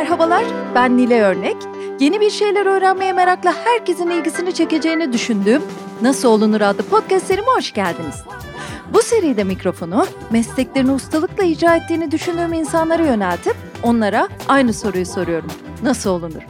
Merhabalar, ben Nile Örnek. Yeni bir şeyler öğrenmeye merakla herkesin ilgisini çekeceğini düşündüğüm Nasıl Olunur adlı podcast serime hoş geldiniz. Bu seride mikrofonu mesleklerini ustalıkla icra ettiğini düşündüğüm insanlara yöneltip onlara aynı soruyu soruyorum. Nasıl olunur?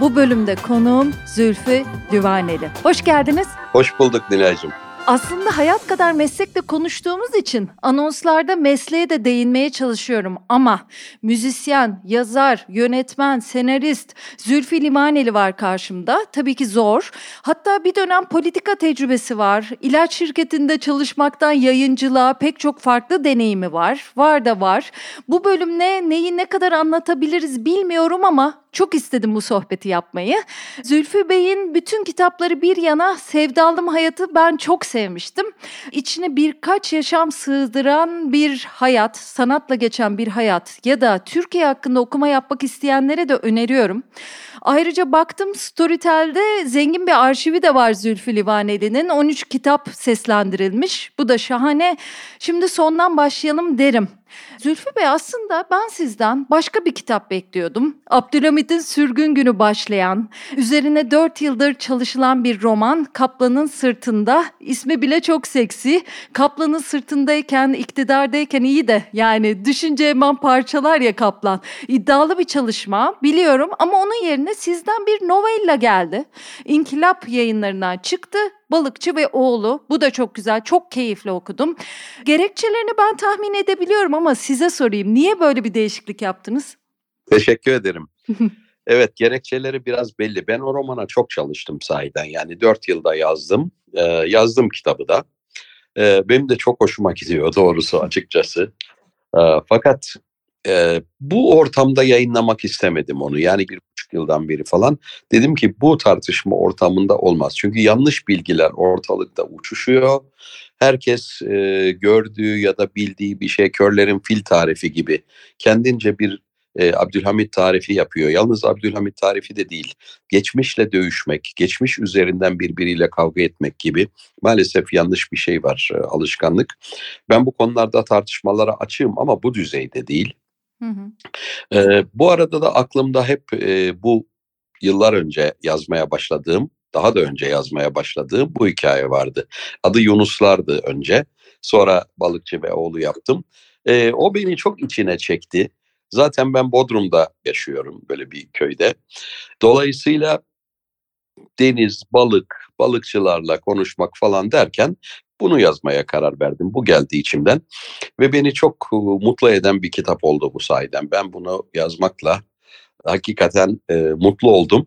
Bu bölümde konuğum Zülfü Düvaneli. Hoş geldiniz. Hoş bulduk Nilay'cığım. Aslında hayat kadar meslekle konuştuğumuz için anonslarda mesleğe de değinmeye çalışıyorum ama müzisyen, yazar, yönetmen, senarist Zülfü Livaneli var karşımda. Tabii ki zor. Hatta bir dönem politika tecrübesi var. İlaç şirketinde çalışmaktan yayıncılığa pek çok farklı deneyimi var. Var da var. Bu bölümle neyi ne kadar anlatabiliriz bilmiyorum ama çok istedim bu sohbeti yapmayı. Zülfü Bey'in bütün kitapları bir yana Sevdalım Hayatı ben çok sevmiştim. İçine birkaç yaşam sığdıran bir hayat, sanatla geçen bir hayat ya da Türkiye hakkında okuma yapmak isteyenlere de öneriyorum. Ayrıca baktım Storytel'de zengin bir arşivi de var Zülfü Livaneli'nin. 13 kitap seslendirilmiş. Bu da şahane. Şimdi sondan başlayalım derim. Zülfü Bey aslında ben sizden başka bir kitap bekliyordum. Abdülhamit'in Sürgün Günü başlayan, üzerine dört yıldır çalışılan bir roman Kaplan'ın Sırtında. İsmi bile çok seksi. Kaplan'ın sırtındayken, iktidardayken iyi de yani düşünce hemen parçalar ya Kaplan. İddialı bir çalışma biliyorum ama onun yerine sizden bir novella geldi. İnkılap yayınlarından çıktı Balıkçı ve Oğlu. Bu da çok güzel, çok keyifli okudum. Gerekçelerini ben tahmin edebiliyorum ama size sorayım. Niye böyle bir değişiklik yaptınız? Teşekkür ederim. evet gerekçeleri biraz belli. Ben o romana çok çalıştım sahiden. Yani dört yılda yazdım. Ee, yazdım kitabı da. Ee, benim de çok hoşuma gidiyor doğrusu açıkçası. Ee, fakat e, bu ortamda yayınlamak istemedim onu. Yani bir buçuk yıldan beri falan. Dedim ki bu tartışma ortamında olmaz. Çünkü yanlış bilgiler ortalıkta uçuşuyor. Herkes e, gördüğü ya da bildiği bir şey körlerin fil tarifi gibi kendince bir e, Abdülhamit tarifi yapıyor. Yalnız Abdülhamit tarifi de değil. Geçmişle dövüşmek, geçmiş üzerinden birbiriyle kavga etmek gibi maalesef yanlış bir şey var e, alışkanlık. Ben bu konularda tartışmalara açığım ama bu düzeyde değil. Hı hı. E, bu arada da aklımda hep e, bu yıllar önce yazmaya başladığım, daha da önce yazmaya başladığım bu hikaye vardı. Adı Yunuslardı önce. Sonra Balıkçı ve Oğlu yaptım. E, o beni çok içine çekti. Zaten ben Bodrum'da yaşıyorum böyle bir köyde. Dolayısıyla deniz, balık, balıkçılarla konuşmak falan derken bunu yazmaya karar verdim. Bu geldi içimden ve beni çok e, mutlu eden bir kitap oldu bu sayeden. Ben bunu yazmakla hakikaten e, mutlu oldum.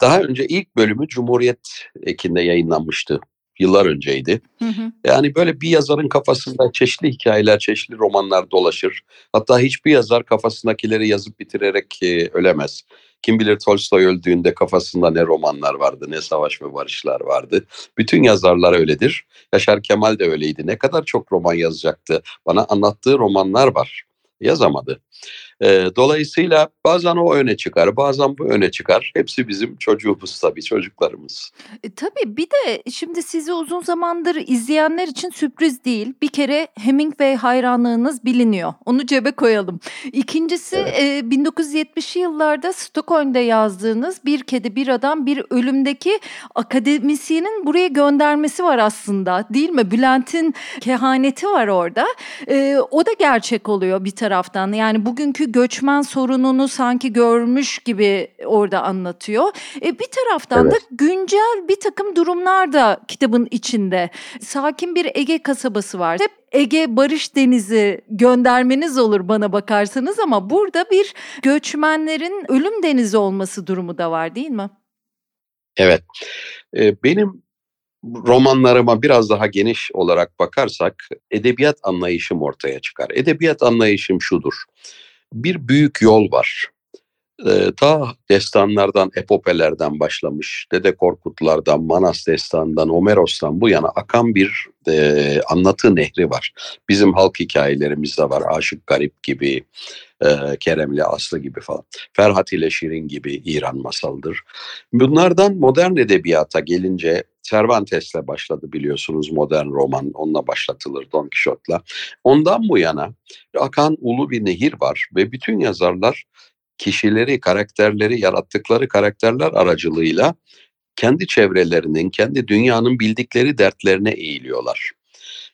Daha önce ilk bölümü Cumhuriyet ekinde yayınlanmıştı. Yıllar önceydi. Hı hı. Yani böyle bir yazarın kafasında çeşitli hikayeler, çeşitli romanlar dolaşır. Hatta hiçbir yazar kafasındakileri yazıp bitirerek e, ölemez. Kim bilir Tolstoy öldüğünde kafasında ne romanlar vardı, ne savaş ve barışlar vardı. Bütün yazarlar öyledir. Yaşar Kemal de öyleydi. Ne kadar çok roman yazacaktı. Bana anlattığı romanlar var. Yazamadı. E, dolayısıyla bazen o öne çıkar, bazen bu öne çıkar. Hepsi bizim çocuğumuz tabii, çocuklarımız. E, tabii bir de şimdi sizi uzun zamandır izleyenler için sürpriz değil. Bir kere Hemingway hayranlığınız biliniyor. Onu cebe koyalım. İkincisi evet. e, 1970'li yıllarda Stockholm'da yazdığınız Bir Kedi Bir Adam Bir Ölümdeki akademisyenin buraya göndermesi var aslında değil mi? Bülent'in kehaneti var orada. E, o da gerçek oluyor bir taraftan. Yani bugünkü bugünkü göçmen sorununu sanki görmüş gibi orada anlatıyor. E, bir taraftan evet. da güncel bir takım durumlar da kitabın içinde. Sakin bir Ege kasabası var. Hep Ege Barış Denizi göndermeniz olur bana bakarsanız ama burada bir göçmenlerin ölüm denizi olması durumu da var değil mi? Evet. Ee, benim romanlarıma biraz daha geniş olarak bakarsak edebiyat anlayışım ortaya çıkar. Edebiyat anlayışım şudur bir büyük yol var. Ee, ta destanlardan, epopelerden başlamış, Dede Korkutlardan, Manas destanından, Homeros'tan bu yana akan bir e, anlatı nehri var. Bizim halk hikayelerimizde var. Aşık Garip gibi, e, Keremli Aslı gibi falan. Ferhat ile Şirin gibi İran masaldır. Bunlardan modern edebiyata gelince Cervantes'le başladı biliyorsunuz modern roman. Onunla başlatılır Don Quixote'la. Ondan bu yana akan ulu bir nehir var ve bütün yazarlar kişileri, karakterleri, yarattıkları karakterler aracılığıyla kendi çevrelerinin, kendi dünyanın bildikleri dertlerine eğiliyorlar.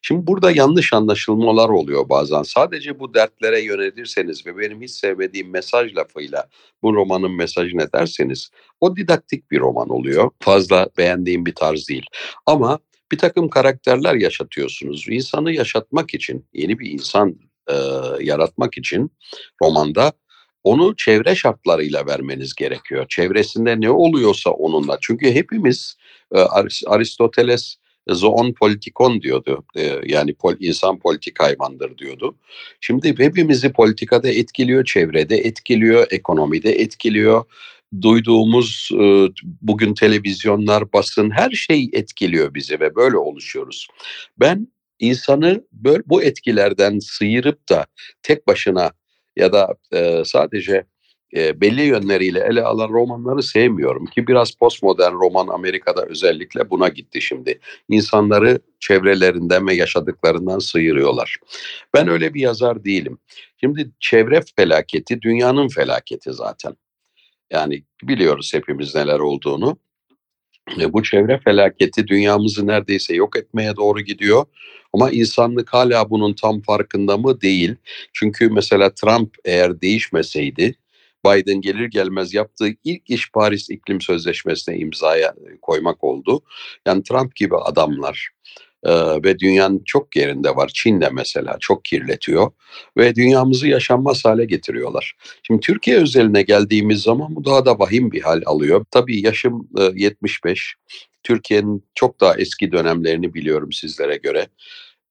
Şimdi burada yanlış anlaşılmalar oluyor bazen. Sadece bu dertlere yönelirseniz ve benim hiç sevmediğim mesaj lafıyla bu romanın mesajı ne derseniz o didaktik bir roman oluyor. Fazla beğendiğim bir tarz değil. Ama bir takım karakterler yaşatıyorsunuz. İnsanı yaşatmak için, yeni bir insan e, yaratmak için romanda onu çevre şartlarıyla vermeniz gerekiyor. Çevresinde ne oluyorsa onunla. Çünkü hepimiz e, Aristoteles zoon politikon diyordu. E, yani insan politik hayvandır diyordu. Şimdi hepimizi politikada etkiliyor, çevrede etkiliyor, ekonomide etkiliyor. Duyduğumuz e, bugün televizyonlar, basın her şey etkiliyor bizi ve böyle oluşuyoruz. Ben insanı böyle bu etkilerden sıyırıp da tek başına ya da e, sadece e, belli yönleriyle ele alan romanları sevmiyorum ki biraz postmodern roman Amerika'da özellikle buna gitti şimdi. İnsanları çevrelerinden ve yaşadıklarından sıyırıyorlar. Ben öyle bir yazar değilim. Şimdi çevre felaketi dünyanın felaketi zaten. Yani biliyoruz hepimiz neler olduğunu. E, bu çevre felaketi dünyamızı neredeyse yok etmeye doğru gidiyor. Ama insanlık hala bunun tam farkında mı değil. Çünkü mesela Trump eğer değişmeseydi Biden gelir gelmez yaptığı ilk iş Paris İklim Sözleşmesi'ne imzaya koymak oldu. Yani Trump gibi adamlar e, ve dünyanın çok yerinde var. Çin de mesela çok kirletiyor ve dünyamızı yaşanmaz hale getiriyorlar. Şimdi Türkiye özeline geldiğimiz zaman bu daha da vahim bir hal alıyor. Tabii yaşım e, 75. Türkiye'nin çok daha eski dönemlerini biliyorum sizlere göre.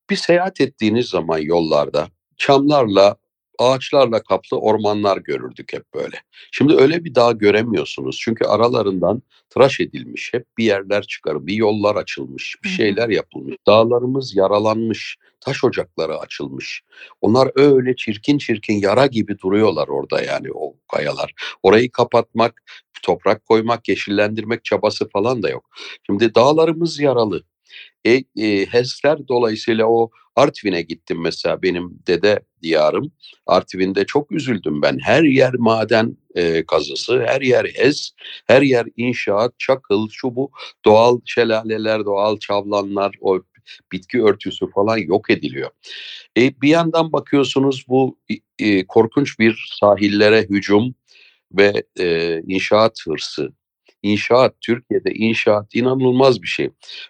Bir seyahat ettiğiniz zaman yollarda çamlarla ağaçlarla kaplı ormanlar görürdük hep böyle. Şimdi öyle bir dağ göremiyorsunuz. Çünkü aralarından tıraş edilmiş, hep bir yerler çıkar, bir yollar açılmış, bir şeyler yapılmış. Dağlarımız yaralanmış, taş ocakları açılmış. Onlar öyle çirkin çirkin yara gibi duruyorlar orada yani o kayalar. Orayı kapatmak, toprak koymak, yeşillendirmek çabası falan da yok. Şimdi dağlarımız yaralı. E, e, HES'ler dolayısıyla o Artvin'e gittim mesela benim dede diyarım. Artvin'de çok üzüldüm ben. Her yer maden e, kazısı, her yer HES, her yer inşaat, çakıl, şu bu doğal şelaleler, doğal çavlanlar, o bitki örtüsü falan yok ediliyor. E, bir yandan bakıyorsunuz bu e, korkunç bir sahillere hücum ve e, inşaat hırsı İnşaat, Türkiye'de inşaat inanılmaz bir şey.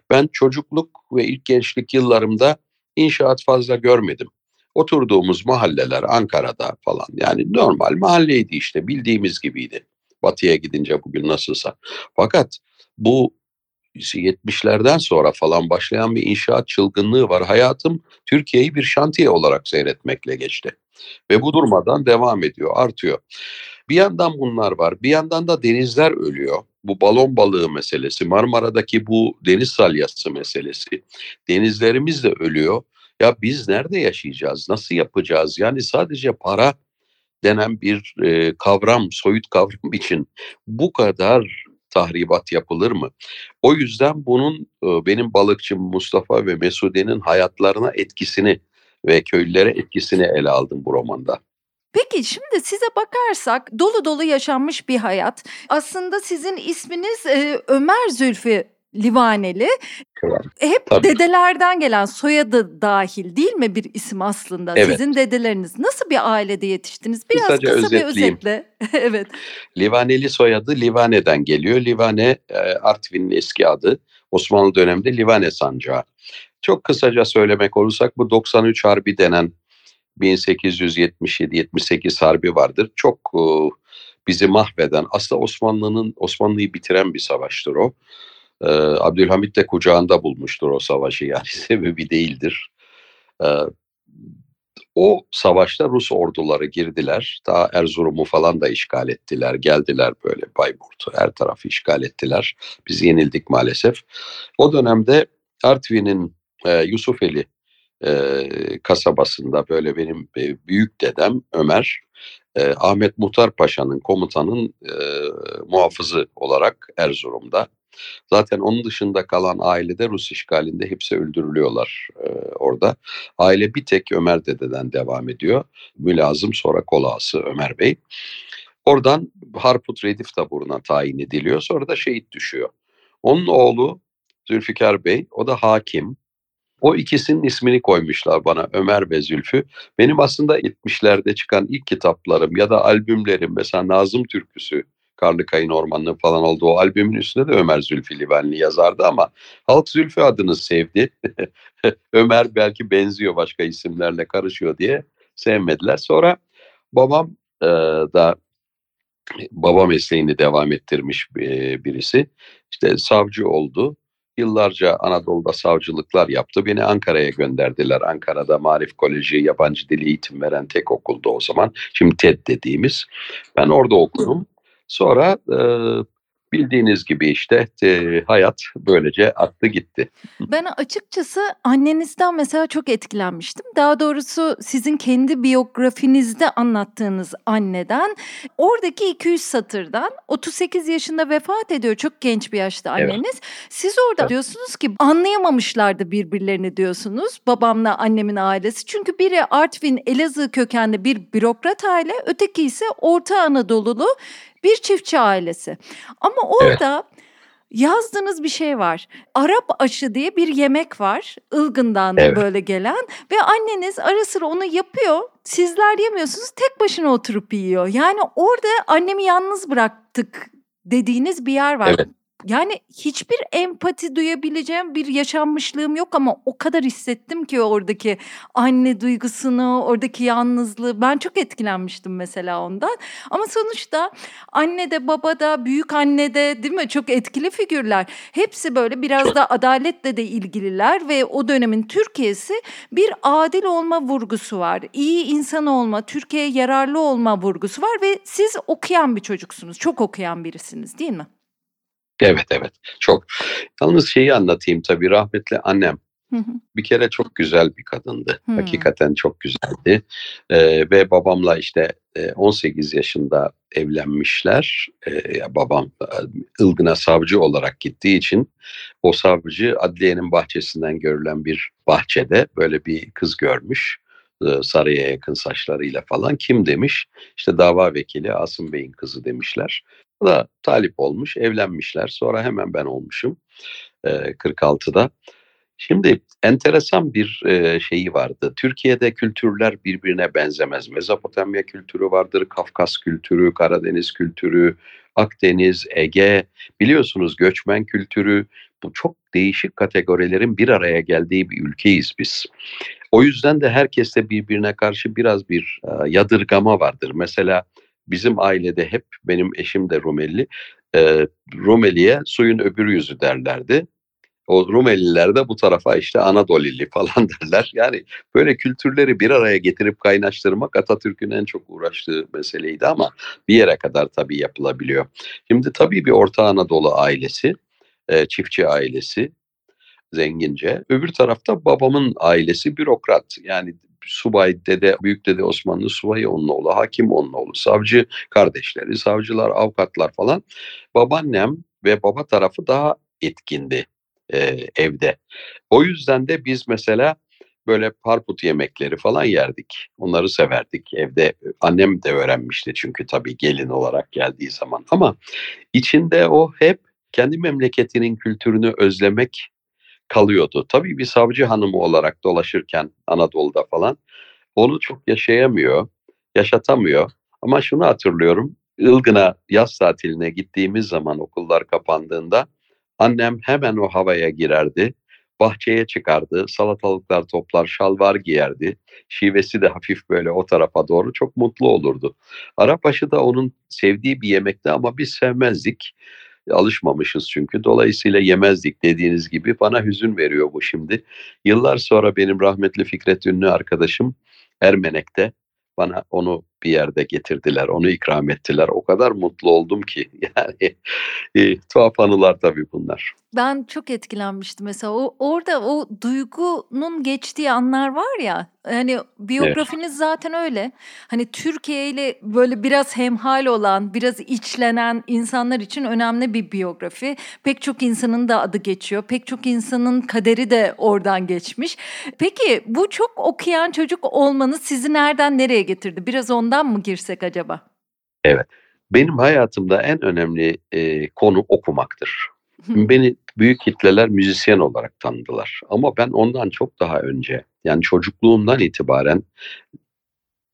Ben çocukluk ve ilk gençlik yıllarımda inşaat fazla görmedim. Oturduğumuz mahalleler Ankara'da falan yani normal mahalleydi işte bildiğimiz gibiydi. Batıya gidince bugün nasılsa. Fakat bu 70'lerden sonra falan başlayan bir inşaat çılgınlığı var. Hayatım Türkiye'yi bir şantiye olarak seyretmekle geçti. Ve bu durmadan devam ediyor, artıyor. Bir yandan bunlar var. Bir yandan da denizler ölüyor bu balon balığı meselesi, Marmara'daki bu deniz salyası meselesi, denizlerimiz de ölüyor. Ya biz nerede yaşayacağız, nasıl yapacağız? Yani sadece para denen bir e, kavram, soyut kavram için bu kadar tahribat yapılır mı? O yüzden bunun e, benim balıkçım Mustafa ve Mesude'nin hayatlarına etkisini ve köylülere etkisini ele aldım bu romanda. Peki şimdi size bakarsak dolu dolu yaşanmış bir hayat. Aslında sizin isminiz e, Ömer Zülfü Livaneli. Hep Tabii. dedelerden gelen soyadı dahil değil mi bir isim aslında? Evet. Sizin dedeleriniz nasıl bir ailede yetiştiniz? Biraz Kısaca kısa bir özetle. evet. Livaneli soyadı Livane'den geliyor. Livane Artvin'in eski adı. Osmanlı döneminde Livane sancağı. Çok kısaca söylemek olursak bu 93 Harbi denen 1877-78 harbi vardır. Çok e, bizi mahveden, aslında Osmanlı'nın Osmanlı'yı bitiren bir savaştır o. E, Abdülhamit de kucağında bulmuştur o savaşı yani sebebi değildir. E, o savaşta Rus orduları girdiler. Daha Erzurum'u falan da işgal ettiler. Geldiler böyle Bayburt'u her tarafı işgal ettiler. Biz yenildik maalesef. O dönemde Artvin'in Yusufeli e, kasabasında böyle benim e, büyük dedem Ömer e, Ahmet Muhtar Paşa'nın komutanın e, muhafızı olarak Erzurum'da. Zaten onun dışında kalan ailede Rus işgalinde hepsi öldürülüyorlar e, orada. Aile bir tek Ömer dededen devam ediyor. Mülazım sonra kolası Ömer Bey. Oradan Harput Redif taburuna tayin ediliyor. Sonra da şehit düşüyor. Onun oğlu Zülfikar Bey, o da hakim. O ikisinin ismini koymuşlar bana Ömer ve Zülfü. Benim aslında 70'lerde çıkan ilk kitaplarım ya da albümlerim mesela Nazım Türküsü, Karlıkayın Ormanlığı falan oldu. O albümün üstünde de Ömer Zülfü Livanli yazardı ama halk Zülfü adını sevdi. Ömer belki benziyor başka isimlerle karışıyor diye sevmediler. Sonra babam e, da baba mesleğini devam ettirmiş e, birisi. İşte savcı oldu. Yıllarca Anadolu'da savcılıklar yaptı. Beni Ankara'ya gönderdiler. Ankara'da Marif Koleji yabancı dili eğitim veren tek okuldu o zaman. Şimdi TED dediğimiz. Ben orada okudum. Sonra e, bildiğiniz gibi işte e, hayat böylece aktı gitti. Ben açıkçası annenizden mesela çok etkilenmiştim. Daha doğrusu sizin kendi biyografinizde anlattığınız anneden oradaki 200 satırdan 38 yaşında vefat ediyor. Çok genç bir yaşta anneniz. Evet. Siz orada evet. diyorsunuz ki anlayamamışlardı birbirlerini diyorsunuz. Babamla annemin ailesi. Çünkü biri Artvin Elazığ kökenli bir bürokrat aile, öteki ise Orta Anadolu'lu bir çiftçi ailesi. Ama orada evet. yazdığınız bir şey var. Arap aşı diye bir yemek var. Ilgın'dan evet. böyle gelen ve anneniz ara sıra onu yapıyor. Sizler yemiyorsunuz. Tek başına oturup yiyor. Yani orada annemi yalnız bıraktık dediğiniz bir yer var. Evet. Yani hiçbir empati duyabileceğim bir yaşanmışlığım yok ama o kadar hissettim ki oradaki anne duygusunu, oradaki yalnızlığı. Ben çok etkilenmiştim mesela ondan. Ama sonuçta anne de baba da büyük anne de değil mi çok etkili figürler. Hepsi böyle biraz da adaletle de ilgililer ve o dönemin Türkiye'si bir adil olma vurgusu var. İyi insan olma, Türkiye'ye yararlı olma vurgusu var ve siz okuyan bir çocuksunuz. Çok okuyan birisiniz değil mi? Evet evet çok. Yalnız şeyi anlatayım tabii rahmetli annem. Bir kere çok güzel bir kadındı. Hakikaten çok güzeldi. Ee, ve babamla işte 18 yaşında evlenmişler. Ee, babam Ilgın'a savcı olarak gittiği için o savcı adliyenin bahçesinden görülen bir bahçede böyle bir kız görmüş. Sarıya yakın saçlarıyla falan kim demiş? İşte dava vekili Asım Bey'in kızı demişler. Da talip olmuş, evlenmişler. Sonra hemen ben olmuşum e, 46'da. Şimdi enteresan bir e, şeyi vardı. Türkiye'de kültürler birbirine benzemez. Mezopotamya kültürü vardır, Kafkas kültürü, Karadeniz kültürü, Akdeniz, Ege, biliyorsunuz göçmen kültürü. Bu çok değişik kategorilerin bir araya geldiği bir ülkeyiz biz. O yüzden de herkeste birbirine karşı biraz bir e, yadırgama vardır. Mesela bizim ailede hep benim eşim de Rumeli. E, Rumeli'ye suyun öbür yüzü derlerdi. O Rumeliler de bu tarafa işte Anadolili falan derler. Yani böyle kültürleri bir araya getirip kaynaştırmak Atatürk'ün en çok uğraştığı meseleydi ama bir yere kadar tabii yapılabiliyor. Şimdi tabii bir Orta Anadolu ailesi, e, çiftçi ailesi zengince. Öbür tarafta babamın ailesi bürokrat. Yani subay dede, büyük dede Osmanlı subayı onun oğlu, hakim onun oğlu, savcı kardeşleri, savcılar, avukatlar falan. Babaannem ve baba tarafı daha etkindi e, evde. O yüzden de biz mesela böyle parput yemekleri falan yerdik. Onları severdik evde. Annem de öğrenmişti çünkü tabii gelin olarak geldiği zaman. Ama içinde o hep kendi memleketinin kültürünü özlemek kalıyordu. Tabii bir savcı hanımı olarak dolaşırken Anadolu'da falan onu çok yaşayamıyor, yaşatamıyor. Ama şunu hatırlıyorum, Ilgın'a yaz tatiline gittiğimiz zaman okullar kapandığında annem hemen o havaya girerdi. Bahçeye çıkardı, salatalıklar toplar, şalvar giyerdi. Şivesi de hafif böyle o tarafa doğru çok mutlu olurdu. Arapaşı da onun sevdiği bir yemekti ama biz sevmezdik. Alışmamışız çünkü. Dolayısıyla yemezdik dediğiniz gibi. Bana hüzün veriyor bu şimdi. Yıllar sonra benim rahmetli Fikret Ünlü arkadaşım Ermenek'te bana onu bir yerde getirdiler, onu ikram ettiler. O kadar mutlu oldum ki yani e, tuhaf anılar tabii bunlar. Ben çok etkilenmiştim mesela o orada o duygunun geçtiği anlar var ya hani biyografiniz evet. zaten öyle. Hani Türkiye ile böyle biraz hemhal olan, biraz içlenen insanlar için önemli bir biyografi. Pek çok insanın da adı geçiyor. Pek çok insanın kaderi de oradan geçmiş. Peki bu çok okuyan çocuk olmanız sizi nereden nereye getirdi? Biraz ondan mı girsek acaba? Evet. Benim hayatımda en önemli e, konu okumaktır. Beni büyük kitleler müzisyen olarak tanıdılar. Ama ben ondan çok daha önce yani çocukluğumdan itibaren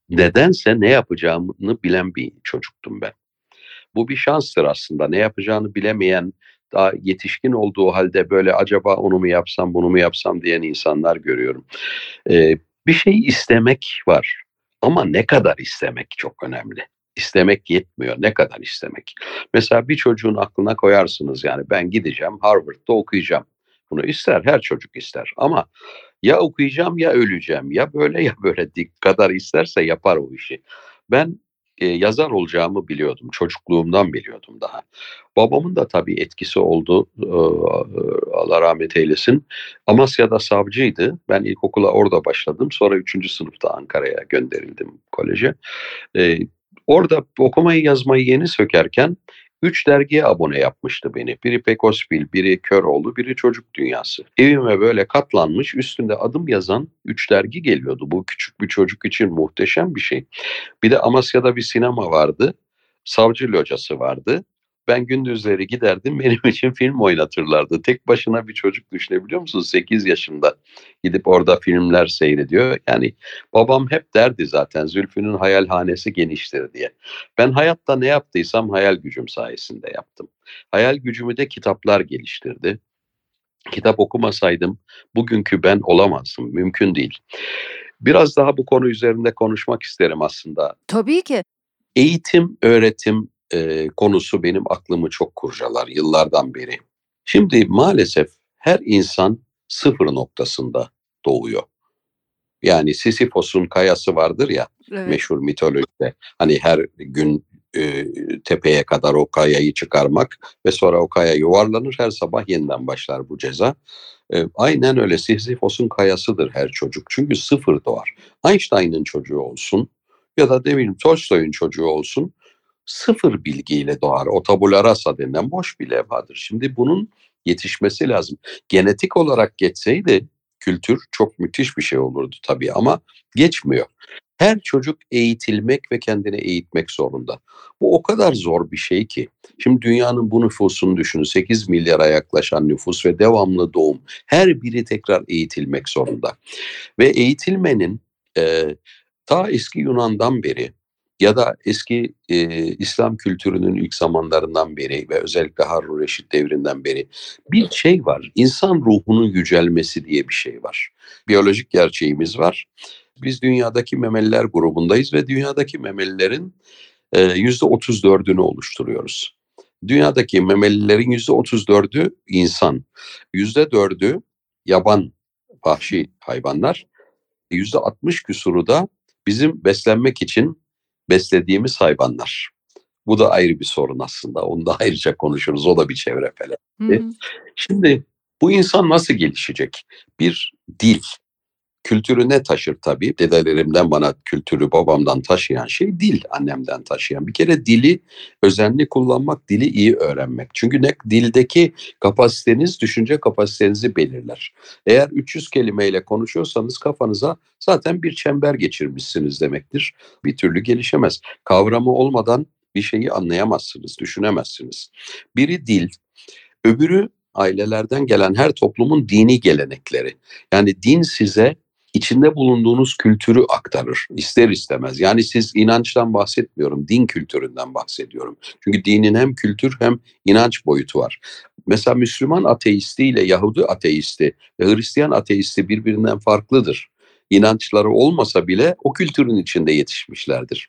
nedense ne yapacağımı bilen bir çocuktum ben. Bu bir şanstır aslında. Ne yapacağını bilemeyen, daha yetişkin olduğu halde böyle acaba onu mu yapsam, bunu mu yapsam diyen insanlar görüyorum. Ee, bir şey istemek var ama ne kadar istemek çok önemli. İstemek yetmiyor. Ne kadar istemek? Mesela bir çocuğun aklına koyarsınız yani ben gideceğim Harvard'da okuyacağım. Bunu ister her çocuk ister ama ya okuyacağım ya öleceğim ya böyle ya böyle kadar isterse yapar o işi. Ben e, yazar olacağımı biliyordum. Çocukluğumdan biliyordum daha. Babamın da tabii etkisi oldu. E, Allah rahmet eylesin. Amasya'da savcıydı. Ben ilkokula orada başladım. Sonra üçüncü sınıfta Ankara'ya gönderildim koleje. E, orada okumayı yazmayı yeni sökerken Üç dergiye abone yapmıştı beni. Biri Pekospil, biri Köroğlu, biri Çocuk Dünyası. Evime böyle katlanmış üstünde adım yazan üç dergi geliyordu. Bu küçük bir çocuk için muhteşem bir şey. Bir de Amasya'da bir sinema vardı. Savcı locası vardı. Ben gündüzleri giderdim benim için film oynatırlardı. Tek başına bir çocuk düşünebiliyor musunuz? 8 yaşında gidip orada filmler seyrediyor. Yani babam hep derdi zaten Zülfü'nün hayalhanesi geniştir diye. Ben hayatta ne yaptıysam hayal gücüm sayesinde yaptım. Hayal gücümü de kitaplar geliştirdi. Kitap okumasaydım bugünkü ben olamazdım. Mümkün değil. Biraz daha bu konu üzerinde konuşmak isterim aslında. Tabii ki. Eğitim, öğretim, e, konusu benim aklımı çok kurcalar yıllardan beri. Şimdi maalesef her insan sıfır noktasında doğuyor. Yani Sisyphos'un kayası vardır ya evet. meşhur mitolojide. Hani her gün e, tepeye kadar o kayayı çıkarmak ve sonra o kaya yuvarlanır her sabah yeniden başlar bu ceza. E, aynen öyle Sisyphos'un kayasıdır her çocuk. Çünkü sıfır doğar. Einstein'ın çocuğu olsun ya da ne bileyim Tolstoy'un çocuğu olsun sıfır bilgiyle doğar. O tabula rasa denilen boş bir levhadır. Şimdi bunun yetişmesi lazım. Genetik olarak geçseydi kültür çok müthiş bir şey olurdu tabii ama geçmiyor. Her çocuk eğitilmek ve kendini eğitmek zorunda. Bu o kadar zor bir şey ki. Şimdi dünyanın bu nüfusunu düşünün. 8 milyara yaklaşan nüfus ve devamlı doğum. Her biri tekrar eğitilmek zorunda. Ve eğitilmenin e, ta eski Yunan'dan beri ya da eski e, İslam kültürünün ilk zamanlarından beri ve özellikle Harun Reşit devrinden beri bir şey var. İnsan ruhunun yücelmesi diye bir şey var. Biyolojik gerçeğimiz var. Biz dünyadaki memeliler grubundayız ve dünyadaki memelilerin yüzde otuz dördünü oluşturuyoruz. Dünyadaki memelilerin yüzde otuz dördü insan, yüzde dördü yaban, vahşi hayvanlar, yüzde altmış küsuru da bizim beslenmek için beslediğimiz hayvanlar. Bu da ayrı bir sorun aslında. Onu da ayrıca konuşuruz. O da bir çevre felaketi. Şimdi bu insan nasıl gelişecek? Bir dil, kültürü ne taşır tabii? Dedelerimden bana kültürü babamdan taşıyan şey dil, annemden taşıyan. Bir kere dili özenli kullanmak, dili iyi öğrenmek. Çünkü ne dildeki kapasiteniz düşünce kapasitenizi belirler. Eğer 300 kelimeyle konuşuyorsanız kafanıza zaten bir çember geçirmişsiniz demektir. Bir türlü gelişemez. Kavramı olmadan bir şeyi anlayamazsınız, düşünemezsiniz. Biri dil, öbürü ailelerden gelen her toplumun dini gelenekleri. Yani din size içinde bulunduğunuz kültürü aktarır ister istemez. Yani siz inançtan bahsetmiyorum, din kültüründen bahsediyorum. Çünkü dinin hem kültür hem inanç boyutu var. Mesela Müslüman ateisti ile Yahudi ateisti ve Hristiyan ateisti birbirinden farklıdır. İnançları olmasa bile o kültürün içinde yetişmişlerdir.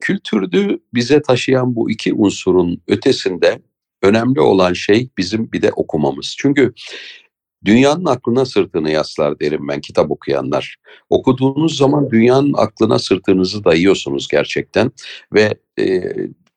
Kültürü bize taşıyan bu iki unsurun ötesinde önemli olan şey bizim bir de okumamız. Çünkü Dünyanın aklına sırtını yaslar derim ben kitap okuyanlar. Okuduğunuz zaman dünyanın aklına sırtınızı dayıyorsunuz gerçekten ve e,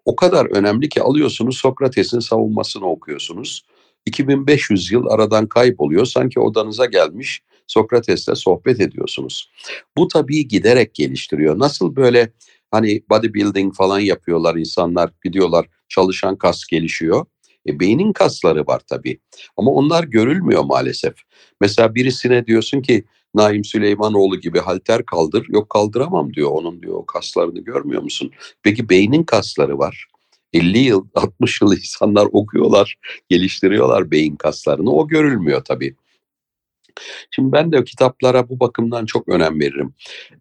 o kadar önemli ki alıyorsunuz Sokrates'in savunmasını okuyorsunuz. 2500 yıl aradan kayboluyor sanki odanıza gelmiş Sokrates'le sohbet ediyorsunuz. Bu tabii giderek geliştiriyor. Nasıl böyle hani bodybuilding falan yapıyorlar insanlar gidiyorlar çalışan kas gelişiyor. E, beynin kasları var tabii ama onlar görülmüyor maalesef. Mesela birisine diyorsun ki Naim Süleymanoğlu gibi halter kaldır. Yok kaldıramam diyor. Onun diyor o kaslarını görmüyor musun? Peki beynin kasları var. 50 yıl, 60 yıl insanlar okuyorlar, geliştiriyorlar beyin kaslarını. O görülmüyor tabii. Şimdi ben de kitaplara bu bakımdan çok önem veririm.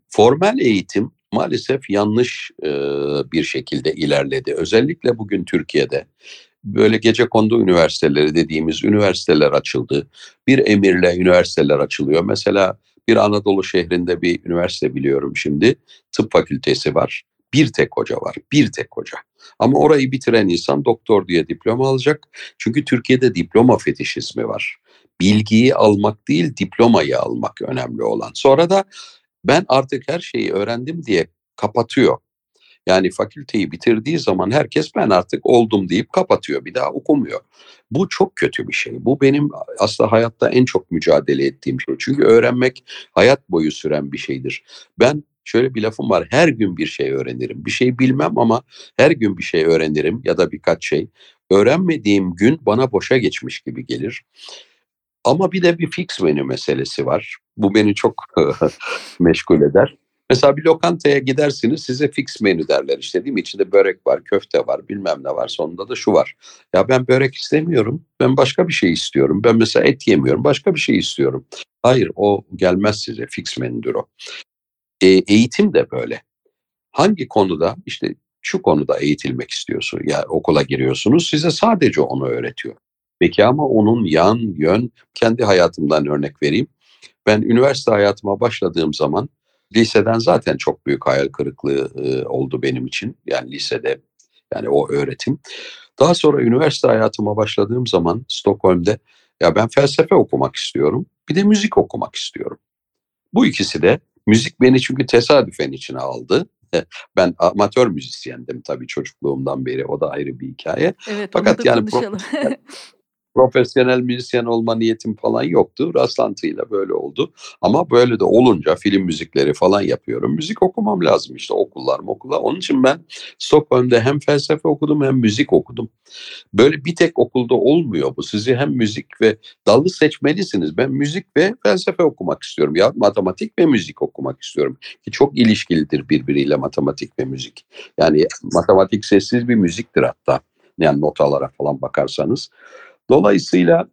Formel eğitim maalesef yanlış e, bir şekilde ilerledi. Özellikle bugün Türkiye'de böyle gece kondu üniversiteleri dediğimiz üniversiteler açıldı. Bir emirle üniversiteler açılıyor. Mesela bir Anadolu şehrinde bir üniversite biliyorum şimdi. Tıp fakültesi var. Bir tek hoca var. Bir tek hoca. Ama orayı bitiren insan doktor diye diploma alacak. Çünkü Türkiye'de diploma fetişizmi var. Bilgiyi almak değil diplomayı almak önemli olan. Sonra da ben artık her şeyi öğrendim diye kapatıyor. Yani fakülteyi bitirdiği zaman herkes ben artık oldum deyip kapatıyor. Bir daha okumuyor. Bu çok kötü bir şey. Bu benim aslında hayatta en çok mücadele ettiğim şey. Çünkü öğrenmek hayat boyu süren bir şeydir. Ben şöyle bir lafım var. Her gün bir şey öğrenirim. Bir şey bilmem ama her gün bir şey öğrenirim ya da birkaç şey. Öğrenmediğim gün bana boşa geçmiş gibi gelir. Ama bir de bir fix menü meselesi var. Bu beni çok meşgul eder. Mesela bir lokantaya gidersiniz size fix menü derler işte değil mi? İçinde börek var, köfte var, bilmem ne var. Sonunda da şu var. Ya ben börek istemiyorum. Ben başka bir şey istiyorum. Ben mesela et yemiyorum. Başka bir şey istiyorum. Hayır o gelmez size. Fix menüdür o. E, eğitim de böyle. Hangi konuda işte şu konuda eğitilmek istiyorsun. Ya okula giriyorsunuz size sadece onu öğretiyor. Peki ama onun yan, yön, kendi hayatımdan örnek vereyim. Ben üniversite hayatıma başladığım zaman liseden zaten çok büyük hayal kırıklığı e, oldu benim için. Yani lisede yani o öğretim. Daha sonra üniversite hayatıma başladığım zaman Stockholm'de ya ben felsefe okumak istiyorum. Bir de müzik okumak istiyorum. Bu ikisi de müzik beni çünkü tesadüfen içine aldı. Ben amatör müzisyendim tabii çocukluğumdan beri o da ayrı bir hikaye. Evet, Fakat yani profesyonel müzisyen olma niyetim falan yoktu. Rastlantıyla böyle oldu. Ama böyle de olunca film müzikleri falan yapıyorum. Müzik okumam lazım işte okullar okullar. Onun için ben Stockholm'de hem felsefe okudum hem müzik okudum. Böyle bir tek okulda olmuyor bu. Sizi hem müzik ve dalı seçmelisiniz. Ben müzik ve felsefe okumak istiyorum. Ya matematik ve müzik okumak istiyorum. Ki çok ilişkilidir birbiriyle matematik ve müzik. Yani matematik sessiz bir müziktir hatta. Yani notalara falan bakarsanız. Dolayısıyla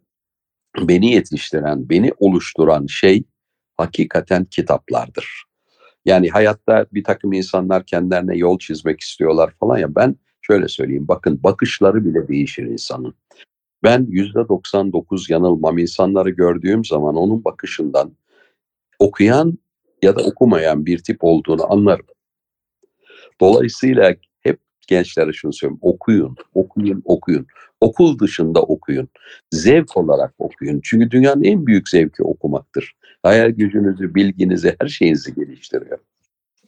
beni yetiştiren, beni oluşturan şey hakikaten kitaplardır. Yani hayatta bir takım insanlar kendilerine yol çizmek istiyorlar falan ya ben şöyle söyleyeyim bakın bakışları bile değişir insanın. Ben yüzde 99 yanılmam insanları gördüğüm zaman onun bakışından okuyan ya da okumayan bir tip olduğunu anlarım. Dolayısıyla gençlere şunu söylüyorum. Okuyun, okuyun, okuyun. Okul dışında okuyun. Zevk olarak okuyun. Çünkü dünyanın en büyük zevki okumaktır. Hayal gücünüzü, bilginizi, her şeyinizi geliştiriyor.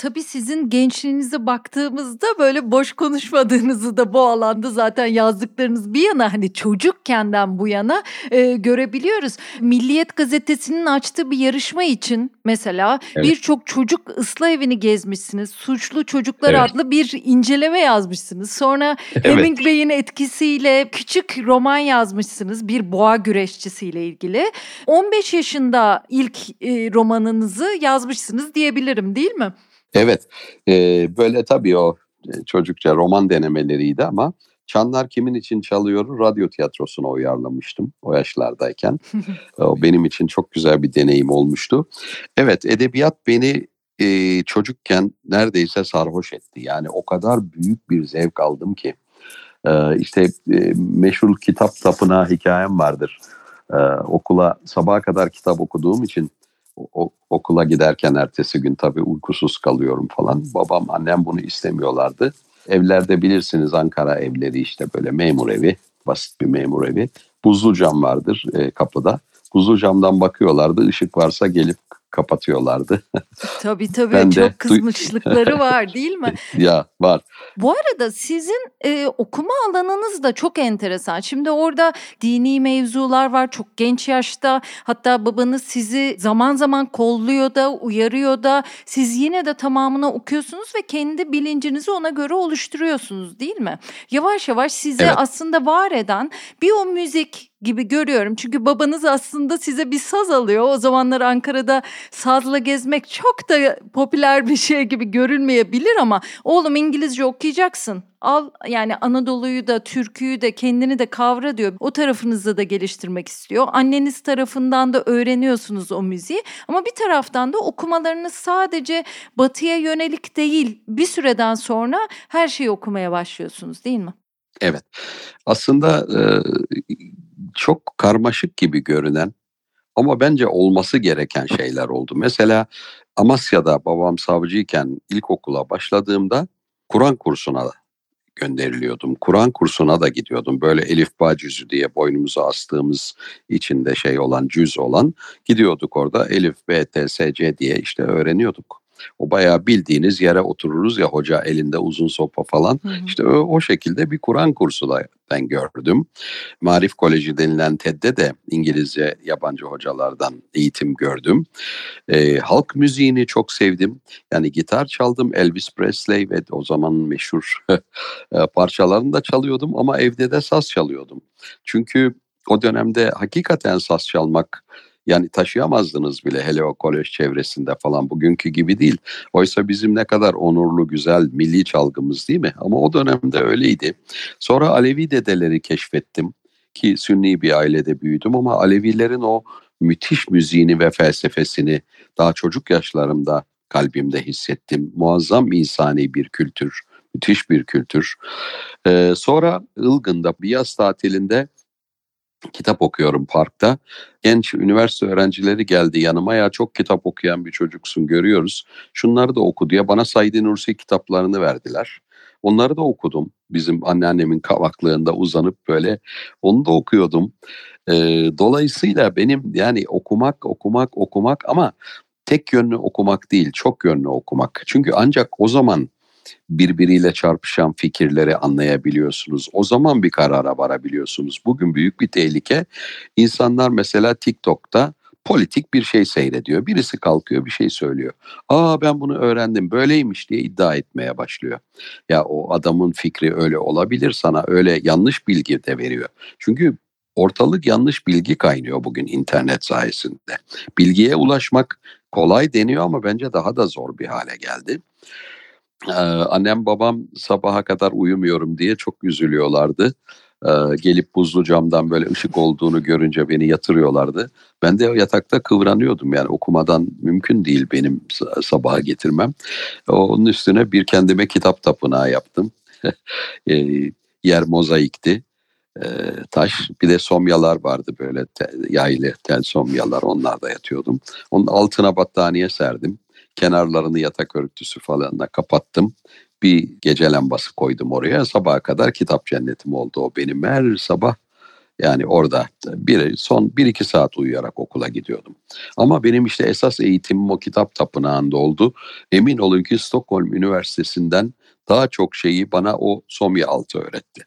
Tabii sizin gençliğinize baktığımızda böyle boş konuşmadığınızı da bu alanda zaten yazdıklarınız bir yana hani çocukkenden bu yana e, görebiliyoruz. Milliyet gazetesinin açtığı bir yarışma için mesela evet. birçok çocuk ıslah evini gezmişsiniz. Suçlu Çocuklar evet. adlı bir inceleme yazmışsınız. Sonra evet. Hemingway'in etkisiyle küçük roman yazmışsınız bir boğa güreşçisiyle ilgili. 15 yaşında ilk e, romanınızı yazmışsınız diyebilirim değil mi? Evet, e, böyle tabii o çocukça roman denemeleriydi ama Çanlar Kimin için Çalıyor radyo tiyatrosuna uyarlamıştım o yaşlardayken. o benim için çok güzel bir deneyim olmuştu. Evet, edebiyat beni e, çocukken neredeyse sarhoş etti. Yani o kadar büyük bir zevk aldım ki. E, işte e, meşhur kitap tapına hikayem vardır. E, okula sabaha kadar kitap okuduğum için o, okula giderken ertesi gün tabii uykusuz kalıyorum falan. Babam annem bunu istemiyorlardı. Evlerde bilirsiniz Ankara evleri işte böyle memur evi, basit bir memur evi. Buzlu cam vardır e, kapıda. Buzlu camdan bakıyorlardı. Işık varsa gelip kapatıyorlardı. Tabii tabii ben çok de, kızmışlıkları var değil mi? ya var. Bu arada sizin e, okuma alanınız da çok enteresan. Şimdi orada dini mevzular var çok genç yaşta. Hatta babanız sizi zaman zaman kolluyor da uyarıyor da siz yine de tamamını okuyorsunuz ve kendi bilincinizi ona göre oluşturuyorsunuz değil mi? Yavaş yavaş size evet. aslında var eden bir o müzik gibi görüyorum. Çünkü babanız aslında size bir saz alıyor. O zamanlar Ankara'da sazla gezmek çok da popüler bir şey gibi görülmeyebilir ama oğlum İngilizce okuyacaksın. Al yani Anadolu'yu da Türkü'yü de kendini de kavra diyor. O tarafınızda da geliştirmek istiyor. Anneniz tarafından da öğreniyorsunuz o müziği. Ama bir taraftan da okumalarınız sadece batıya yönelik değil. Bir süreden sonra her şeyi okumaya başlıyorsunuz değil mi? Evet. Aslında e, çok karmaşık gibi görünen ama bence olması gereken şeyler oldu. Mesela Amasya'da babam savcıyken ilkokula başladığımda Kur'an kursuna gönderiliyordum. Kur'an kursuna da gidiyordum. Böyle Elif Bağ cüzü diye boynumuza astığımız içinde şey olan cüz olan gidiyorduk orada Elif B, T, S, C diye işte öğreniyorduk. O bayağı bildiğiniz yere otururuz ya hoca elinde uzun sopa falan. Hı hı. İşte o, o şekilde bir Kur'an kursu da ben gördüm. Marif Koleji denilen TED'de de İngilizce yabancı hocalardan eğitim gördüm. E, halk müziğini çok sevdim. Yani gitar çaldım Elvis Presley ve o zaman meşhur e, parçalarını da çalıyordum ama evde de saz çalıyordum. Çünkü o dönemde hakikaten saz çalmak yani taşıyamazdınız bile hele o kolej çevresinde falan bugünkü gibi değil. Oysa bizim ne kadar onurlu, güzel, milli çalgımız değil mi? Ama o dönemde öyleydi. Sonra Alevi dedeleri keşfettim ki Sünni bir ailede büyüdüm ama Alevilerin o müthiş müziğini ve felsefesini daha çocuk yaşlarımda kalbimde hissettim. Muazzam insani bir kültür, müthiş bir kültür. Ee, sonra Ilgın'da bir yaz tatilinde kitap okuyorum parkta. Genç üniversite öğrencileri geldi yanıma ya çok kitap okuyan bir çocuksun görüyoruz. Şunları da oku diye bana Said Nursi kitaplarını verdiler. Onları da okudum. Bizim anneannemin kavaklığında uzanıp böyle onu da okuyordum. Ee, dolayısıyla benim yani okumak, okumak, okumak ama tek yönlü okumak değil, çok yönlü okumak. Çünkü ancak o zaman birbiriyle çarpışan fikirleri anlayabiliyorsunuz. O zaman bir karara varabiliyorsunuz. Bugün büyük bir tehlike. İnsanlar mesela TikTok'ta politik bir şey seyrediyor. Birisi kalkıyor bir şey söylüyor. Aa ben bunu öğrendim böyleymiş diye iddia etmeye başlıyor. Ya o adamın fikri öyle olabilir sana öyle yanlış bilgi de veriyor. Çünkü ortalık yanlış bilgi kaynıyor bugün internet sayesinde. Bilgiye ulaşmak kolay deniyor ama bence daha da zor bir hale geldi. Ee, annem babam sabaha kadar uyumuyorum diye çok üzülüyorlardı. Ee, gelip buzlu camdan böyle ışık olduğunu görünce beni yatırıyorlardı. Ben de yatakta kıvranıyordum yani okumadan mümkün değil benim sabaha getirmem. Onun üstüne bir kendime kitap tapınağı yaptım. e, yer mozaikti. E, taş bir de somyalar vardı böyle te, yaylı tel somyalar onlarda yatıyordum. Onun altına battaniye serdim kenarlarını yatak örtüsü falanla kapattım. Bir gece lambası koydum oraya. Sabaha kadar kitap cennetim oldu o benim. Her sabah yani orada bir, son bir iki saat uyuyarak okula gidiyordum. Ama benim işte esas eğitimim o kitap tapınağında oldu. Emin olun ki Stockholm Üniversitesi'nden daha çok şeyi bana o Somya Altı öğretti.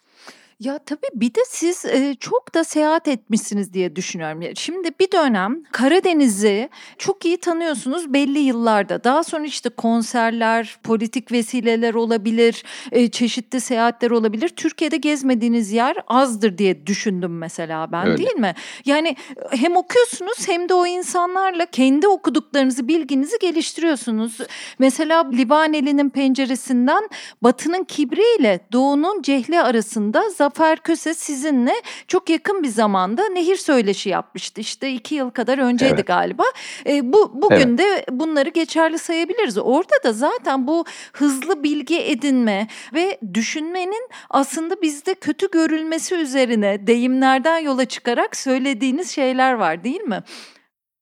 Ya tabii bir de siz e, çok da seyahat etmişsiniz diye düşünüyorum. Şimdi bir dönem Karadeniz'i çok iyi tanıyorsunuz belli yıllarda. Daha sonra işte konserler, politik vesileler olabilir, e, çeşitli seyahatler olabilir. Türkiye'de gezmediğiniz yer azdır diye düşündüm mesela ben Öyle. değil mi? Yani hem okuyorsunuz hem de o insanlarla kendi okuduklarınızı, bilginizi geliştiriyorsunuz. Mesela Livaneli'nin penceresinden Batı'nın kibriyle Doğu'nun cehli arasında Zafer Köse sizinle çok yakın bir zamanda nehir söyleşi yapmıştı. İşte iki yıl kadar önceydi evet. galiba. E, bu Bugün evet. de bunları geçerli sayabiliriz. Orada da zaten bu hızlı bilgi edinme ve düşünmenin aslında bizde kötü görülmesi üzerine deyimlerden yola çıkarak söylediğiniz şeyler var değil mi?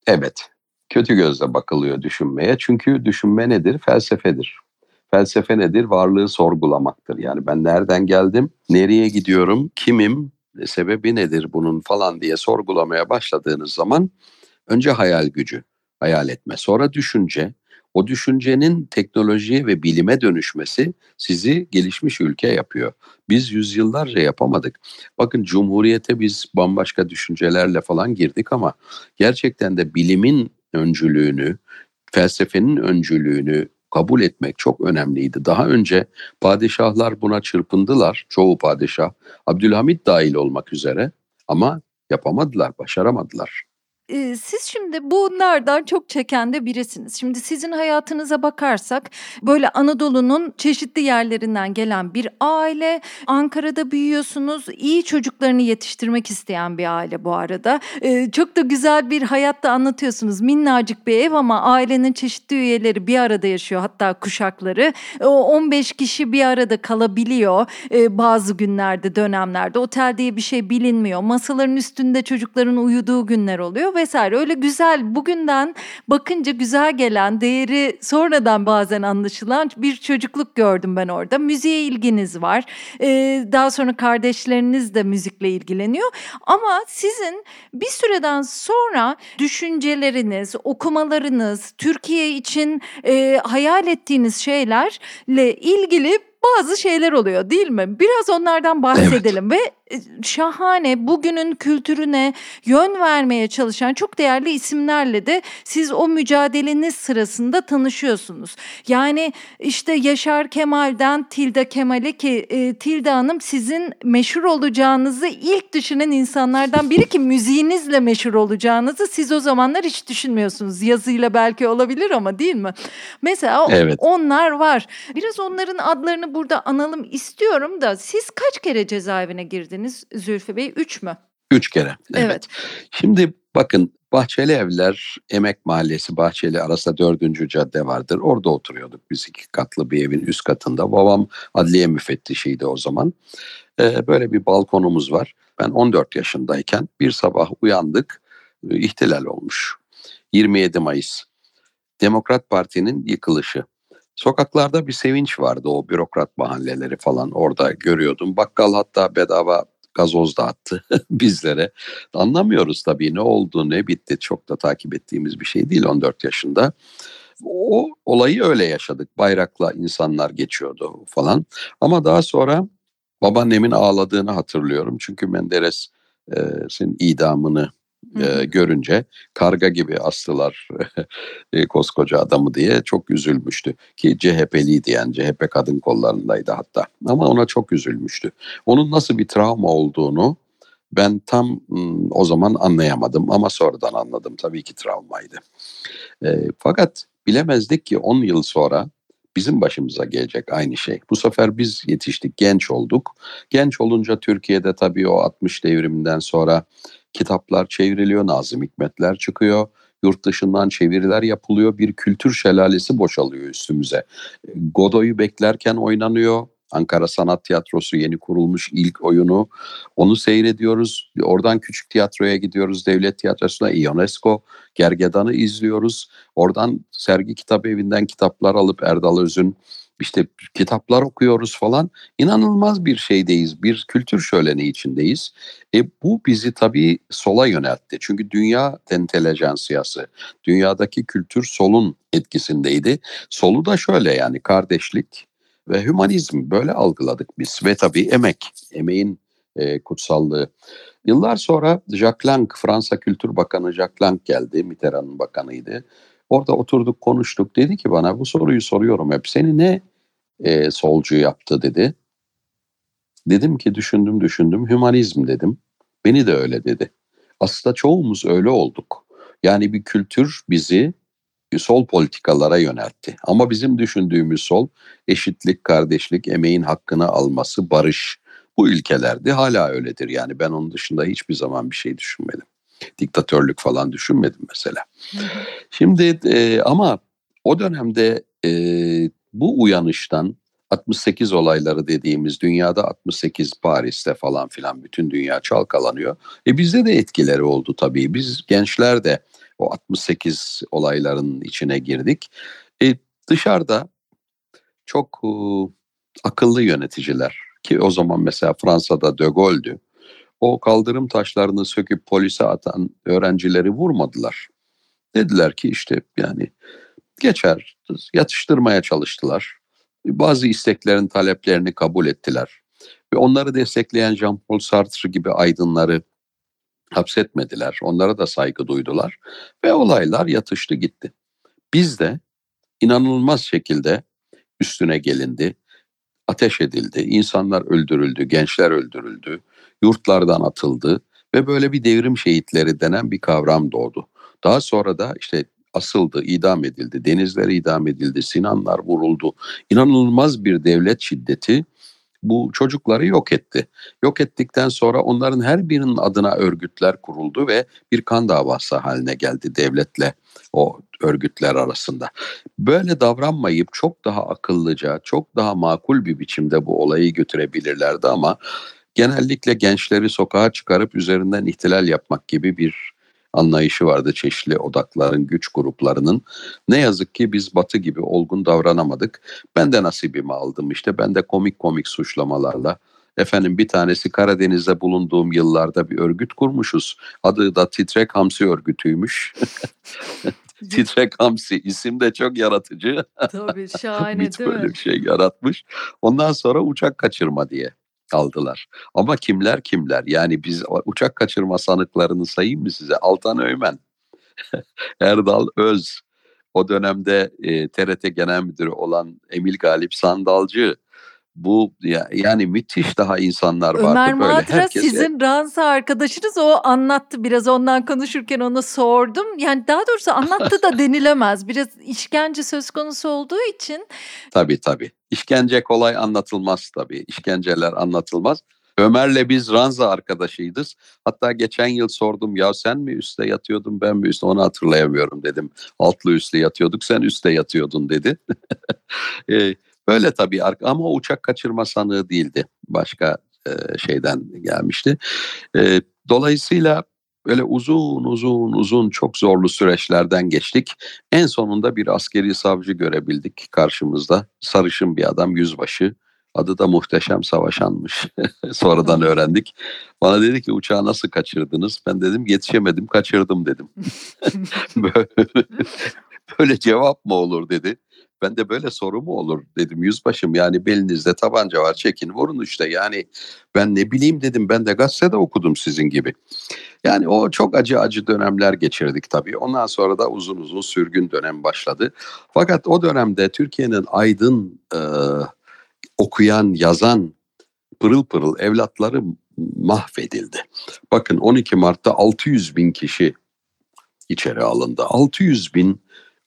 Evet. Kötü gözle bakılıyor düşünmeye. Çünkü düşünme nedir? Felsefedir. Felsefe nedir? Varlığı sorgulamaktır. Yani ben nereden geldim, nereye gidiyorum, kimim, sebebi nedir bunun falan diye sorgulamaya başladığınız zaman önce hayal gücü, hayal etme, sonra düşünce, o düşüncenin teknolojiye ve bilime dönüşmesi sizi gelişmiş ülke yapıyor. Biz yüzyıllarca yapamadık. Bakın Cumhuriyete biz bambaşka düşüncelerle falan girdik ama gerçekten de bilimin öncülüğünü, felsefenin öncülüğünü kabul etmek çok önemliydi. Daha önce padişahlar buna çırpındılar, çoğu padişah, Abdülhamit dahil olmak üzere ama Yapamadılar, başaramadılar. Siz şimdi bunlardan çok çeken de birisiniz. Şimdi sizin hayatınıza bakarsak böyle Anadolu'nun çeşitli yerlerinden gelen bir aile. Ankara'da büyüyorsunuz. iyi çocuklarını yetiştirmek isteyen bir aile bu arada. çok da güzel bir hayatta anlatıyorsunuz. Minnacık bir ev ama ailenin çeşitli üyeleri bir arada yaşıyor. Hatta kuşakları. O 15 kişi bir arada kalabiliyor. bazı günlerde, dönemlerde. Otel diye bir şey bilinmiyor. Masaların üstünde çocukların uyuduğu günler oluyor vesaire. Öyle güzel bugünden bakınca güzel gelen değeri sonradan bazen anlaşılan bir çocukluk gördüm ben orada. Müziğe ilginiz var. Ee, daha sonra kardeşleriniz de müzikle ilgileniyor. Ama sizin bir süreden sonra düşünceleriniz, okumalarınız, Türkiye için e, hayal ettiğiniz şeylerle ilgili bazı şeyler oluyor değil mi? Biraz onlardan bahsedelim evet. ve şahane bugünün kültürüne yön vermeye çalışan çok değerli isimlerle de siz o mücadeleniz sırasında tanışıyorsunuz. Yani işte Yaşar Kemal'den Tilda Kemal'e ki e, Tilda Hanım sizin meşhur olacağınızı ilk düşünen insanlardan biri ki müziğinizle meşhur olacağınızı siz o zamanlar hiç düşünmüyorsunuz. Yazıyla belki olabilir ama değil mi? Mesela evet. onlar var. Biraz onların adlarını burada analım istiyorum da siz kaç kere cezaevine girdiniz? Dediniz Zülfü Bey. Üç mü? Üç kere. Evet. evet. Şimdi bakın Bahçeli Evler, Emek Mahallesi Bahçeli arasında dördüncü cadde vardır. Orada oturuyorduk biz iki katlı bir evin üst katında. Babam adliye müfettişiydi o zaman. Ee, böyle bir balkonumuz var. Ben 14 yaşındayken bir sabah uyandık. E, ihtilal olmuş. 27 Mayıs. Demokrat Parti'nin yıkılışı. Sokaklarda bir sevinç vardı o bürokrat mahalleleri falan orada görüyordum. Bakkal hatta bedava gazoz dağıttı bizlere. Anlamıyoruz tabii ne oldu ne bitti çok da takip ettiğimiz bir şey değil 14 yaşında. O olayı öyle yaşadık. Bayrakla insanlar geçiyordu falan. Ama daha sonra babaannemin ağladığını hatırlıyorum. Çünkü Menderes'in idamını e, görünce karga gibi astılar e, koskoca adamı diye çok üzülmüştü. Ki CHP'liydi yani CHP kadın kollarındaydı hatta ama ona çok üzülmüştü. Onun nasıl bir travma olduğunu ben tam o zaman anlayamadım ama sonradan anladım tabii ki travmaydı. E, fakat bilemezdik ki 10 yıl sonra bizim başımıza gelecek aynı şey. Bu sefer biz yetiştik, genç olduk. Genç olunca Türkiye'de tabii o 60 devriminden sonra kitaplar çevriliyor, Nazım Hikmetler çıkıyor. Yurt dışından çeviriler yapılıyor. Bir kültür şelalesi boşalıyor üstümüze. Godoy'u beklerken oynanıyor. Ankara Sanat Tiyatrosu yeni kurulmuş ilk oyunu. Onu seyrediyoruz. Oradan küçük tiyatroya gidiyoruz. Devlet Tiyatrosu'na Ionesco, Gergedan'ı izliyoruz. Oradan sergi kitap evinden kitaplar alıp Erdal Öz'ün işte kitaplar okuyoruz falan. İnanılmaz bir şeydeyiz. Bir kültür şöleni içindeyiz. E bu bizi tabii sola yöneltti. Çünkü dünya entelejansiyası, dünyadaki kültür solun etkisindeydi. Solu da şöyle yani kardeşlik ve hümanizm böyle algıladık biz. Ve tabii emek, emeğin e, kutsallığı. Yıllar sonra Jacques Lang, Fransa Kültür Bakanı Jacques Lang geldi. Mitterrand'ın bakanıydı. Orada oturduk konuştuk. Dedi ki bana bu soruyu soruyorum hep. Seni ne e, solcu yaptı dedi. Dedim ki düşündüm düşündüm hümanizm dedim. Beni de öyle dedi. Aslında çoğumuz öyle olduk. Yani bir kültür bizi sol politikalara yöneltti. Ama bizim düşündüğümüz sol eşitlik, kardeşlik, emeğin hakkını alması, barış bu ilkelerdi. Hala öyledir. Yani ben onun dışında hiçbir zaman bir şey düşünmedim. Diktatörlük falan düşünmedim mesela. Şimdi e, ama o dönemde e, bu uyanıştan 68 olayları dediğimiz dünyada 68 Paris'te falan filan bütün dünya çalkalanıyor. E bizde de etkileri oldu tabii. Biz gençler de o 68 olayların içine girdik. E dışarıda çok e, akıllı yöneticiler ki o zaman mesela Fransa'da De Gaulle'dü. O kaldırım taşlarını söküp polise atan öğrencileri vurmadılar. Dediler ki işte yani geçer yatıştırmaya çalıştılar. Bazı isteklerin taleplerini kabul ettiler. Ve onları destekleyen Jean-Paul Sartre gibi aydınları hapsetmediler. Onlara da saygı duydular. Ve olaylar yatıştı gitti. Biz de inanılmaz şekilde üstüne gelindi. Ateş edildi, insanlar öldürüldü, gençler öldürüldü, yurtlardan atıldı Ve böyle bir devrim şehitleri denen bir kavram doğdu. Daha sonra da işte asıldı, idam edildi, denizler idam edildi, Sinanlar vuruldu. İnanılmaz bir devlet şiddeti bu çocukları yok etti. Yok ettikten sonra onların her birinin adına örgütler kuruldu ve bir kan davası haline geldi devletle o örgütler arasında. Böyle davranmayıp çok daha akıllıca, çok daha makul bir biçimde bu olayı götürebilirlerdi ama genellikle gençleri sokağa çıkarıp üzerinden ihtilal yapmak gibi bir anlayışı vardı çeşitli odakların, güç gruplarının. Ne yazık ki biz Batı gibi olgun davranamadık. Ben de nasibimi aldım işte. Ben de komik komik suçlamalarla Efendim bir tanesi Karadeniz'de bulunduğum yıllarda bir örgüt kurmuşuz. Adı da Titrek Hamsi Örgütü'ymüş. Titrek Hamsi isim de çok yaratıcı. Tabii şahane değil böyle mi? bir şey yaratmış. Ondan sonra uçak kaçırma diye aldılar. Ama kimler kimler? Yani biz uçak kaçırma sanıklarını sayayım mı size? Altan Öymen, Erdal Öz, o dönemde e, TRT Genel Müdürü olan Emil Galip Sandalcı, bu ya, yani müthiş daha insanlar vardı Ömer böyle. Madra Herkese- sizin ranza arkadaşınız o anlattı biraz ondan konuşurken ona sordum. Yani daha doğrusu anlattı da denilemez. Biraz işkence söz konusu olduğu için Tabii tabii. İşkence kolay anlatılmaz tabii. İşkenceler anlatılmaz. Ömer'le biz ranza arkadaşıydık. Hatta geçen yıl sordum ya sen mi üstte yatıyordun ben mi üstte onu hatırlayamıyorum dedim. Altlı üstlü yatıyorduk sen üstte yatıyordun dedi. Ee, Böyle tabii ama o uçak kaçırma sanığı değildi. Başka e, şeyden gelmişti. E, dolayısıyla böyle uzun uzun uzun çok zorlu süreçlerden geçtik. En sonunda bir askeri savcı görebildik karşımızda. Sarışın bir adam yüzbaşı. Adı da Muhteşem Savaşan'mış. Sonradan öğrendik. Bana dedi ki uçağı nasıl kaçırdınız? Ben dedim yetişemedim kaçırdım dedim. böyle, böyle cevap mı olur dedi. Ben de böyle soru mu olur dedim yüzbaşım yani belinizde tabanca var çekin vurun işte yani ben ne bileyim dedim ben de gazetede okudum sizin gibi. Yani o çok acı acı dönemler geçirdik tabii. Ondan sonra da uzun uzun sürgün dönem başladı. Fakat o dönemde Türkiye'nin aydın e, okuyan, yazan pırıl pırıl evlatları mahvedildi. Bakın 12 Mart'ta 600 bin kişi içeri alındı. 600 bin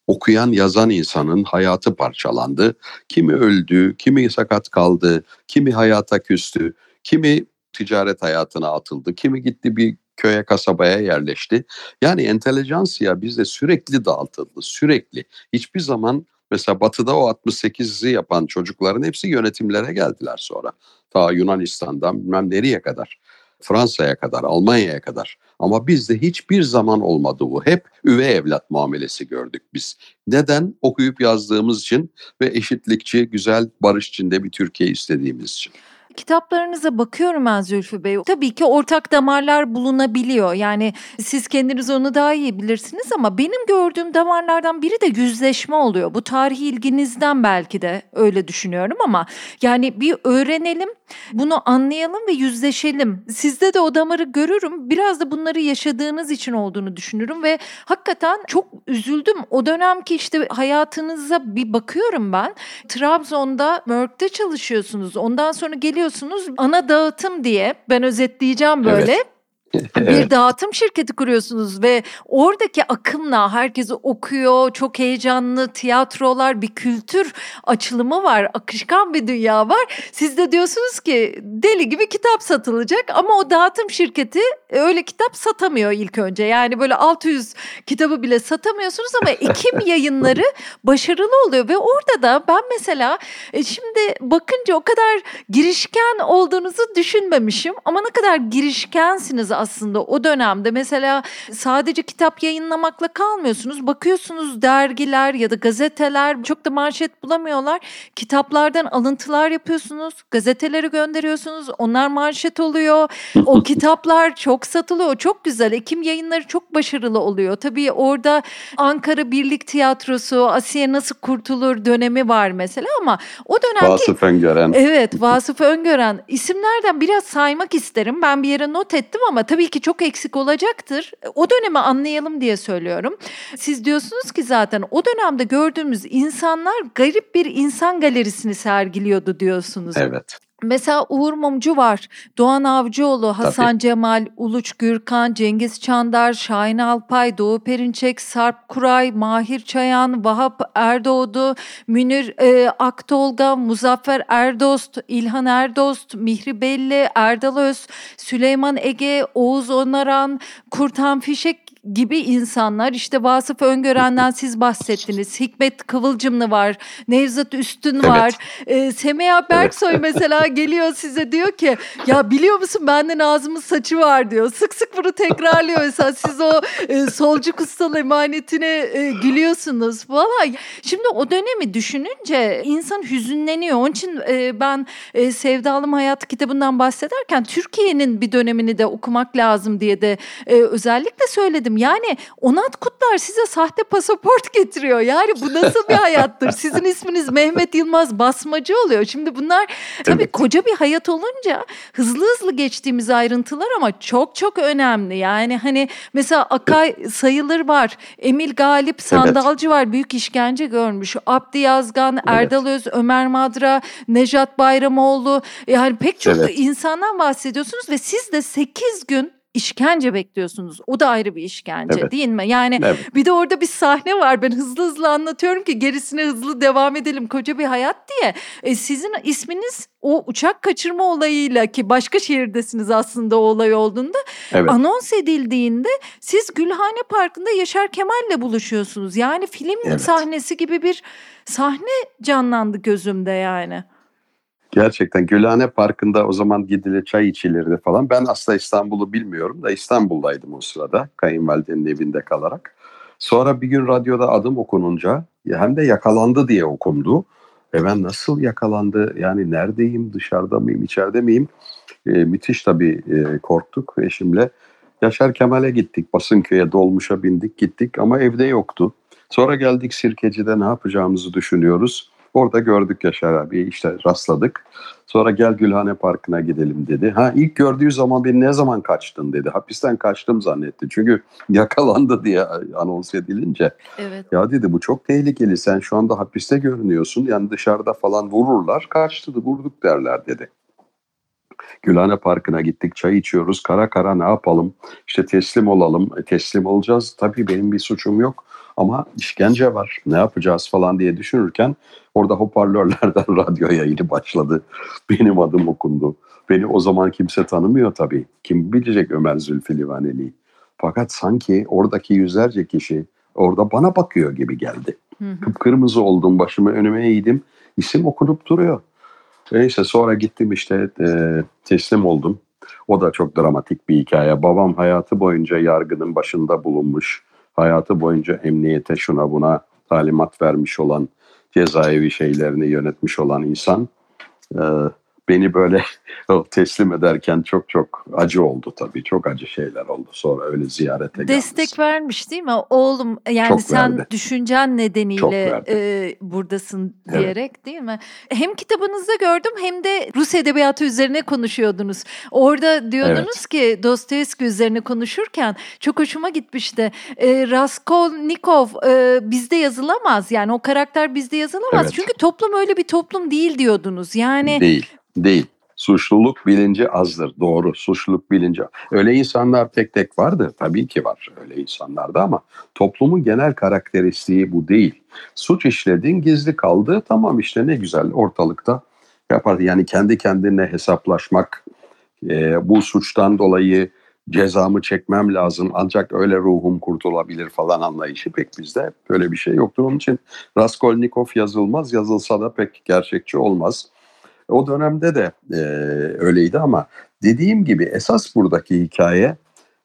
okuyan yazan insanın hayatı parçalandı. Kimi öldü, kimi sakat kaldı, kimi hayata küstü, kimi ticaret hayatına atıldı, kimi gitti bir köye kasabaya yerleşti. Yani entelejansiya bizde sürekli dağıtıldı, sürekli. Hiçbir zaman mesela batıda o 68'i yapan çocukların hepsi yönetimlere geldiler sonra. Ta Yunanistan'dan bilmem nereye kadar. Fransa'ya kadar, Almanya'ya kadar. Ama bizde hiçbir zaman olmadı bu. Hep üvey evlat muamelesi gördük biz. Neden? Okuyup yazdığımız için ve eşitlikçi, güzel, barış içinde bir Türkiye istediğimiz için. Kitaplarınıza bakıyorum ben Zülfü Bey. Tabii ki ortak damarlar bulunabiliyor. Yani siz kendiniz onu daha iyi bilirsiniz ama benim gördüğüm damarlardan biri de yüzleşme oluyor. Bu tarihi ilginizden belki de öyle düşünüyorum ama yani bir öğrenelim, bunu anlayalım ve yüzleşelim. Sizde de o damarı görürüm. Biraz da bunları yaşadığınız için olduğunu düşünürüm ve hakikaten çok üzüldüm. O dönemki işte hayatınıza bir bakıyorum ben. Trabzon'da Merck'te çalışıyorsunuz. Ondan sonra geliyorsunuz ana dağıtım diye ben özetleyeceğim böyle. Evet. Bir dağıtım şirketi kuruyorsunuz ve oradaki akımla herkes okuyor, çok heyecanlı tiyatrolar, bir kültür açılımı var, akışkan bir dünya var. Siz de diyorsunuz ki deli gibi kitap satılacak ama o dağıtım şirketi öyle kitap satamıyor ilk önce. Yani böyle 600 kitabı bile satamıyorsunuz ama Ekim yayınları başarılı oluyor ve orada da ben mesela e, şimdi bakınca o kadar girişken olduğunuzu düşünmemişim ama ne kadar girişkensiniz aslında o dönemde. Mesela sadece kitap yayınlamakla kalmıyorsunuz. Bakıyorsunuz dergiler ya da gazeteler çok da manşet bulamıyorlar. Kitaplardan alıntılar yapıyorsunuz. Gazetelere gönderiyorsunuz. Onlar manşet oluyor. O kitaplar çok satılıyor. Çok güzel. Ekim yayınları çok başarılı oluyor. Tabii orada Ankara Birlik Tiyatrosu, Asiye Nasıl Kurtulur dönemi var mesela ama o dönemki Vasıf Öngören. Evet Vasıf Öngören isimlerden biraz saymak isterim. Ben bir yere not ettim ama tabii ki çok eksik olacaktır. O dönemi anlayalım diye söylüyorum. Siz diyorsunuz ki zaten o dönemde gördüğümüz insanlar garip bir insan galerisini sergiliyordu diyorsunuz. Evet. Mesela Uğur Mumcu var, Doğan Avcıoğlu, Hasan Tabii. Cemal, Uluç Gürkan, Cengiz Çandar, Şahin Alpay, Doğu Perinçek, Sarp Kuray, Mahir Çayan, Vahap Erdoğdu, Münir e, Aktolga, Muzaffer Erdost, İlhan Erdost, Mihri Belli, Erdal Öz, Süleyman Ege, Oğuz Onaran, Kurtan Fişek gibi insanlar işte Vasıf Öngören'den siz bahsettiniz. Hikmet Kıvılcımlı var. Nevzat Üstün var. Evet. E, Semeya Berksoy evet. mesela geliyor size diyor ki ya biliyor musun bende Nazım'ın saçı var diyor. Sık sık bunu tekrarlıyor mesela siz o e, solcu kutsal emanetine e, gülüyorsunuz falan. Şimdi o dönemi düşününce insan hüzünleniyor. Onun için e, ben e, Sevdalım Hayat kitabından bahsederken Türkiye'nin bir dönemini de okumak lazım diye de e, özellikle söyledim yani Onat Kutlar size sahte pasaport getiriyor. Yani bu nasıl bir hayattır? Sizin isminiz Mehmet Yılmaz Basmacı oluyor. Şimdi bunlar tabii evet. koca bir hayat olunca hızlı hızlı geçtiğimiz ayrıntılar ama çok çok önemli. Yani hani mesela Akay sayılır var. Emil Galip Sandalcı evet. var. Büyük işkence görmüş. Abdi Yazgan, evet. Erdal Öz, Ömer Madra, Nejat Bayramoğlu. Yani pek çok evet. insandan bahsediyorsunuz ve siz de 8 gün işkence bekliyorsunuz. O da ayrı bir işkence evet. değil mi? Yani evet. bir de orada bir sahne var. Ben hızlı hızlı anlatıyorum ki gerisine hızlı devam edelim. Koca bir hayat diye. E, sizin isminiz o uçak kaçırma olayıyla ki başka şehirdesiniz aslında o olay olduğunda evet. anons edildiğinde siz Gülhane Parkı'nda Yaşar Kemal'le buluşuyorsunuz. Yani film evet. sahnesi gibi bir sahne canlandı gözümde yani. Gerçekten Gülhane Parkı'nda o zaman gidilir çay içilirdi falan. Ben aslında İstanbul'u bilmiyorum da İstanbul'daydım o sırada kayınvalidenin evinde kalarak. Sonra bir gün radyoda adım okununca hem de yakalandı diye okundu. E ben nasıl yakalandı yani neredeyim dışarıda mıyım içeride miyim? E, müthiş tabii e, korktuk eşimle. Yaşar Kemal'e gittik Basınköy'e dolmuşa bindik gittik ama evde yoktu. Sonra geldik Sirkeci'de ne yapacağımızı düşünüyoruz. Orada gördük Yaşar abi işte rastladık. Sonra gel Gülhane Parkı'na gidelim dedi. Ha ilk gördüğü zaman beni ne zaman kaçtın dedi. Hapisten kaçtım zannetti. Çünkü yakalandı diye anons edilince. Evet. Ya dedi bu çok tehlikeli. Sen şu anda hapiste görünüyorsun. Yani dışarıda falan vururlar. Kaçtı vurduk derler dedi. Gülhane Parkı'na gittik çay içiyoruz. Kara kara ne yapalım? İşte teslim olalım. E, teslim olacağız. Tabii benim bir suçum yok. Ama işkence var ne yapacağız falan diye düşünürken orada hoparlörlerden radyo yayını başladı. Benim adım okundu. Beni o zaman kimse tanımıyor tabii. Kim bilecek Ömer Zülfü Livaneli'yi. Fakat sanki oradaki yüzlerce kişi orada bana bakıyor gibi geldi. Kıpkırmızı oldum başımı önüme eğdim. İsim okunup duruyor. Neyse sonra gittim işte e, teslim oldum. O da çok dramatik bir hikaye. Babam hayatı boyunca yargının başında bulunmuş hayatı boyunca emniyete şuna buna talimat vermiş olan cezaevi şeylerini yönetmiş olan insan e, beni böyle teslim ederken çok çok acı oldu tabii. Çok acı şeyler oldu sonra öyle ziyarete Destek gelmesi. vermiş değil mi? Oğlum yani çok sen verdi. düşüncen nedeniyle e, buradasın diyerek evet. değil mi? Hem kitabınızda gördüm hem de Rus edebiyatı üzerine konuşuyordunuz. Orada diyordunuz evet. ki Dostoyevski üzerine konuşurken çok hoşuma gitmişti. E, Raskolnikov e, bizde yazılamaz yani o karakter bizde yazılamaz. Evet. Çünkü toplum öyle bir toplum değil diyordunuz. Yani değil Değil. Suçluluk bilinci azdır. Doğru. Suçluluk bilinci. Öyle insanlar tek tek vardı. Tabii ki var öyle insanlarda ama toplumun genel karakteristiği bu değil. Suç işledin gizli kaldı. Tamam işte ne güzel ortalıkta yapardı. Yani kendi kendine hesaplaşmak e, bu suçtan dolayı cezamı çekmem lazım ancak öyle ruhum kurtulabilir falan anlayışı pek bizde böyle bir şey yoktur. Onun için Raskolnikov yazılmaz yazılsa da pek gerçekçi olmaz. O dönemde de e, öyleydi ama dediğim gibi esas buradaki hikaye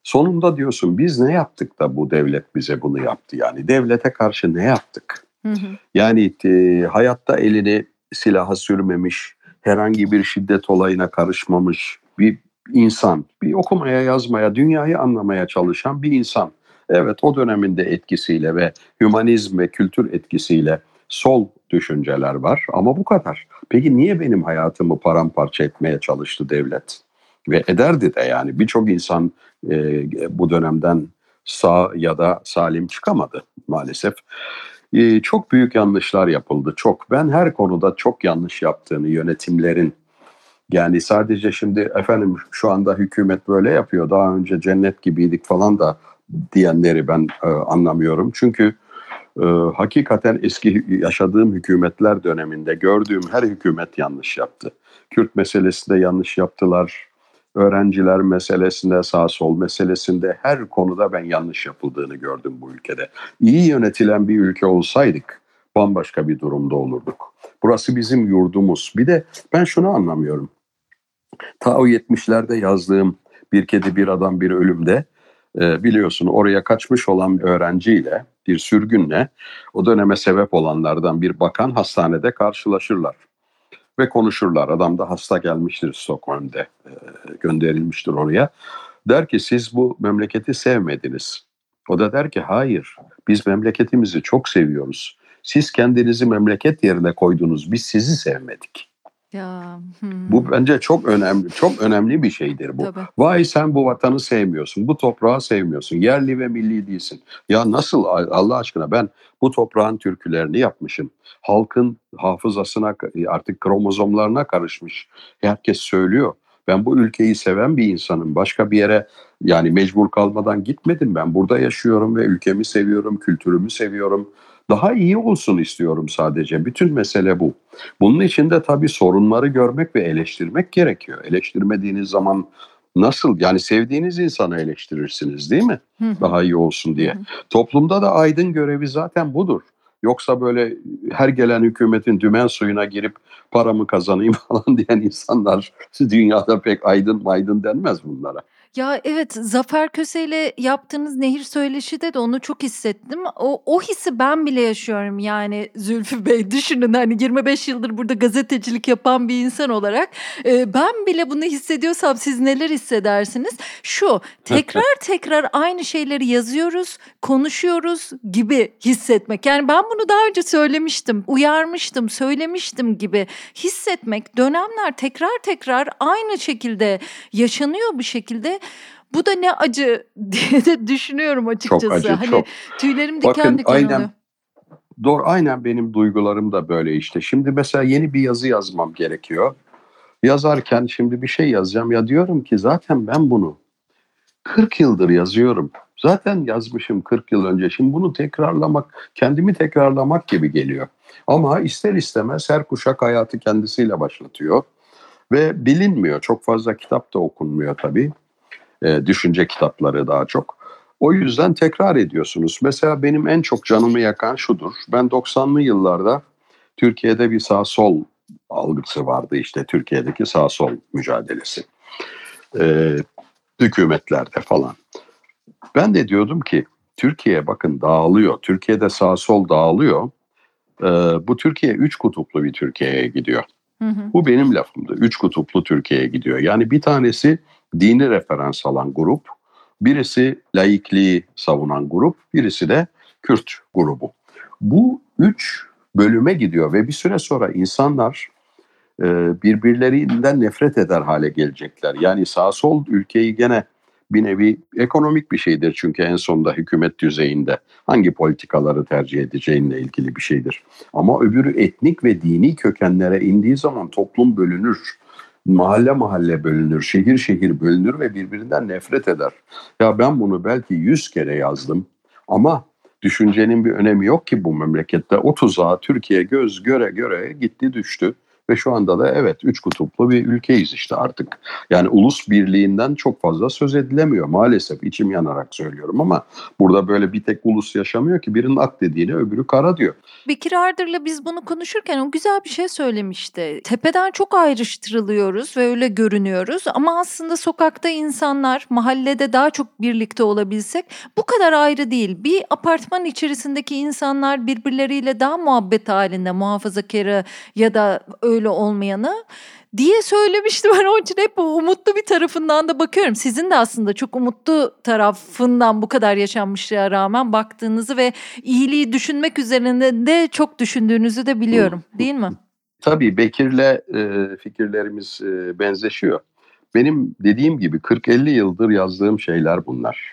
sonunda diyorsun biz ne yaptık da bu devlet bize bunu yaptı yani devlete karşı ne yaptık? Hı hı. Yani e, hayatta elini silaha sürmemiş, herhangi bir şiddet olayına karışmamış bir insan, bir okumaya yazmaya, dünyayı anlamaya çalışan bir insan. Evet o döneminde etkisiyle ve hümanizm ve kültür etkisiyle sol düşünceler var ama bu kadar. Peki niye benim hayatımı paramparça etmeye çalıştı devlet? Ve ederdi de yani birçok insan e, bu dönemden sağ ya da salim çıkamadı maalesef. E, çok büyük yanlışlar yapıldı çok. Ben her konuda çok yanlış yaptığını yönetimlerin Yani sadece şimdi efendim şu anda hükümet böyle yapıyor. Daha önce cennet gibiydik falan da diyenleri ben e, anlamıyorum. Çünkü e, hakikaten eski yaşadığım hükümetler döneminde gördüğüm her hükümet yanlış yaptı. Kürt meselesinde yanlış yaptılar. Öğrenciler meselesinde, sağ sol meselesinde her konuda ben yanlış yapıldığını gördüm bu ülkede. İyi yönetilen bir ülke olsaydık bambaşka bir durumda olurduk. Burası bizim yurdumuz. Bir de ben şunu anlamıyorum. Ta o 70'lerde yazdığım Bir Kedi Bir Adam Bir Ölüm'de e, biliyorsun oraya kaçmış olan bir öğrenciyle bir sürgünle o döneme sebep olanlardan bir bakan hastanede karşılaşırlar ve konuşurlar. Adam da hasta gelmiştir Stockholm'de e, gönderilmiştir oraya. Der ki siz bu memleketi sevmediniz. O da der ki hayır biz memleketimizi çok seviyoruz. Siz kendinizi memleket yerine koydunuz biz sizi sevmedik. Ya, hmm. Bu bence çok önemli, çok önemli bir şeydir bu. Tabii. Vay sen bu vatanı sevmiyorsun, bu toprağı sevmiyorsun, yerli ve milli değilsin. Ya nasıl Allah aşkına ben bu toprağın türkülerini yapmışım. Halkın hafızasına artık kromozomlarına karışmış. Herkes söylüyor. Ben bu ülkeyi seven bir insanım. Başka bir yere yani mecbur kalmadan gitmedim. Ben burada yaşıyorum ve ülkemi seviyorum, kültürümü seviyorum. Daha iyi olsun istiyorum sadece. Bütün mesele bu. Bunun için de tabii sorunları görmek ve eleştirmek gerekiyor. Eleştirmediğiniz zaman nasıl yani sevdiğiniz insanı eleştirirsiniz değil mi? Daha iyi olsun diye. Toplumda da aydın görevi zaten budur. Yoksa böyle her gelen hükümetin dümen suyuna girip paramı kazanayım falan diyen insanlar dünyada pek aydın maydın denmez bunlara. Ya evet Zafer Köse ile yaptığınız nehir söyleşi de onu çok hissettim. O, o hissi ben bile yaşıyorum yani Zülfü Bey. Düşünün hani 25 yıldır burada gazetecilik yapan bir insan olarak e, ben bile bunu hissediyorsam siz neler hissedersiniz? Şu tekrar tekrar aynı şeyleri yazıyoruz, konuşuyoruz gibi hissetmek. Yani ben bunu daha önce söylemiştim, uyarmıştım, söylemiştim gibi hissetmek dönemler tekrar tekrar aynı şekilde yaşanıyor bu şekilde bu da ne acı diye de düşünüyorum açıkçası. Çok acı, hani çok. tüylerim diken Bakın, diken aynen, oluyor. Doğru, aynen benim duygularım da böyle işte. Şimdi mesela yeni bir yazı yazmam gerekiyor. Yazarken şimdi bir şey yazacağım ya diyorum ki zaten ben bunu 40 yıldır yazıyorum. Zaten yazmışım 40 yıl önce. Şimdi bunu tekrarlamak, kendimi tekrarlamak gibi geliyor. Ama ister istemez her kuşak hayatı kendisiyle başlatıyor. Ve bilinmiyor. Çok fazla kitap da okunmuyor tabii. E, düşünce kitapları daha çok. O yüzden tekrar ediyorsunuz. Mesela benim en çok canımı yakan şudur. Ben 90'lı yıllarda Türkiye'de bir sağ sol algısı vardı işte Türkiye'deki sağ sol mücadelesi. Ee, hükümetlerde falan. Ben de diyordum ki Türkiye bakın dağılıyor. Türkiye'de sağ sol dağılıyor. Ee, bu Türkiye üç kutuplu bir Türkiye'ye gidiyor. Hı hı. Bu benim lafımdı. Üç kutuplu Türkiye'ye gidiyor. Yani bir tanesi dini referans alan grup, birisi laikliği savunan grup, birisi de Kürt grubu. Bu üç bölüme gidiyor ve bir süre sonra insanlar e, birbirlerinden nefret eder hale gelecekler. Yani sağ sol ülkeyi gene bir nevi ekonomik bir şeydir çünkü en sonunda hükümet düzeyinde hangi politikaları tercih edeceğinle ilgili bir şeydir. Ama öbürü etnik ve dini kökenlere indiği zaman toplum bölünür mahalle mahalle bölünür, şehir şehir bölünür ve birbirinden nefret eder. Ya ben bunu belki yüz kere yazdım ama düşüncenin bir önemi yok ki bu memlekette. O tuzağa Türkiye göz göre göre gitti düştü. Ve şu anda da evet üç kutuplu bir ülkeyiz işte artık. Yani ulus birliğinden çok fazla söz edilemiyor maalesef içim yanarak söylüyorum ama burada böyle bir tek ulus yaşamıyor ki birinin ak dediğini öbürü kara diyor. Bekir Ardır'la biz bunu konuşurken o güzel bir şey söylemişti. Tepeden çok ayrıştırılıyoruz ve öyle görünüyoruz ama aslında sokakta insanlar mahallede daha çok birlikte olabilsek bu kadar ayrı değil. Bir apartman içerisindeki insanlar birbirleriyle daha muhabbet halinde muhafazakarı ya da öyle olmayanı diye söylemiştim. Ben onun için hep umutlu bir tarafından da bakıyorum. Sizin de aslında çok umutlu tarafından bu kadar yaşanmışlığa rağmen baktığınızı ve iyiliği düşünmek üzerinde de çok düşündüğünüzü de biliyorum. Değil mi? Tabii Bekir'le e, fikirlerimiz e, benzeşiyor. Benim dediğim gibi 40-50 yıldır yazdığım şeyler bunlar.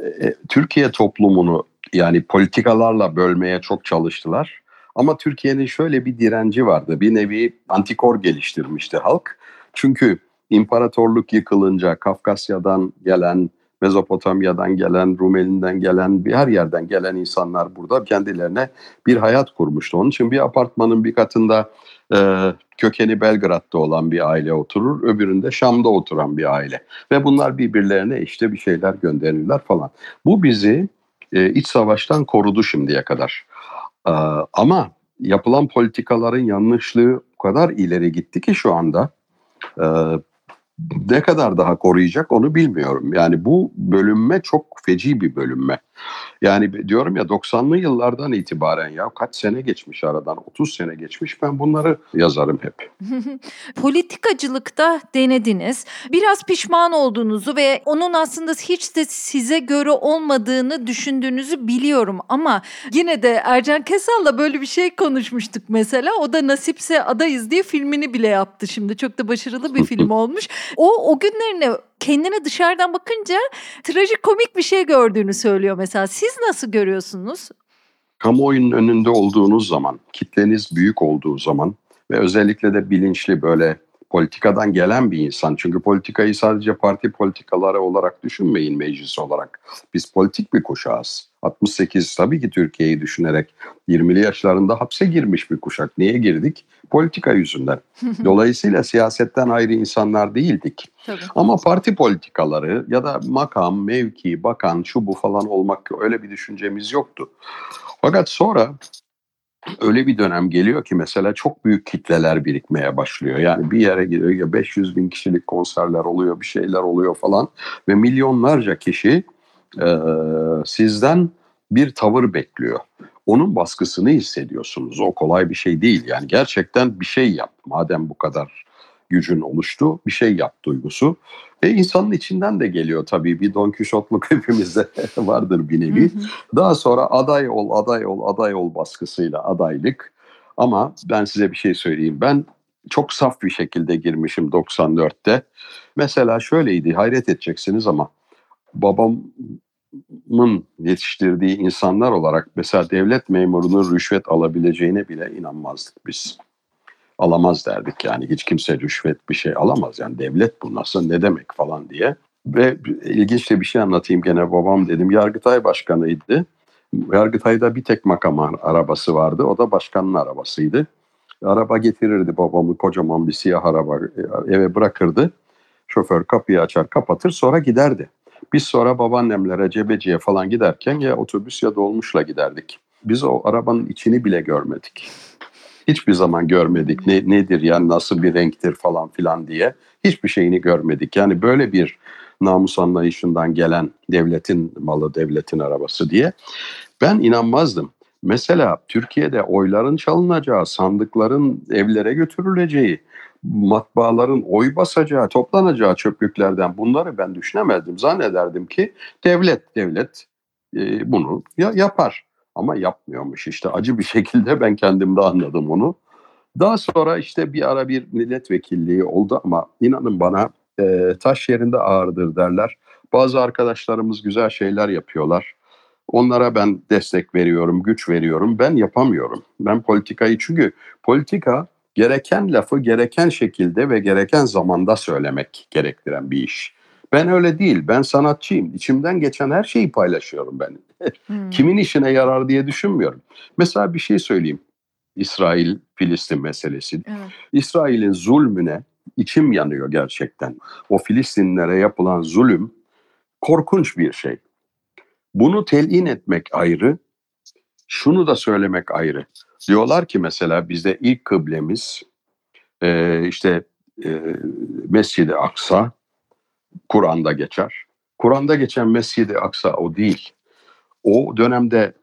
E, e, Türkiye toplumunu yani politikalarla bölmeye çok çalıştılar. Ama Türkiye'nin şöyle bir direnci vardı. Bir nevi antikor geliştirmişti halk. Çünkü imparatorluk yıkılınca Kafkasya'dan gelen, Mezopotamya'dan gelen, Rumeli'nden gelen, bir her yerden gelen insanlar burada kendilerine bir hayat kurmuştu. Onun için bir apartmanın bir katında e, kökeni Belgrad'da olan bir aile oturur, öbüründe Şam'da oturan bir aile. Ve bunlar birbirlerine işte bir şeyler gönderirler falan. Bu bizi e, iç savaştan korudu şimdiye kadar. E, ama yapılan politikaların yanlışlığı o kadar ileri gitti ki şu anda e, ne kadar daha koruyacak onu bilmiyorum. Yani bu bölünme çok feci bir bölünme. Yani diyorum ya 90'lı yıllardan itibaren ya kaç sene geçmiş aradan 30 sene geçmiş ben bunları yazarım hep. Politikacılıkta denediniz. Biraz pişman olduğunuzu ve onun aslında hiç de size göre olmadığını düşündüğünüzü biliyorum ama yine de Ercan Kesal'la böyle bir şey konuşmuştuk mesela. O da Nasipse Adayız diye filmini bile yaptı şimdi. Çok da başarılı bir film olmuş. O o günlerine kendine dışarıdan bakınca trajikomik bir şey gördüğünü söylüyor mesela. Siz nasıl görüyorsunuz? Kamuoyunun önünde olduğunuz zaman, kitleniz büyük olduğu zaman ve özellikle de bilinçli böyle politikadan gelen bir insan. Çünkü politikayı sadece parti politikaları olarak düşünmeyin meclis olarak. Biz politik bir kuşağız. 68 tabii ki Türkiye'yi düşünerek 20'li yaşlarında hapse girmiş bir kuşak. Niye girdik? Politika yüzünden. Dolayısıyla siyasetten ayrı insanlar değildik. Tabii. Ama parti politikaları ya da makam, mevki, bakan, şu bu falan olmak öyle bir düşüncemiz yoktu. Fakat sonra öyle bir dönem geliyor ki mesela çok büyük kitleler birikmeye başlıyor. Yani bir yere gidiyor ya 500 bin kişilik konserler oluyor, bir şeyler oluyor falan ve milyonlarca kişi e, sizden bir tavır bekliyor. Onun baskısını hissediyorsunuz. O kolay bir şey değil. Yani gerçekten bir şey yap. Madem bu kadar gücün oluştu, bir şey yap duygusu. Ve insanın içinden de geliyor tabii bir Don Kişotluk hepimizde vardır bir nevi. Daha sonra aday ol, aday ol, aday ol baskısıyla adaylık. Ama ben size bir şey söyleyeyim. Ben çok saf bir şekilde girmişim 94'te. Mesela şöyleydi, hayret edeceksiniz ama babamın yetiştirdiği insanlar olarak mesela devlet memurunun rüşvet alabileceğine bile inanmazdık biz alamaz derdik yani hiç kimse rüşvet bir şey alamaz yani devlet bu nasıl ne demek falan diye. Ve ilginç de bir şey anlatayım gene babam dedim Yargıtay Başkanı'ydı. Yargıtay'da bir tek makam arabası vardı o da başkanın arabasıydı. Araba getirirdi babamı kocaman bir siyah araba e, eve bırakırdı. Şoför kapıyı açar kapatır sonra giderdi. Biz sonra babaannemlere Cebeci'ye falan giderken ya otobüs ya dolmuşla giderdik. Biz o arabanın içini bile görmedik hiçbir zaman görmedik. Ne, nedir yani nasıl bir renktir falan filan diye. Hiçbir şeyini görmedik. Yani böyle bir namus anlayışından gelen devletin malı, devletin arabası diye. Ben inanmazdım. Mesela Türkiye'de oyların çalınacağı, sandıkların evlere götürüleceği, matbaaların oy basacağı, toplanacağı çöplüklerden bunları ben düşünemezdim. Zannederdim ki devlet devlet e, bunu ya, yapar. Ama yapmıyormuş işte acı bir şekilde ben kendimde anladım onu. Daha sonra işte bir ara bir milletvekilliği oldu ama inanın bana e, taş yerinde ağırdır derler. Bazı arkadaşlarımız güzel şeyler yapıyorlar. Onlara ben destek veriyorum, güç veriyorum. Ben yapamıyorum. Ben politikayı çünkü politika gereken lafı gereken şekilde ve gereken zamanda söylemek gerektiren bir iş. Ben öyle değil. Ben sanatçıyım. İçimden geçen her şeyi paylaşıyorum ben. Hmm. Kimin işine yarar diye düşünmüyorum. Mesela bir şey söyleyeyim. İsrail-Filistin meselesi. Evet. İsrail'in zulmüne içim yanıyor gerçekten. O Filistinlere yapılan zulüm korkunç bir şey. Bunu telin etmek ayrı, şunu da söylemek ayrı. Diyorlar ki mesela bizde ilk kıblemiz e, işte e, Mescid-i Aksa, Kur'an'da geçer. Kur'an'da geçen Mescid-i Aksa o değil. O dönemde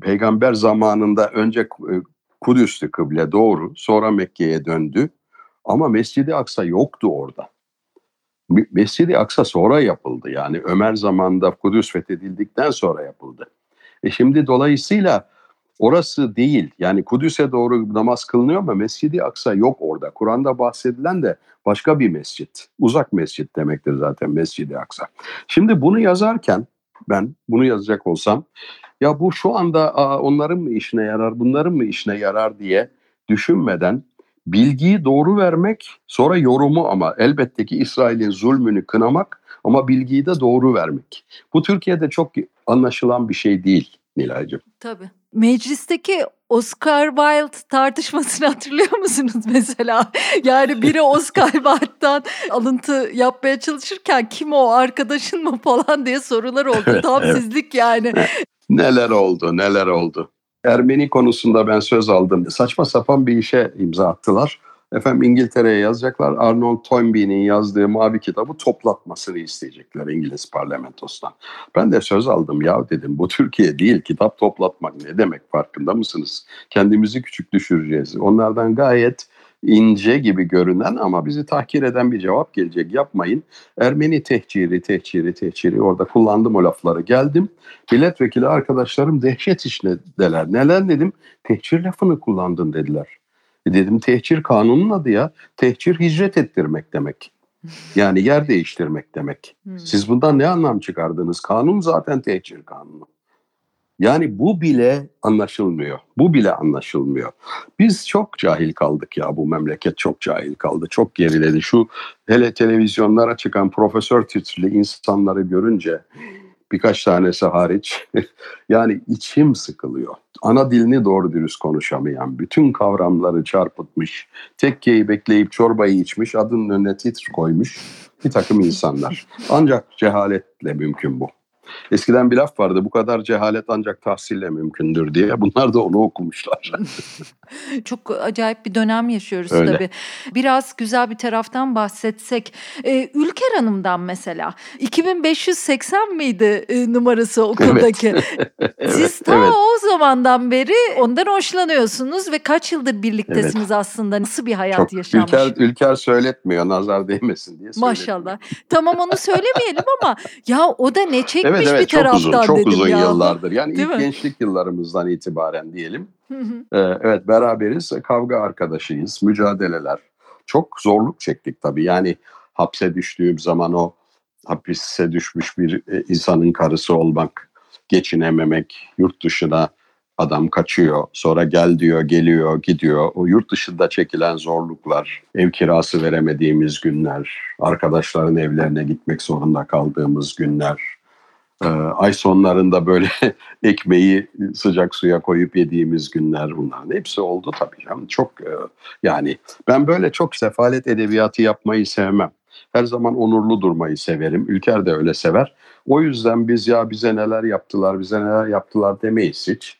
peygamber zamanında önce e, Kudüs'tü kıble doğru. Sonra Mekke'ye döndü. Ama Mescid-i Aksa yoktu orada. Mescid-i Aksa sonra yapıldı. Yani Ömer zamanında Kudüs fethedildikten sonra yapıldı. E şimdi dolayısıyla orası değil. Yani Kudüs'e doğru namaz kılınıyor ama Mescid-i Aksa yok orada. Kur'an'da bahsedilen de başka bir mescit. Uzak mescit demektir zaten Mescid-i Aksa. Şimdi bunu yazarken ben bunu yazacak olsam ya bu şu anda aa, onların mı işine yarar bunların mı işine yarar diye düşünmeden bilgiyi doğru vermek, sonra yorumu ama elbette ki İsrail'in zulmünü kınamak ama bilgiyi de doğru vermek. Bu Türkiye'de çok anlaşılan bir şey değil Nilay'cığım. Tabii. Meclisteki Oscar Wilde tartışmasını hatırlıyor musunuz mesela? Yani biri Oscar Wilde'dan alıntı yapmaya çalışırken kim o arkadaşın mı falan diye sorular oldu. Evet, Tam evet. sizlik yani. Neler oldu neler oldu. Ermeni konusunda ben söz aldım. Saçma sapan bir işe imza attılar. Efendim İngiltere'ye yazacaklar. Arnold Toynbee'nin yazdığı mavi kitabı toplatmasını isteyecekler İngiliz parlamentosundan. Ben de söz aldım ya dedim bu Türkiye değil kitap toplatmak ne demek farkında mısınız? Kendimizi küçük düşüreceğiz. Onlardan gayet ince gibi görünen ama bizi tahkir eden bir cevap gelecek. Yapmayın. Ermeni tehciri, tehciri, tehciri. Orada kullandım o lafları. Geldim. Milletvekili arkadaşlarım dehşet içindeler. Neler dedim? Tehcir lafını kullandın dediler. E dedim tehcir kanunun adı ya. Tehcir hicret ettirmek demek. Yani yer değiştirmek demek. Hmm. Siz bundan ne anlam çıkardınız? Kanun zaten tehcir kanunu. Yani bu bile anlaşılmıyor. Bu bile anlaşılmıyor. Biz çok cahil kaldık ya bu memleket çok cahil kaldı. Çok geriledi. Şu hele televizyonlara çıkan profesör titrili insanları görünce birkaç tanesi hariç yani içim sıkılıyor. Ana dilini doğru dürüst konuşamayan, bütün kavramları çarpıtmış, tekkeyi bekleyip çorbayı içmiş, adının önüne titr koymuş bir takım insanlar. Ancak cehaletle mümkün bu. Eskiden bir laf vardı bu kadar cehalet ancak tahsille mümkündür diye. Bunlar da onu okumuşlar. Çok acayip bir dönem yaşıyoruz Öyle. tabii. Biraz güzel bir taraftan bahsetsek. Ee, Ülker Hanım'dan mesela 2580 miydi e, numarası okuldaki? Evet. Siz ta evet. o zamandan beri ondan hoşlanıyorsunuz ve kaç yıldır birliktesiniz evet. aslında? Nasıl bir hayat Çok, yaşanmış? Ülker, Ülker söyletmiyor nazar değmesin diye Maşallah. Tamam onu söylemeyelim ama ya o da ne çekmiş evet, evet, bir çok taraftan uzun, çok dedim uzun ya. yıllardır. Yani Değil ilk mi? gençlik yıllarımızdan itibaren diyelim. Ee, evet beraberiz, kavga arkadaşıyız, mücadeleler. Çok zorluk çektik tabii. Yani hapse düştüğüm zaman o hapise düşmüş bir e, insanın karısı olmak, geçinememek, yurt dışına adam kaçıyor. Sonra gel diyor, geliyor, gidiyor. O yurt dışında çekilen zorluklar, ev kirası veremediğimiz günler, arkadaşların evlerine gitmek zorunda kaldığımız günler, ay sonlarında böyle ekmeği sıcak suya koyup yediğimiz günler bunların hepsi oldu tabii canım. Çok e, yani ben böyle çok sefalet edebiyatı yapmayı sevmem. Her zaman onurlu durmayı severim. Ülker de öyle sever. O yüzden biz ya bize neler yaptılar, bize neler yaptılar demeyiz hiç.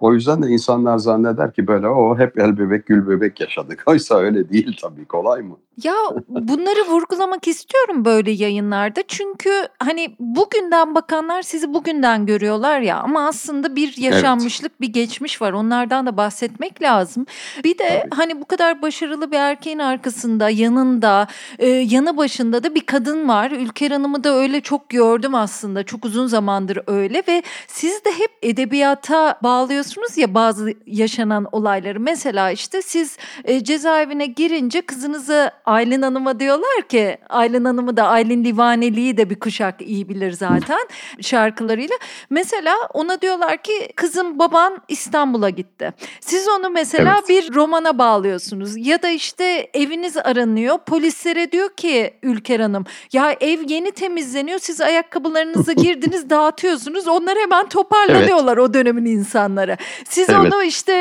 O yüzden de insanlar zanneder ki böyle o hep el bebek gül bebek yaşadık. Oysa öyle değil tabii kolay mı? Ya bunları vurgulamak istiyorum böyle yayınlarda. Çünkü hani bugünden bakanlar sizi bugünden görüyorlar ya ama aslında bir yaşanmışlık, evet. bir geçmiş var. Onlardan da bahsetmek lazım. Bir de Tabii. hani bu kadar başarılı bir erkeğin arkasında, yanında, e, yanı başında da bir kadın var. Ülker Hanım'ı da öyle çok gördüm aslında. Çok uzun zamandır öyle ve siz de hep edebiyata bağlıyorsunuz ya bazı yaşanan olayları. Mesela işte siz e, cezaevine girince kızınızı Aylin Hanım'a diyorlar ki Aylin Hanım'ı da Aylin Livaneli'yi de bir kuşak iyi bilir zaten şarkılarıyla. Mesela ona diyorlar ki kızım baban İstanbul'a gitti. Siz onu mesela evet. bir romana bağlıyorsunuz ya da işte eviniz aranıyor. Polislere diyor ki Ülker Hanım ya ev yeni temizleniyor siz ayakkabılarınızı girdiniz dağıtıyorsunuz. Onlar hemen toparlanıyorlar evet. o dönemin insanları. Siz evet. onu işte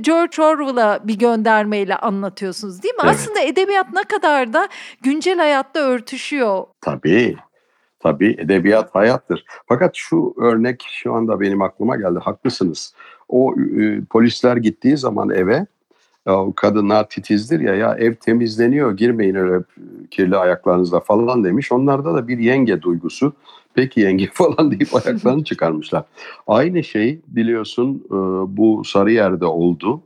George Orwell'a bir göndermeyle anlatıyorsunuz değil mi? Evet. Aslında edebiyat ne kadar da güncel hayatta örtüşüyor. Tabii. Tabii edebiyat hayattır. Fakat şu örnek şu anda benim aklıma geldi. Haklısınız. O e, polisler gittiği zaman eve o kadınlar titizdir ya ya ev temizleniyor girmeyin öyle kirli ayaklarınızla falan demiş. Onlarda da bir yenge duygusu. Peki yenge falan deyip ayaklarını çıkarmışlar. Aynı şey biliyorsun e, bu Sarıyer'de oldu.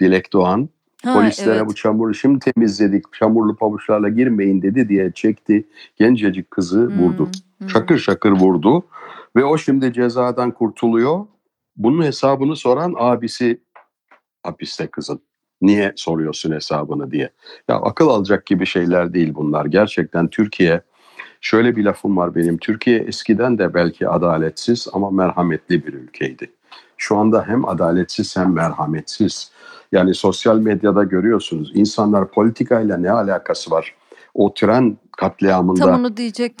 Dilek Doğan Ha, Polislere evet. bu çamuru şimdi temizledik, çamurlu pabuçlarla girmeyin dedi diye çekti. Gencecik kızı hmm, vurdu. Hmm. Şakır şakır vurdu. Ve o şimdi cezadan kurtuluyor. Bunun hesabını soran abisi hapiste kızın. Niye soruyorsun hesabını diye. Ya akıl alacak gibi şeyler değil bunlar. Gerçekten Türkiye şöyle bir lafım var benim. Türkiye eskiden de belki adaletsiz ama merhametli bir ülkeydi. Şu anda hem adaletsiz hem merhametsiz. Yani sosyal medyada görüyorsunuz insanlar politikayla ne alakası var? O tren katliamında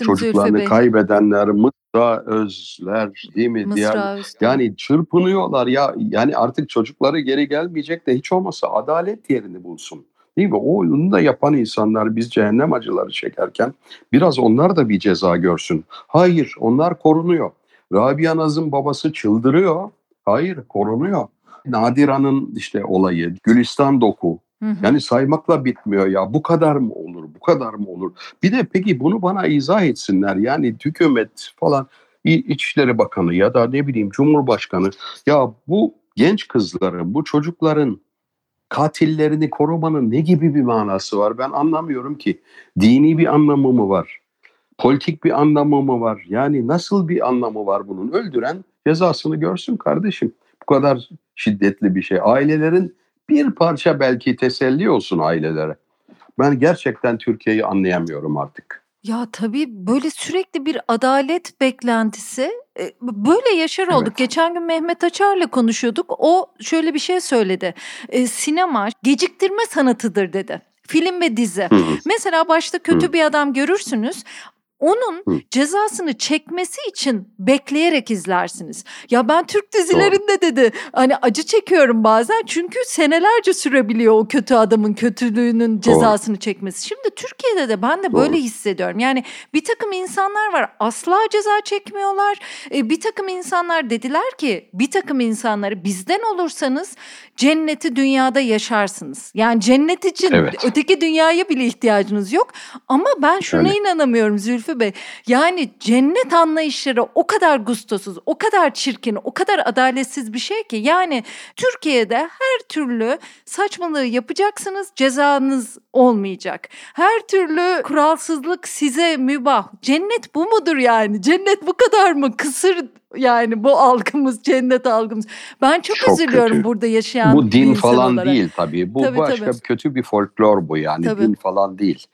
çocuklarını kaybedenler Mısra Özler değil mi? Diğer, yani çırpınıyorlar ya yani artık çocukları geri gelmeyecek de hiç olmasa adalet yerini bulsun. Değil mi? O oyunu da yapan insanlar biz cehennem acıları çekerken biraz onlar da bir ceza görsün. Hayır onlar korunuyor. Rabia Naz'ın babası çıldırıyor. Hayır korunuyor. Nadira'nın işte olayı, Gülistan Doku. Hı hı. Yani saymakla bitmiyor ya. Bu kadar mı olur? Bu kadar mı olur? Bir de peki bunu bana izah etsinler. Yani hükümet falan İçişleri Bakanı ya da ne bileyim Cumhurbaşkanı ya bu genç kızların, bu çocukların katillerini korumanın ne gibi bir manası var? Ben anlamıyorum ki. Dini bir anlamı mı var? Politik bir anlamı mı var? Yani nasıl bir anlamı var bunun? Öldüren cezasını görsün kardeşim. Bu kadar şiddetli bir şey. Ailelerin bir parça belki teselli olsun ailelere. Ben gerçekten Türkiye'yi anlayamıyorum artık. Ya tabii böyle sürekli bir adalet beklentisi e, böyle yaşar olduk. Evet. Geçen gün Mehmet Açar'la konuşuyorduk. O şöyle bir şey söyledi. E, sinema geciktirme sanatıdır dedi film ve dizi. Hı hı. Mesela başta kötü hı. bir adam görürsünüz onun Hı. cezasını çekmesi için bekleyerek izlersiniz. Ya ben Türk dizilerinde Doğru. dedi hani acı çekiyorum bazen çünkü senelerce sürebiliyor o kötü adamın kötülüğünün cezasını Doğru. çekmesi. Şimdi Türkiye'de de ben de Doğru. böyle hissediyorum. Yani bir takım insanlar var asla ceza çekmiyorlar. E, bir takım insanlar dediler ki bir takım insanları bizden olursanız cenneti dünyada yaşarsınız. Yani cennet için evet. öteki dünyaya bile ihtiyacınız yok. Ama ben şuna Öyle. inanamıyorum Zülfü Lütfü Bey. Yani cennet anlayışları o kadar gustosuz, o kadar çirkin, o kadar adaletsiz bir şey ki. Yani Türkiye'de her türlü saçmalığı yapacaksınız, cezanız olmayacak. Her türlü kuralsızlık size mübah. Cennet bu mudur yani? Cennet bu kadar mı? Kısır yani bu algımız, cennet algımız. Ben çok, çok üzülüyorum kötü. burada yaşayan Bu din falan olarak. değil tabii. Bu tabii, başka tabii. kötü bir folklor bu yani. Tabii. Din falan değil.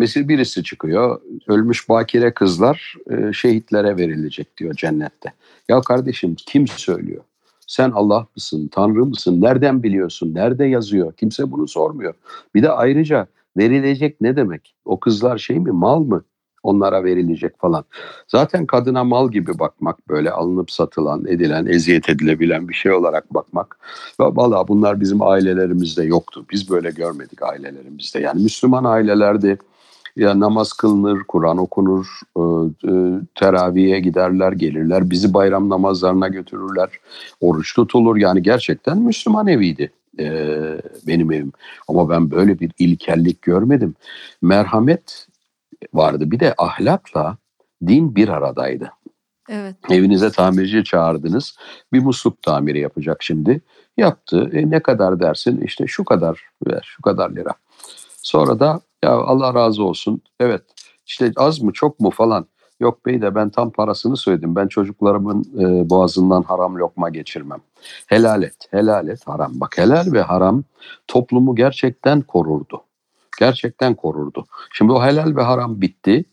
Mesela birisi çıkıyor, ölmüş bakire kızlar e, şehitlere verilecek diyor cennette. Ya kardeşim kim söylüyor? Sen Allah mısın, Tanrı mısın? Nereden biliyorsun? Nerede yazıyor? Kimse bunu sormuyor. Bir de ayrıca verilecek ne demek? O kızlar şey mi, mal mı? Onlara verilecek falan. Zaten kadına mal gibi bakmak böyle alınıp satılan, edilen, eziyet edilebilen bir şey olarak bakmak. Valla bunlar bizim ailelerimizde yoktu. Biz böyle görmedik ailelerimizde. Yani Müslüman ailelerde ya namaz kılınır, Kur'an okunur, e, e, teraviye giderler, gelirler. Bizi bayram namazlarına götürürler. Oruç tutulur. Yani gerçekten Müslüman eviydi e, benim evim. Ama ben böyle bir ilkellik görmedim. Merhamet vardı. Bir de ahlakla din bir aradaydı. Evet. Evinize tamirci çağırdınız. Bir musluk tamiri yapacak şimdi. Yaptı. E, ne kadar dersin? İşte şu kadar ver, şu kadar lira. Sonra da ya Allah razı olsun. Evet işte az mı çok mu falan. Yok bey de ben tam parasını söyledim. Ben çocuklarımın e, boğazından haram lokma geçirmem. Helal et, helal et haram. Bak helal ve haram toplumu gerçekten korurdu. Gerçekten korurdu. Şimdi o helal ve haram bitti.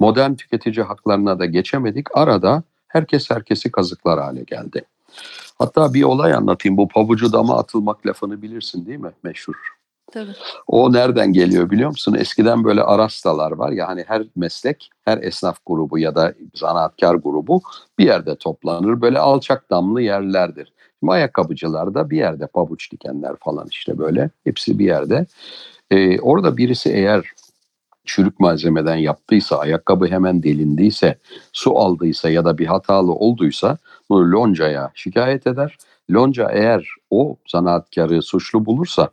Modern tüketici haklarına da geçemedik. Arada herkes herkesi kazıklar hale geldi. Hatta bir olay anlatayım. Bu pabucu dama atılmak lafını bilirsin değil mi? Meşhur. Tabii. O nereden geliyor biliyor musun? Eskiden böyle arastalar var ya hani her meslek, her esnaf grubu ya da zanaatkar grubu bir yerde toplanır. Böyle alçak damlı yerlerdir. Şimdi ayakkabıcılar da bir yerde pabuç dikenler falan işte böyle hepsi bir yerde. Ee, orada birisi eğer çürük malzemeden yaptıysa, ayakkabı hemen delindiyse, su aldıysa ya da bir hatalı olduysa bunu loncaya şikayet eder. Lonca eğer o zanaatkarı suçlu bulursa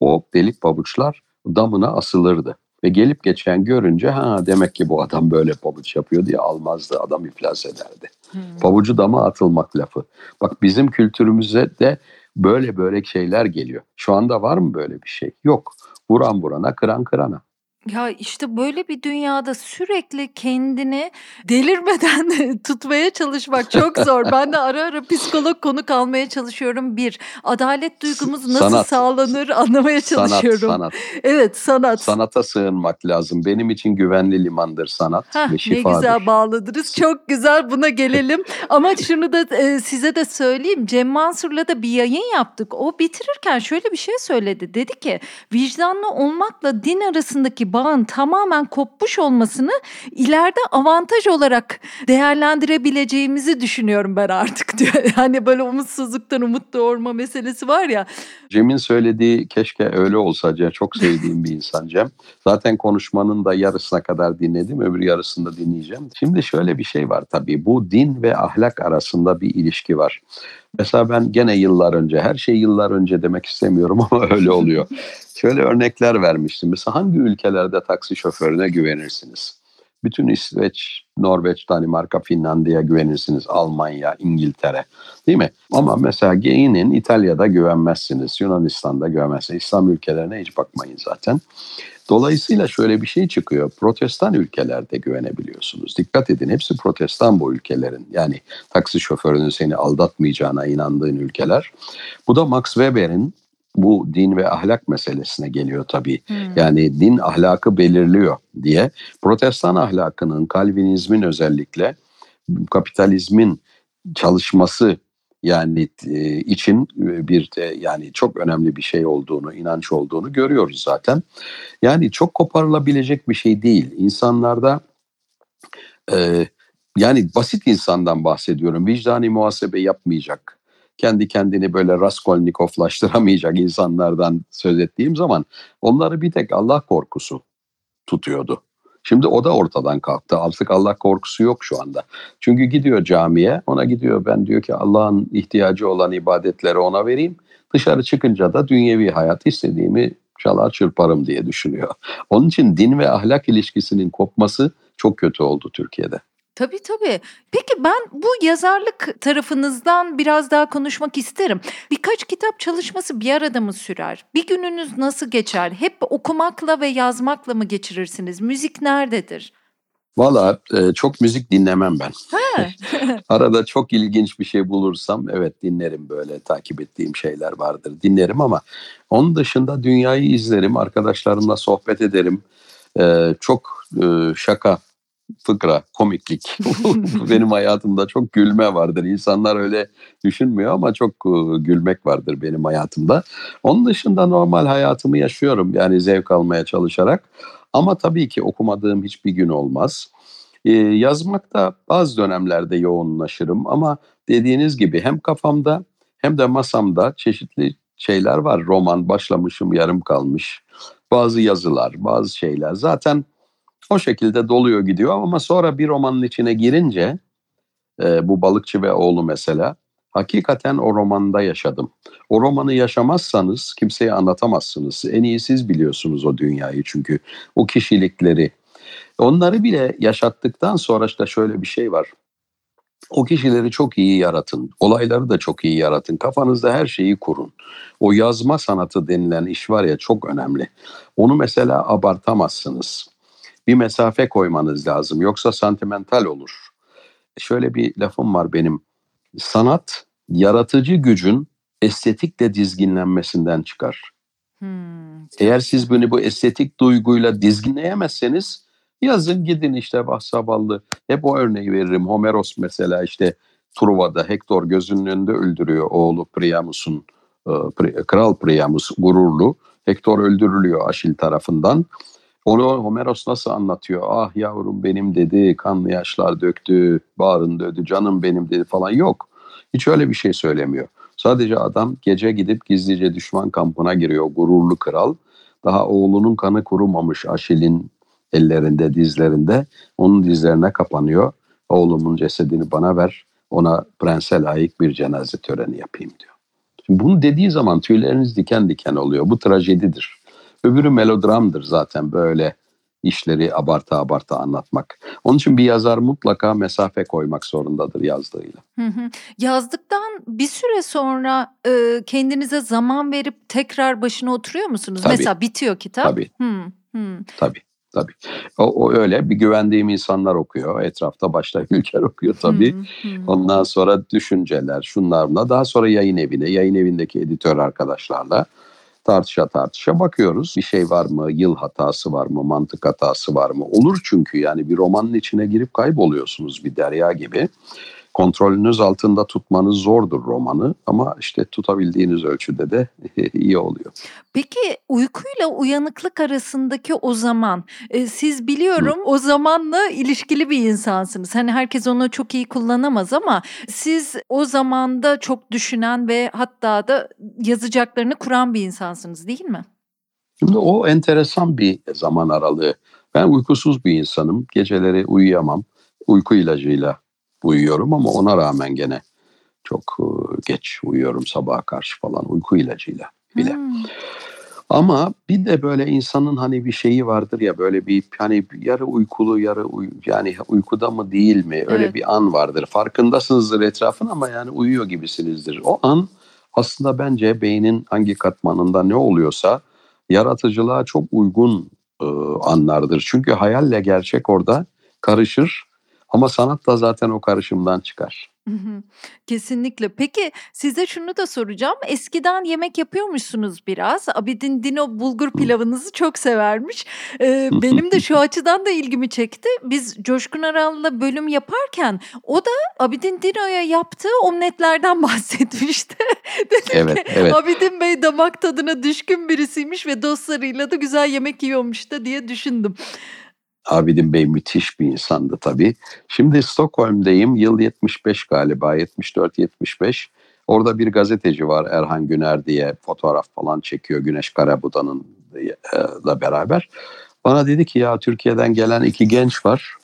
o delik pabuçlar damına asılırdı. Ve gelip geçen görünce ha demek ki bu adam böyle pabuç yapıyor diye almazdı. Adam iflas ederdi. Hmm. Pabucu dama atılmak lafı. Bak bizim kültürümüze de böyle böyle şeyler geliyor. Şu anda var mı böyle bir şey? Yok. Vuran vurana, kıran kırana. Ya işte böyle bir dünyada sürekli kendini delirmeden tutmaya çalışmak çok zor. Ben de ara ara psikolog konuk almaya çalışıyorum. Bir, adalet duygumuz nasıl sanat. sağlanır anlamaya çalışıyorum. Sanat, sanat. Evet, sanat. Sanata sığınmak lazım. Benim için güvenli limandır sanat Heh, ve şifadır. Ne güzel bağladınız. Çok güzel buna gelelim. Ama şunu da e, size de söyleyeyim. Cem Mansur'la da bir yayın yaptık. O bitirirken şöyle bir şey söyledi. Dedi ki vicdanlı olmakla din arasındaki bağın tamamen kopmuş olmasını ileride avantaj olarak değerlendirebileceğimizi düşünüyorum ben artık diyor. Yani böyle umutsuzluktan umut doğurma meselesi var ya. Cem'in söylediği keşke öyle olsa Cem. Çok sevdiğim bir insan Cem. Zaten konuşmanın da yarısına kadar dinledim. Öbür yarısını da dinleyeceğim. Şimdi şöyle bir şey var tabii. Bu din ve ahlak arasında bir ilişki var. Mesela ben gene yıllar önce, her şey yıllar önce demek istemiyorum ama öyle oluyor. Şöyle örnekler vermiştim. Mesela hangi ülkelerde taksi şoförüne güvenirsiniz? Bütün İsveç, Norveç, Danimarka, Finlandiya güvenirsiniz. Almanya, İngiltere değil mi? Ama mesela Geyinin İtalya'da güvenmezsiniz. Yunanistan'da güvenmezsiniz. İslam ülkelerine hiç bakmayın zaten. Dolayısıyla şöyle bir şey çıkıyor. Protestan ülkelerde güvenebiliyorsunuz. Dikkat edin hepsi protestan bu ülkelerin. Yani taksi şoförünün seni aldatmayacağına inandığın ülkeler. Bu da Max Weber'in bu din ve ahlak meselesine geliyor tabii. Hmm. Yani din ahlakı belirliyor diye. Protestan ahlakının, Kalvinizmin özellikle kapitalizmin çalışması yani e, için bir de yani çok önemli bir şey olduğunu, inanç olduğunu görüyoruz zaten. Yani çok koparılabilecek bir şey değil. İnsanlarda e, yani basit insandan bahsediyorum. Vicdani muhasebe yapmayacak. Kendi kendini böyle Raskolnikovlaştıramayacak insanlardan söz ettiğim zaman onları bir tek Allah korkusu tutuyordu. Şimdi o da ortadan kalktı. Artık Allah korkusu yok şu anda. Çünkü gidiyor camiye, ona gidiyor ben diyor ki Allah'ın ihtiyacı olan ibadetleri ona vereyim. Dışarı çıkınca da dünyevi hayat istediğimi çalar çırparım diye düşünüyor. Onun için din ve ahlak ilişkisinin kopması çok kötü oldu Türkiye'de. Tabii tabii. Peki ben bu yazarlık tarafınızdan biraz daha konuşmak isterim. Birkaç kitap çalışması bir arada mı sürer? Bir gününüz nasıl geçer? Hep okumakla ve yazmakla mı geçirirsiniz? Müzik nerededir? Valla e, çok müzik dinlemem ben. Arada çok ilginç bir şey bulursam evet dinlerim böyle takip ettiğim şeyler vardır dinlerim ama onun dışında dünyayı izlerim arkadaşlarımla sohbet ederim. E, çok e, şaka fıkra, komiklik. Benim hayatımda çok gülme vardır. İnsanlar öyle düşünmüyor ama çok e, gülmek vardır benim hayatımda. Onun dışında normal hayatımı yaşıyorum. Yani zevk almaya çalışarak. Ama tabii ki okumadığım hiçbir gün olmaz. Ee, yazmakta bazı dönemlerde yoğunlaşırım ama dediğiniz gibi hem kafamda hem de masamda çeşitli şeyler var. Roman başlamışım yarım kalmış. Bazı yazılar, bazı şeyler. Zaten o şekilde doluyor gidiyor ama sonra bir romanın içine girince e, bu balıkçı ve oğlu mesela hakikaten o romanda yaşadım. O romanı yaşamazsanız kimseye anlatamazsınız. En iyi siz biliyorsunuz o dünyayı çünkü o kişilikleri. Onları bile yaşattıktan sonra işte şöyle bir şey var. O kişileri çok iyi yaratın. Olayları da çok iyi yaratın. Kafanızda her şeyi kurun. O yazma sanatı denilen iş var ya çok önemli. Onu mesela abartamazsınız bir mesafe koymanız lazım. Yoksa sentimental olur. Şöyle bir lafım var benim. Sanat yaratıcı gücün estetikle dizginlenmesinden çıkar. Hmm. Eğer siz bunu bu estetik duyguyla dizginleyemezseniz yazın gidin işte Bahsaballı. Hep o örneği veririm. Homeros mesela işte Truva'da Hector gözünün önünde öldürüyor oğlu Priamus'un e, Kral Priamus gururlu. Hector öldürülüyor Aşil tarafından. Onu Homeros nasıl anlatıyor? Ah yavrum benim dedi, kanlı yaşlar döktü, bağrında ödü, canım benim dedi falan yok. Hiç öyle bir şey söylemiyor. Sadece adam gece gidip gizlice düşman kampına giriyor gururlu kral. Daha oğlunun kanı kurumamış Aşil'in ellerinde, dizlerinde. Onun dizlerine kapanıyor. Oğlumun cesedini bana ver, ona prense layık bir cenaze töreni yapayım diyor. Şimdi bunu dediği zaman tüyleriniz diken diken oluyor. Bu trajedidir. Öbürü melodramdır zaten böyle işleri abarta abarta anlatmak. Onun için bir yazar mutlaka mesafe koymak zorundadır yazdığıyla. Hı hı. Yazdıktan bir süre sonra e, kendinize zaman verip tekrar başına oturuyor musunuz? Tabii. Mesela bitiyor kitap. Tabii. Hı hı. Tabii. tabii. O, o öyle bir güvendiğim insanlar okuyor. Etrafta başta Ülker okuyor tabii. Hmm, hmm. Ondan sonra düşünceler, şunlarla. Daha sonra yayın evine, yayın evindeki editör arkadaşlarla tartışa tartışa bakıyoruz. Bir şey var mı? Yıl hatası var mı? Mantık hatası var mı? Olur çünkü yani bir romanın içine girip kayboluyorsunuz bir derya gibi kontrolünüz altında tutmanız zordur romanı ama işte tutabildiğiniz ölçüde de iyi oluyor. Peki uykuyla uyanıklık arasındaki o zaman e, siz biliyorum Hı. o zamanla ilişkili bir insansınız. Hani herkes onu çok iyi kullanamaz ama siz o zamanda çok düşünen ve hatta da yazacaklarını kuran bir insansınız değil mi? Şimdi o enteresan bir zaman aralığı. Ben uykusuz bir insanım. Geceleri uyuyamam. Uyku ilacıyla uyuyorum ama ona rağmen gene çok e, geç uyuyorum sabaha karşı falan uyku ilacıyla bile. Hmm. Ama bir de böyle insanın hani bir şeyi vardır ya böyle bir hani yarı uykulu yarı uy yani uykuda mı değil mi öyle evet. bir an vardır. Farkındasınızdır etrafın ama yani uyuyor gibisinizdir. O an aslında bence beynin hangi katmanında ne oluyorsa yaratıcılığa çok uygun e, anlardır. Çünkü hayalle gerçek orada karışır ama sanat da zaten o karışımdan çıkar. Kesinlikle. Peki size şunu da soracağım. Eskiden yemek yapıyormuşsunuz biraz. Abidin Dino bulgur pilavınızı çok severmiş. Ee, benim de şu açıdan da ilgimi çekti. Biz Coşkun Aral'la bölüm yaparken o da Abidin Dino'ya yaptığı omletlerden bahsetmişti. Dedim evet, ki evet. Abidin Bey damak tadına düşkün birisiymiş ve dostlarıyla da güzel yemek yiyormuş da diye düşündüm. Abidin Bey müthiş bir insandı tabii. Şimdi Stockholm'deyim. Yıl 75 galiba. 74-75. Orada bir gazeteci var Erhan Güner diye fotoğraf falan çekiyor Güneş Karabuda'nın da beraber. Bana dedi ki ya Türkiye'den gelen iki genç var.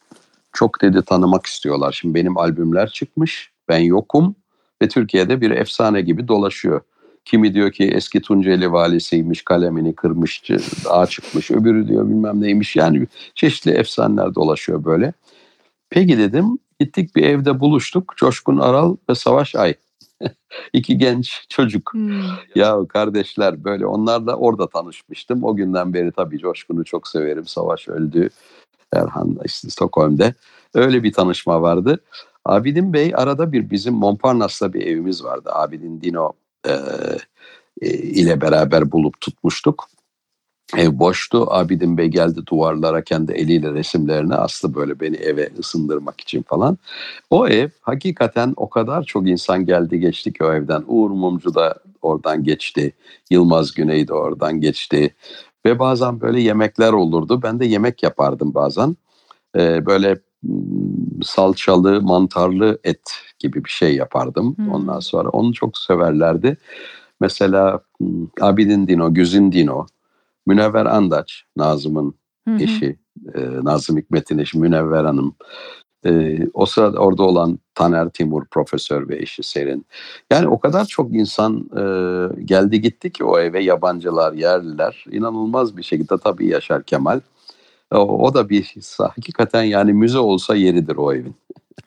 Çok dedi tanımak istiyorlar. Şimdi benim albümler çıkmış. Ben yokum ve Türkiye'de bir efsane gibi dolaşıyor. Kimi diyor ki eski Tunceli valisiymiş, kalemini kırmış, dağa çıkmış. Öbürü diyor bilmem neymiş. Yani çeşitli efsaneler dolaşıyor böyle. Peki dedim. Gittik bir evde buluştuk. Coşkun Aral ve Savaş Ay. İki genç çocuk. Hmm. Ya kardeşler böyle onlarla orada tanışmıştım. O günden beri tabii Coşkun'u çok severim. Savaş öldü. Erhan işte Stockholm'de. Öyle bir tanışma vardı. Abidin Bey arada bir bizim Montparnas'ta bir evimiz vardı. Abidin Dino e, e, ile beraber bulup tutmuştuk. Ev boştu. Abidin Bey geldi duvarlara kendi eliyle resimlerini astı böyle beni eve ısındırmak için falan. O ev hakikaten o kadar çok insan geldi geçti ki o evden. Uğur Mumcu da oradan geçti. Yılmaz Güney de oradan geçti. Ve bazen böyle yemekler olurdu. Ben de yemek yapardım bazen. Ee, böyle salçalı, mantarlı et gibi bir şey yapardım hmm. ondan sonra. Onu çok severlerdi. Mesela Abidin Dino, Güzin Dino, Münevver Andaç, Nazım'ın hmm. eşi, e, Nazım Hikmet'in eşi Münevver Hanım. E, o sırada orada olan Taner Timur profesör ve eşi Serin. Yani o kadar çok insan e, geldi gitti ki o eve yabancılar, yerliler. İnanılmaz bir şekilde tabii Yaşar Kemal o, o da bir hakikaten yani müze olsa yeridir o evin.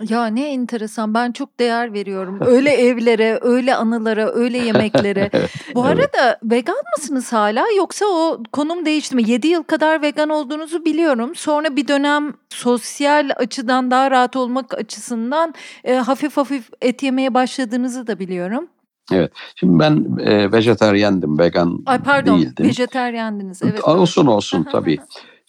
Ya ne enteresan. Ben çok değer veriyorum. Öyle evlere, öyle anılara, öyle yemeklere. Bu arada evet. vegan mısınız hala yoksa o konum değişti mi? 7 yıl kadar vegan olduğunuzu biliyorum. Sonra bir dönem sosyal açıdan daha rahat olmak açısından e, hafif hafif et yemeye başladığınızı da biliyorum. Evet. Şimdi ben e, vejeteryendim, vegan Ay pardon, değildim. vejeteryendiniz. Evet. Olsun olsun tabii.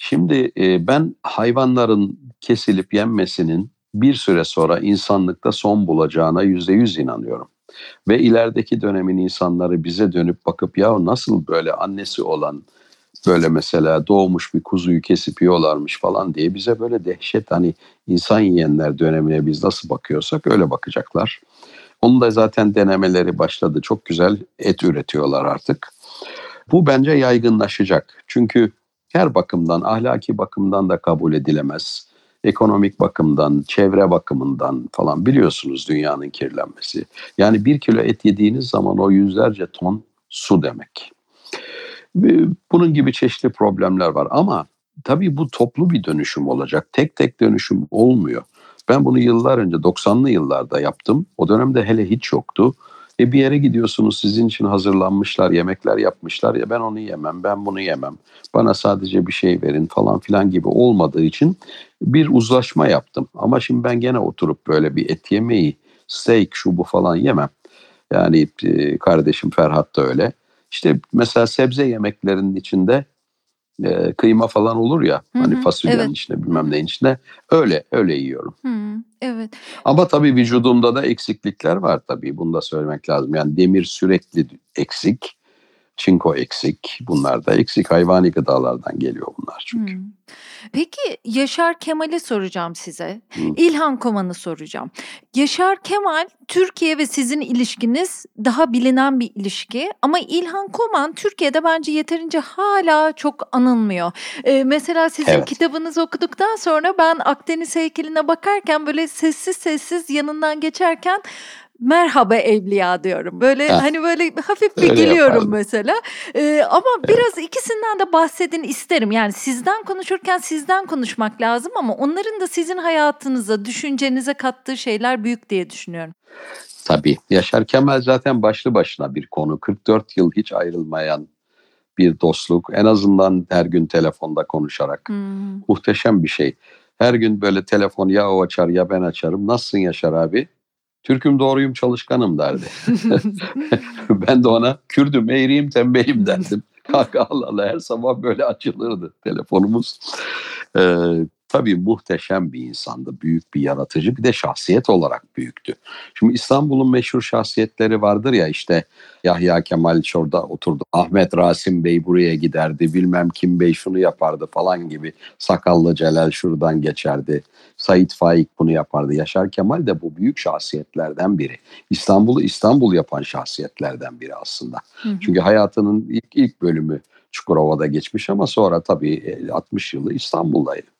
Şimdi e, ben hayvanların kesilip yenmesinin bir süre sonra insanlıkta son bulacağına yüzde yüz inanıyorum. Ve ilerideki dönemin insanları bize dönüp bakıp ya nasıl böyle annesi olan böyle mesela doğmuş bir kuzuyu kesip yiyorlarmış falan diye bize böyle dehşet hani insan yiyenler dönemine biz nasıl bakıyorsak öyle bakacaklar. Onun da zaten denemeleri başladı. Çok güzel et üretiyorlar artık. Bu bence yaygınlaşacak. Çünkü her bakımdan, ahlaki bakımdan da kabul edilemez. Ekonomik bakımdan, çevre bakımından falan biliyorsunuz dünyanın kirlenmesi. Yani bir kilo et yediğiniz zaman o yüzlerce ton su demek. Bunun gibi çeşitli problemler var ama tabii bu toplu bir dönüşüm olacak. Tek tek dönüşüm olmuyor. Ben bunu yıllar önce 90'lı yıllarda yaptım. O dönemde hele hiç yoktu. E bir yere gidiyorsunuz sizin için hazırlanmışlar, yemekler yapmışlar ya ben onu yemem, ben bunu yemem. Bana sadece bir şey verin falan filan gibi olmadığı için bir uzlaşma yaptım. Ama şimdi ben gene oturup böyle bir et yemeği, steak şu bu falan yemem. Yani e, kardeşim Ferhat da öyle. İşte mesela sebze yemeklerinin içinde e, kıyma falan olur ya hı hani fasulyenin evet. içinde bilmem neyin içinde öyle öyle yiyorum. Hı, evet. Ama tabii vücudumda da eksiklikler var tabii bunu da söylemek lazım. Yani demir sürekli eksik, çinko eksik bunlar da eksik hayvani gıdalardan geliyor bunlar çünkü. Hı. Peki Yaşar Kemal'i soracağım size. Hı. İlhan Koman'ı soracağım. Yaşar Kemal Türkiye ve sizin ilişkiniz daha bilinen bir ilişki ama İlhan Koman Türkiye'de bence yeterince hala çok anılmıyor. Ee, mesela sizin evet. kitabınızı okuduktan sonra ben Akdeniz heykeline bakarken böyle sessiz sessiz yanından geçerken merhaba evliya diyorum. Böyle Heh. hani böyle hafif bir gülüyorum mesela. Ee, ama evet. biraz ikisinden de bahsedin isterim. Yani sizden konuşurken sizden konuşmak lazım ama onların da sizin hayatınıza, düşüncenize kattığı şeyler büyük diye düşünüyorum. Tabii. Yaşar Kemal zaten başlı başına bir konu. 44 yıl hiç ayrılmayan bir dostluk. En azından her gün telefonda konuşarak. Hmm. Muhteşem bir şey. Her gün böyle telefon ya o açar ya ben açarım. Nasılsın Yaşar abi? Türk'üm doğruyum çalışkanım derdi. ben de ona Kürdüm eğriyim tembelim derdim. Allah Allah her sabah böyle açılırdı telefonumuz. Ee, tabii muhteşem bir insandı. Büyük bir yaratıcı. Bir de şahsiyet olarak büyüktü. Şimdi İstanbul'un meşhur şahsiyetleri vardır ya işte Yahya Kemal şurada oturdu. Ahmet Rasim Bey buraya giderdi. Bilmem kim Bey şunu yapardı falan gibi. Sakallı Celal şuradan geçerdi. Sait Faik bunu yapardı. Yaşar Kemal de bu büyük şahsiyetlerden biri. İstanbul'u İstanbul yapan şahsiyetlerden biri aslında. Hı hı. Çünkü hayatının ilk, ilk bölümü Çukurova'da geçmiş ama sonra tabii 60 yılı İstanbul'daydı.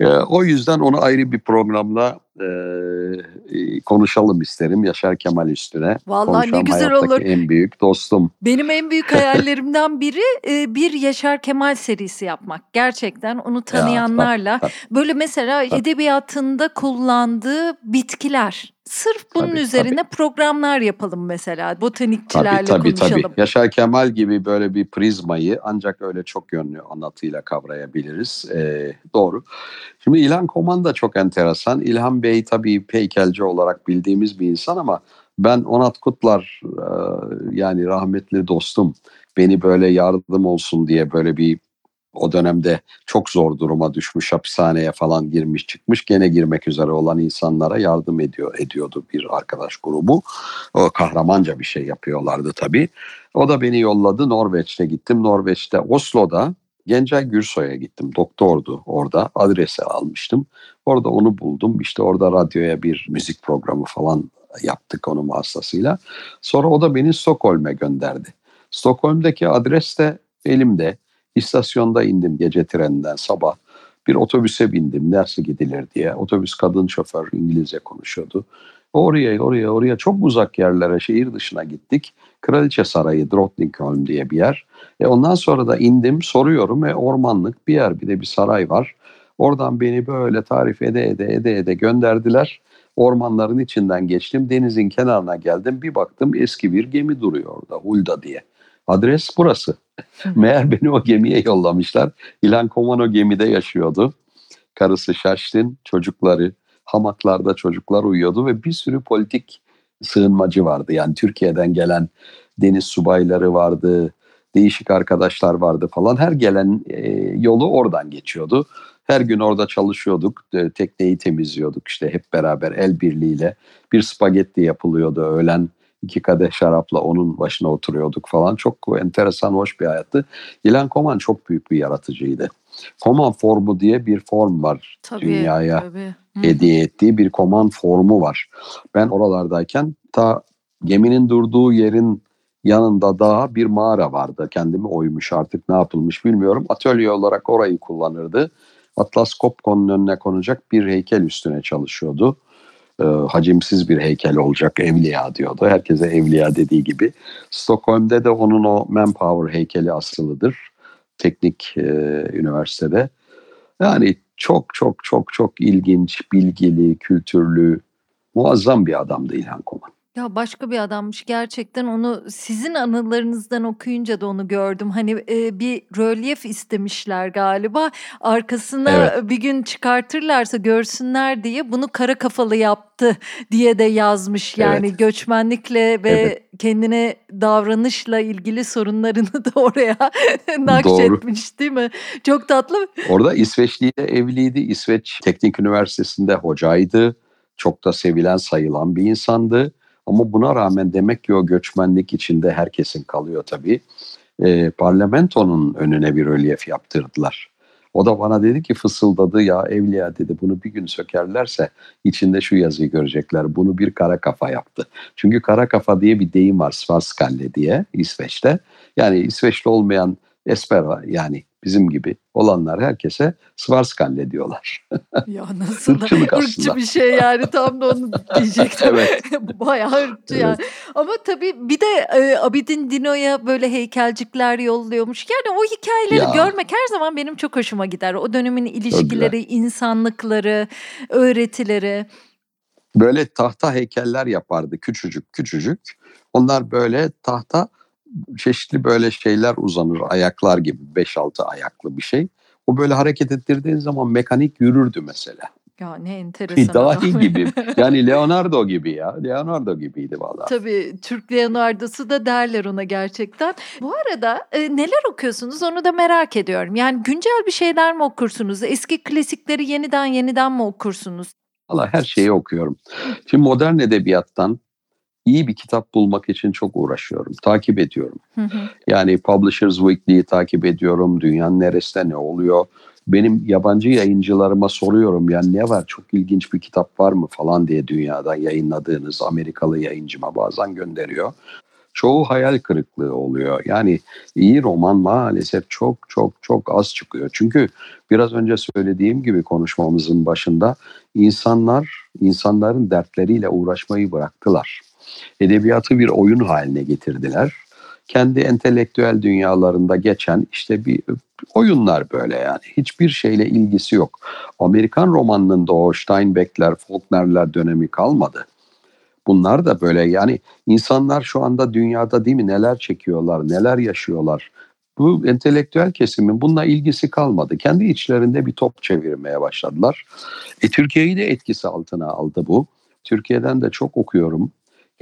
E, o yüzden onu ayrı bir programla e, e, konuşalım isterim Yaşar Kemal üstüne. Vallahi ne güzel olur. en büyük dostum. Benim en büyük hayallerimden biri e, bir Yaşar Kemal serisi yapmak. Gerçekten onu tanıyanlarla. Ya, tabii, tabii. Böyle mesela tabii. edebiyatında kullandığı bitkiler. Sırf bunun tabii, üzerine tabii. programlar yapalım mesela. Botanikçilerle tabii, tabii, konuşalım. Tabii. Yaşar Kemal gibi böyle bir prizmayı ancak öyle çok yönlü anlatıyla kavrayabiliriz. Ee, doğru. Şimdi İlhan Koman da çok enteresan. İlhan Bey tabii heykelci olarak bildiğimiz bir insan ama ben Onat Kutlar e, yani rahmetli dostum beni böyle yardım olsun diye böyle bir o dönemde çok zor duruma düşmüş hapishaneye falan girmiş çıkmış gene girmek üzere olan insanlara yardım ediyor ediyordu bir arkadaş grubu. O kahramanca bir şey yapıyorlardı tabii. O da beni yolladı Norveç'te gittim. Norveç'te Oslo'da Gencay Gürsoy'a gittim. Doktordu orada. Adresi almıştım. Orada onu buldum. İşte orada radyoya bir müzik programı falan yaptık onun vasıtasıyla. Sonra o da beni Stockholm'e gönderdi. Stockholm'daki adres de elimde. İstasyonda indim gece treninden sabah. Bir otobüse bindim nasıl gidilir diye. Otobüs kadın şoför İngilizce konuşuyordu. Oraya oraya oraya çok uzak yerlere şehir dışına gittik. Kraliçe Sarayı Drottningholm diye bir yer. E ondan sonra da indim soruyorum e ormanlık bir yer bir de bir saray var. Oradan beni böyle tarif ede ede ede ede gönderdiler. Ormanların içinden geçtim. Denizin kenarına geldim. Bir baktım eski bir gemi duruyor orada. Hulda diye. Adres burası. Meğer beni o gemiye yollamışlar. İlan Koman o gemide yaşıyordu. Karısı Şaştin, çocukları, hamaklarda çocuklar uyuyordu ve bir sürü politik sığınmacı vardı. Yani Türkiye'den gelen deniz subayları vardı, değişik arkadaşlar vardı falan. Her gelen e, yolu oradan geçiyordu. Her gün orada çalışıyorduk, e, tekneyi temizliyorduk işte hep beraber el birliğiyle. Bir spagetti yapılıyordu öğlen iki kadeh şarapla onun başına oturuyorduk falan. Çok enteresan, hoş bir hayattı. İlan Koman çok büyük bir yaratıcıydı. Koman formu diye bir form var tabii, dünyaya tabii. Hediye ettiği bir Koman formu var. Ben oralardayken ta geminin durduğu yerin yanında daha bir mağara vardı. Kendimi oymuş artık ne yapılmış bilmiyorum. Atölye olarak orayı kullanırdı. Atlas Copco'nun önüne konacak bir heykel üstüne çalışıyordu e, hacimsiz bir heykel olacak evliya diyordu. Herkese evliya dediği gibi. Stockholm'de de onun o Manpower heykeli asılıdır. Teknik e, üniversitede. Yani çok çok çok çok ilginç, bilgili, kültürlü, muazzam bir adamdı İlhan Koman. Ya başka bir adammış gerçekten onu sizin anılarınızdan okuyunca da onu gördüm. Hani e, bir rölyef istemişler galiba. Arkasına Evet. bir gün çıkartırlarsa görsünler diye bunu kara kafalı yaptı diye de yazmış. Yani Evet. göçmenlikle ve Evet. kendine davranışla ilgili sorunlarını da oraya nakşetmiş değil mi? Çok tatlı. Orada İsveçliyle evliydi. İsveç Teknik Üniversitesi'nde hocaydı. Çok da sevilen sayılan bir insandı. Ama buna rağmen demek ki o göçmenlik içinde herkesin kalıyor tabii. Ee, parlamentonun önüne bir rölyef yaptırdılar. O da bana dedi ki fısıldadı ya Evliya dedi bunu bir gün sökerlerse içinde şu yazıyı görecekler. Bunu bir kara kafa yaptı. Çünkü kara kafa diye bir deyim var Svartskalle diye İsveç'te. Yani İsveçli olmayan Espera yani bizim gibi olanlar herkese Svartskalle diyorlar. Ya nasıl da ırkçı bir şey yani tam da onu diyecektim. Evet. Bayağı ırkçı yani. Ama tabii bir de e, Abidin Dino'ya böyle heykelcikler yolluyormuş. Yani o hikayeleri Ya. görmek her zaman benim çok hoşuma gider. O dönemin ilişkileri, insanlıkları, öğretileri. Böyle tahta heykeller yapardı küçücük küçücük. Onlar böyle tahta çeşitli böyle şeyler uzanır ayaklar gibi 5-6 ayaklı bir şey. O böyle hareket ettirdiğin zaman mekanik yürürdü mesela. Ya ne enteresan. Dahi gibi. Yani Leonardo gibi ya. Leonardo gibiydi vallahi. Tabii Türk Leonardo'su da derler ona gerçekten. Bu arada e, neler okuyorsunuz onu da merak ediyorum. Yani güncel bir şeyler mi okursunuz? Eski klasikleri yeniden yeniden mi okursunuz? Valla her şeyi okuyorum. Şimdi modern edebiyattan iyi bir kitap bulmak için çok uğraşıyorum. Takip ediyorum. Hı hı. Yani Publishers Weekly'yi takip ediyorum. Dünyanın neresinde ne oluyor? Benim yabancı yayıncılarıma soruyorum yani ne var çok ilginç bir kitap var mı falan diye dünyada yayınladığınız Amerikalı yayıncıma bazen gönderiyor. Çoğu hayal kırıklığı oluyor. Yani iyi roman maalesef çok çok çok az çıkıyor. Çünkü biraz önce söylediğim gibi konuşmamızın başında insanlar insanların dertleriyle uğraşmayı bıraktılar. Edebiyatı bir oyun haline getirdiler. Kendi entelektüel dünyalarında geçen işte bir oyunlar böyle yani. Hiçbir şeyle ilgisi yok. Amerikan romanının da o Steinbeck'ler, Faulkner'ler dönemi kalmadı. Bunlar da böyle yani insanlar şu anda dünyada değil mi neler çekiyorlar, neler yaşıyorlar. Bu entelektüel kesimin bununla ilgisi kalmadı. Kendi içlerinde bir top çevirmeye başladılar. E, Türkiye'yi de etkisi altına aldı bu. Türkiye'den de çok okuyorum.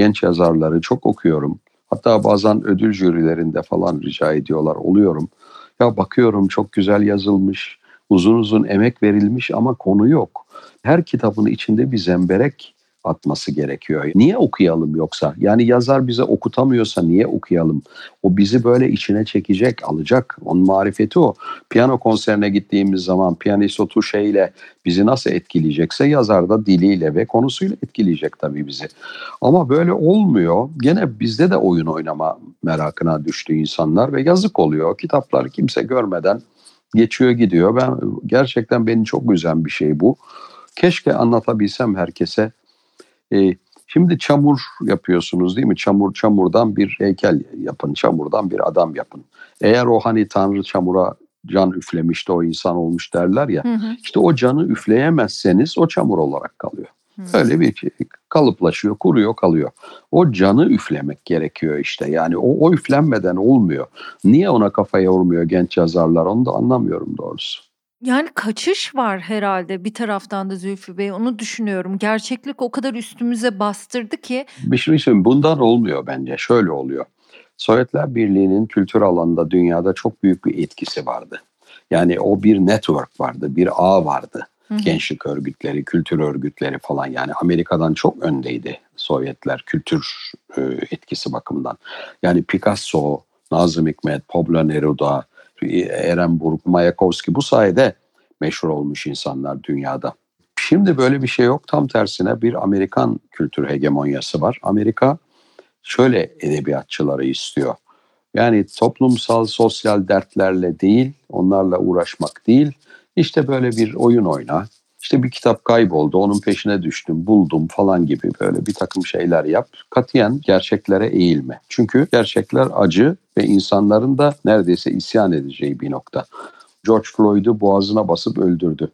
Genç yazarları çok okuyorum. Hatta bazen ödül jürilerinde falan rica ediyorlar. Oluyorum. Ya bakıyorum çok güzel yazılmış, uzun uzun emek verilmiş ama konu yok. Her kitabın içinde bir zemberek atması gerekiyor. Niye okuyalım yoksa? Yani yazar bize okutamıyorsa niye okuyalım? O bizi böyle içine çekecek, alacak. Onun marifeti o. Piyano konserine gittiğimiz zaman piyanist o tuşeyle bizi nasıl etkileyecekse yazar da diliyle ve konusuyla etkileyecek tabii bizi. Ama böyle olmuyor. Gene bizde de oyun oynama merakına düştü insanlar ve yazık oluyor. Kitapları kimse görmeden geçiyor gidiyor. Ben gerçekten beni çok üzen bir şey bu. Keşke anlatabilsem herkese. Ee, şimdi çamur yapıyorsunuz değil mi? Çamur çamurdan bir heykel yapın, çamurdan bir adam yapın. Eğer o hani Tanrı çamura can üflemiş de o insan olmuş derler ya. Hı hı. İşte o canı üfleyemezseniz o çamur olarak kalıyor. Hı. Öyle bir şey. Kalıplaşıyor, kuruyor, kalıyor. O canı üflemek gerekiyor işte. Yani o, o üflenmeden olmuyor. Niye ona kafa yormuyor genç yazarlar onu da anlamıyorum doğrusu. Yani kaçış var herhalde bir taraftan da Zülfü Bey onu düşünüyorum. Gerçeklik o kadar üstümüze bastırdı ki. Bir şey söyleyeyim bundan olmuyor bence. Şöyle oluyor. Sovyetler Birliği'nin kültür alanında dünyada çok büyük bir etkisi vardı. Yani o bir network vardı, bir ağ vardı. Hı. Gençlik örgütleri, kültür örgütleri falan yani Amerika'dan çok öndeydi Sovyetler kültür e, etkisi bakımından. Yani Picasso, Nazım Hikmet, Pablo Neruda, Ehrenburg, Mayakovsky bu sayede meşhur olmuş insanlar dünyada. Şimdi böyle bir şey yok. Tam tersine bir Amerikan kültür hegemonyası var. Amerika şöyle edebiyatçıları istiyor. Yani toplumsal, sosyal dertlerle değil, onlarla uğraşmak değil. İşte böyle bir oyun oyna. İşte bir kitap kayboldu, onun peşine düştüm, buldum falan gibi böyle bir takım şeyler yap. Katiyen gerçeklere eğilme. Çünkü gerçekler acı ve insanların da neredeyse isyan edeceği bir nokta. George Floyd'u boğazına basıp öldürdü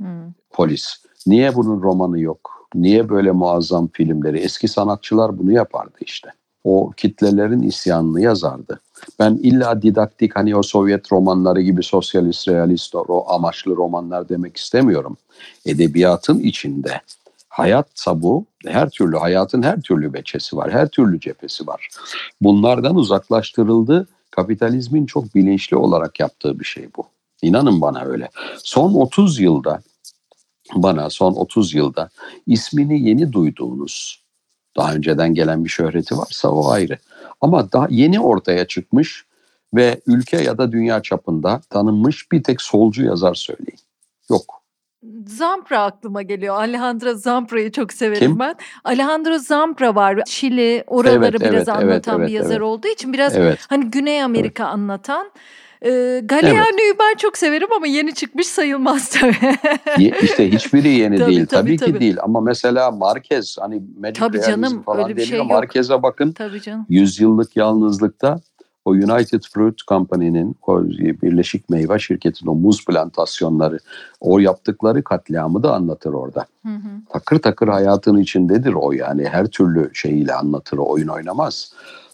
Hı. polis. Niye bunun romanı yok? Niye böyle muazzam filmleri? Eski sanatçılar bunu yapardı işte. O kitlelerin isyanını yazardı. Ben illa didaktik hani o Sovyet romanları gibi sosyalist, realist o amaçlı romanlar demek istemiyorum. Edebiyatın içinde hayatsa bu her türlü hayatın her türlü beçesi var, her türlü cephesi var. Bunlardan uzaklaştırıldı. Kapitalizmin çok bilinçli olarak yaptığı bir şey bu. İnanın bana öyle. Son 30 yılda bana son 30 yılda ismini yeni duyduğunuz daha önceden gelen bir şöhreti varsa o ayrı. Ama daha yeni ortaya çıkmış ve ülke ya da dünya çapında tanınmış bir tek solcu yazar söyleyin. Yok. Zampra aklıma geliyor. Alejandro Zampra'yı çok severim Kim? ben. Alejandro Zampra var. Şili oraları evet, biraz evet, anlatan evet, bir yazar evet. olduğu için biraz evet. hani Güney Amerika evet. anlatan. E, Galeano'yu evet. ben çok severim ama yeni çıkmış sayılmaz tabii. İşte hiçbiri yeni tabii, değil. Tabii, tabii, tabii ki değil ama mesela Marquez hani Magic tabii canım, falan öyle bir şey Marquez'e bakın. Tabii canım. Yüzyıllık yalnızlıkta o United Fruit Company'nin o Birleşik Meyve Şirketi'nin o muz plantasyonları o yaptıkları katliamı da anlatır orada. Hı hı. Takır takır hayatın içindedir o yani her türlü şeyiyle anlatır oyun oynamaz.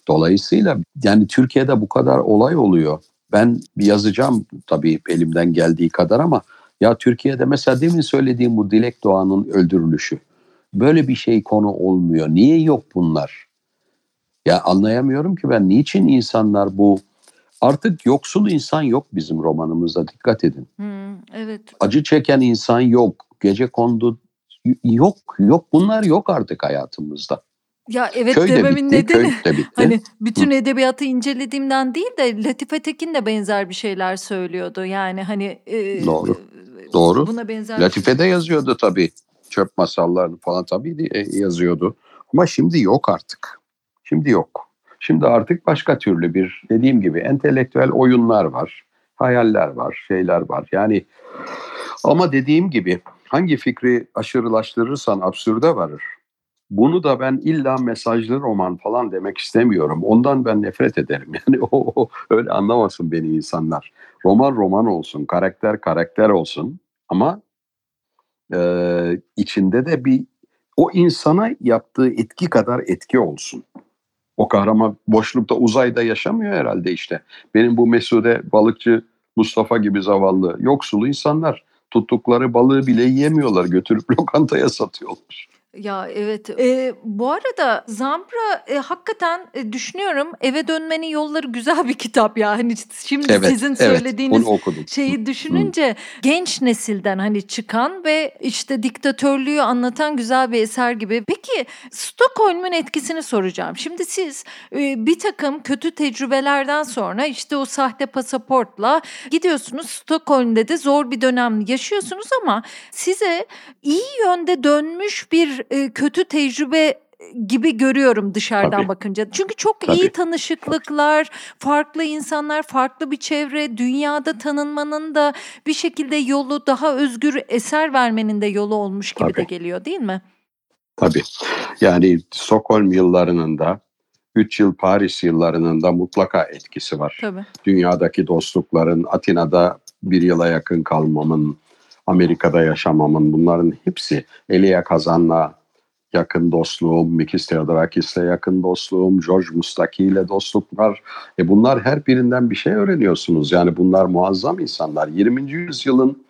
Dolayısıyla yani Türkiye'de bu kadar olay oluyor. Ben yazacağım tabii elimden geldiği kadar ama ya Türkiye'de mesela demin söylediğim bu Dilek Doğan'ın öldürülüşü. Böyle bir şey konu olmuyor. Niye yok bunlar? Ya anlayamıyorum ki ben niçin insanlar bu artık yoksul insan yok bizim romanımızda dikkat edin. Hmm, evet. Acı çeken insan yok. Gece kondu yok yok bunlar yok artık hayatımızda. Ya evet köy dememin bitti, nedeni köy de bitti. hani bütün Hı. edebiyatı incelediğimden değil de Latife Tekin de benzer bir şeyler söylüyordu. Yani hani e, Doğru. E, Doğru. Buna benzer Latife de yazıyordu tabii. Çöp masallarını falan tabii e, yazıyordu. Ama şimdi yok artık. Şimdi yok. Şimdi artık başka türlü bir dediğim gibi entelektüel oyunlar var. Hayaller var, şeyler var. Yani ama dediğim gibi hangi fikri aşırılaştırırsan absürde varır. Bunu da ben illa mesajlı roman falan demek istemiyorum. Ondan ben nefret ederim. Yani o, öyle anlamasın beni insanlar. Roman roman olsun, karakter karakter olsun ama e, içinde de bir o insana yaptığı etki kadar etki olsun. O kahraman boşlukta uzayda yaşamıyor herhalde işte. Benim bu Mesude balıkçı Mustafa gibi zavallı yoksulu insanlar tuttukları balığı bile yiyemiyorlar götürüp lokantaya satıyorlar. Ya evet. Ee, bu arada Zampra e, hakikaten e, düşünüyorum eve dönmenin yolları güzel bir kitap ya. Hani şimdi evet, sizin evet, söylediğiniz şeyi düşününce Hı. genç nesilden hani çıkan ve işte diktatörlüğü anlatan güzel bir eser gibi. Peki Stockholm'un etkisini soracağım. Şimdi siz e, bir takım kötü tecrübelerden sonra işte o sahte pasaportla gidiyorsunuz Stockholm'de de zor bir dönem yaşıyorsunuz ama size iyi yönde dönmüş bir e, kötü tecrübe gibi görüyorum dışarıdan Tabii. bakınca. Çünkü çok Tabii. iyi tanışıklıklar, farklı insanlar, farklı bir çevre, dünyada tanınmanın da bir şekilde yolu daha özgür eser vermenin de yolu olmuş gibi Tabii. de geliyor değil mi? Tabii. Yani Stockholm yıllarının da 3 yıl Paris yıllarının da mutlaka etkisi var. Tabii. Dünyadaki dostlukların, Atina'da bir yıla yakın kalmamın, Amerika'da yaşamamın bunların hepsi Elia Kazan'la yakın dostluğum, Mikis Theodorakis'le yakın dostluğum, George Mustaki ile dostluklar. E bunlar her birinden bir şey öğreniyorsunuz. Yani bunlar muazzam insanlar. 20. yüzyılın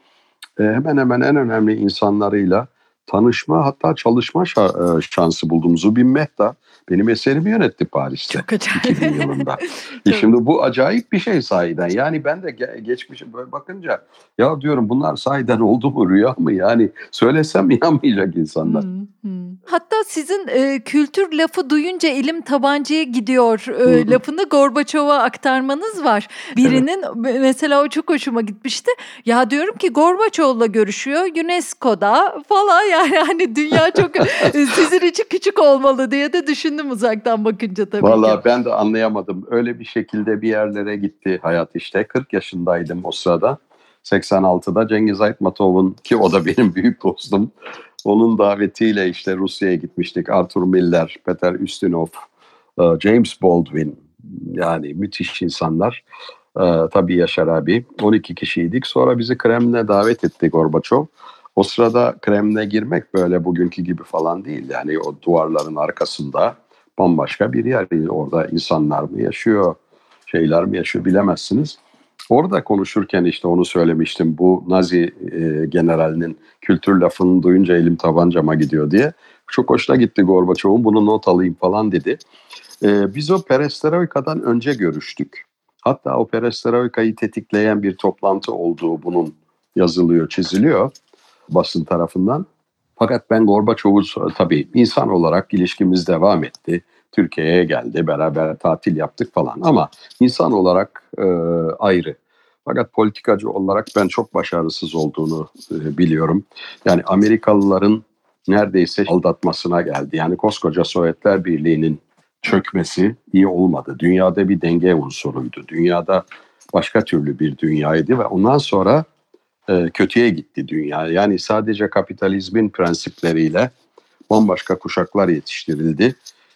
e, hemen hemen en önemli insanlarıyla tanışma hatta çalışma e, şansı buldum. Zubin Mehta benim eserimi yönetti Paris'te. Çok acayip. 2000 yılında. e şimdi bu acayip bir şey sahiden. Yani ben de ge- geçmişe böyle bakınca ya diyorum bunlar sahiden oldu mu rüya mı? Yani söylesem inanmayacak insanlar. Hmm, hmm. Hatta sizin e, kültür lafı duyunca elim tabancaya gidiyor e, lafını Gorbaçov'a aktarmanız var. Birinin evet. mesela o çok hoşuma gitmişti. Ya diyorum ki Gorbaçov'la görüşüyor UNESCO'da falan yani hani dünya çok e, sizin için küçük olmalı diye de düşün düşündüm uzaktan bakınca tabii Valla ben de anlayamadım. Öyle bir şekilde bir yerlere gitti hayat işte. 40 yaşındaydım o sırada. 86'da Cengiz Aytmatov'un ki o da benim büyük dostum. Onun davetiyle işte Rusya'ya gitmiştik. Arthur Miller, Peter Ustinov, e, James Baldwin yani müthiş insanlar. Ee, tabii Yaşar abi. 12 kişiydik. Sonra bizi Kremlin'e davet etti Gorbaçov. O sırada Krem'le girmek böyle bugünkü gibi falan değil. Yani o duvarların arkasında bambaşka bir yer. Orada insanlar mı yaşıyor, şeyler mi yaşıyor bilemezsiniz. Orada konuşurken işte onu söylemiştim. Bu Nazi e, generalinin kültür lafını duyunca elim tabancama gidiyor diye. Çok hoşuna gitti Gorbaçov'un bunu not alayım falan dedi. E, biz o perestroikadan önce görüştük. Hatta o perestroikayı tetikleyen bir toplantı olduğu bunun yazılıyor, çiziliyor basın tarafından. Fakat ben Gorbaçov'u tabii insan olarak ilişkimiz devam etti. Türkiye'ye geldi, beraber tatil yaptık falan ama insan olarak e, ayrı. Fakat politikacı olarak ben çok başarısız olduğunu e, biliyorum. Yani Amerikalıların neredeyse aldatmasına geldi. Yani koskoca Sovyetler Birliği'nin çökmesi iyi olmadı. Dünyada bir denge unsuruydu. Dünyada başka türlü bir dünyaydı ve ondan sonra e, kötüye gitti dünya. Yani sadece kapitalizmin prensipleriyle bambaşka kuşaklar yetiştirildi.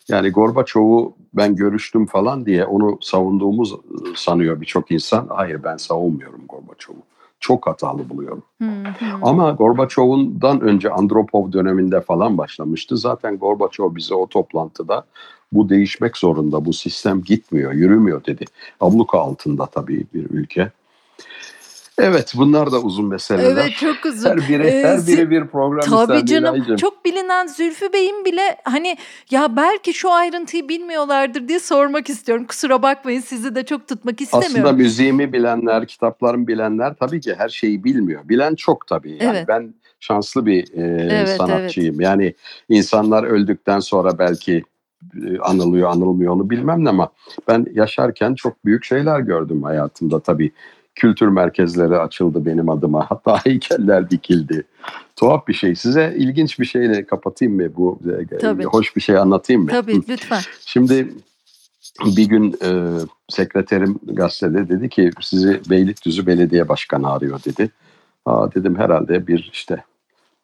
Yani Gorbaçov'u ben görüştüm falan diye onu savunduğumuz sanıyor birçok insan. Hayır ben savunmuyorum Gorbaçov'u. Çok hatalı buluyorum. Hı hı. Ama Gorbaçov'undan önce Andropov döneminde falan başlamıştı. Zaten Gorbaçov bize o toplantıda bu değişmek zorunda, bu sistem gitmiyor, yürümüyor dedi. Abluka altında tabii bir ülke. Evet bunlar da uzun meseleler. Evet çok uzun. Her biri ee, her biri bir program Tabii canım Nilay'cığım. çok bilinen Zülfü Bey'in bile hani ya belki şu ayrıntıyı bilmiyorlardır diye sormak istiyorum. Kusura bakmayın sizi de çok tutmak istemiyorum. Aslında müziğimi bilenler, kitaplarımı bilenler tabii ki her şeyi bilmiyor. Bilen çok tabii. Yani evet. Ben şanslı bir e, evet, sanatçıyım. Evet. Yani insanlar öldükten sonra belki e, anılıyor anılmıyor onu bilmem ne ama ben yaşarken çok büyük şeyler gördüm hayatımda tabii kültür merkezleri açıldı benim adıma. Hatta heykeller dikildi. Tuhaf bir şey. Size ilginç bir şeyle kapatayım mı bu? E, Tabii. Hoş bir şey anlatayım mı? Tabii lütfen. Şimdi bir gün e, sekreterim gazetede dedi ki sizi Beylikdüzü Belediye Başkanı arıyor dedi. Aa dedim herhalde bir işte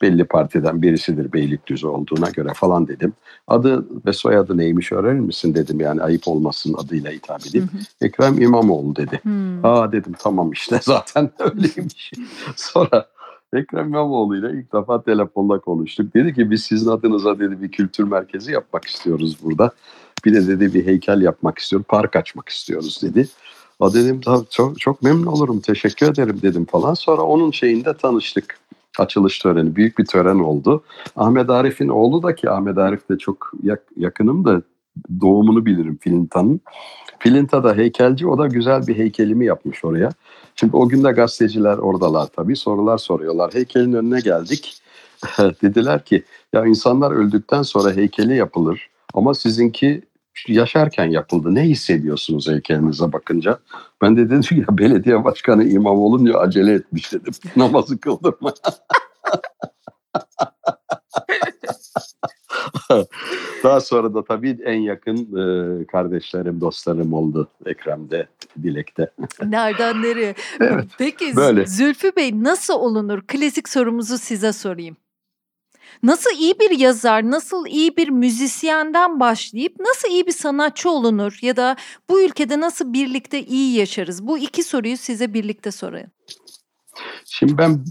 belli partiden birisidir Beylikdüzü olduğuna göre falan dedim. Adı ve soyadı neymiş öğrenir misin dedim yani ayıp olmasın adıyla hitap edip. Hı hı. Ekrem İmamoğlu dedi. Hı. Aa dedim tamam işte zaten öyleymiş. Sonra Ekrem İmamoğlu ile ilk defa telefonla konuştuk. Dedi ki biz sizin adınıza dedi bir kültür merkezi yapmak istiyoruz burada. Bir de dedi bir heykel yapmak istiyoruz, park açmak istiyoruz dedi. O dedim çok, çok memnun olurum, teşekkür ederim dedim falan. Sonra onun şeyinde tanıştık açılış töreni. Büyük bir tören oldu. Ahmet Arif'in oğlu da ki Ahmet Arif de çok yak, yakınım da doğumunu bilirim Filinta'nın. Filinta da heykelci o da güzel bir heykelimi yapmış oraya. Şimdi o gün de gazeteciler oradalar tabii sorular soruyorlar. Heykelin önüne geldik. Dediler ki ya insanlar öldükten sonra heykeli yapılır ama sizinki yaşarken yapıldı. Ne hissediyorsunuz heykelinize bakınca? Ben de dedim ya belediye başkanı İmamoğlu diyor acele etmiş dedim. Namazı kıldırma. Daha sonra da tabii en yakın e, kardeşlerim, dostlarım oldu Ekrem'de, Dilek'te. Nereden nereye? Evet, Peki böyle. Zülfü Bey nasıl olunur? Klasik sorumuzu size sorayım. Nasıl iyi bir yazar, nasıl iyi bir müzisyenden başlayıp nasıl iyi bir sanatçı olunur ya da bu ülkede nasıl birlikte iyi yaşarız? Bu iki soruyu size birlikte sorayım. Şimdi ben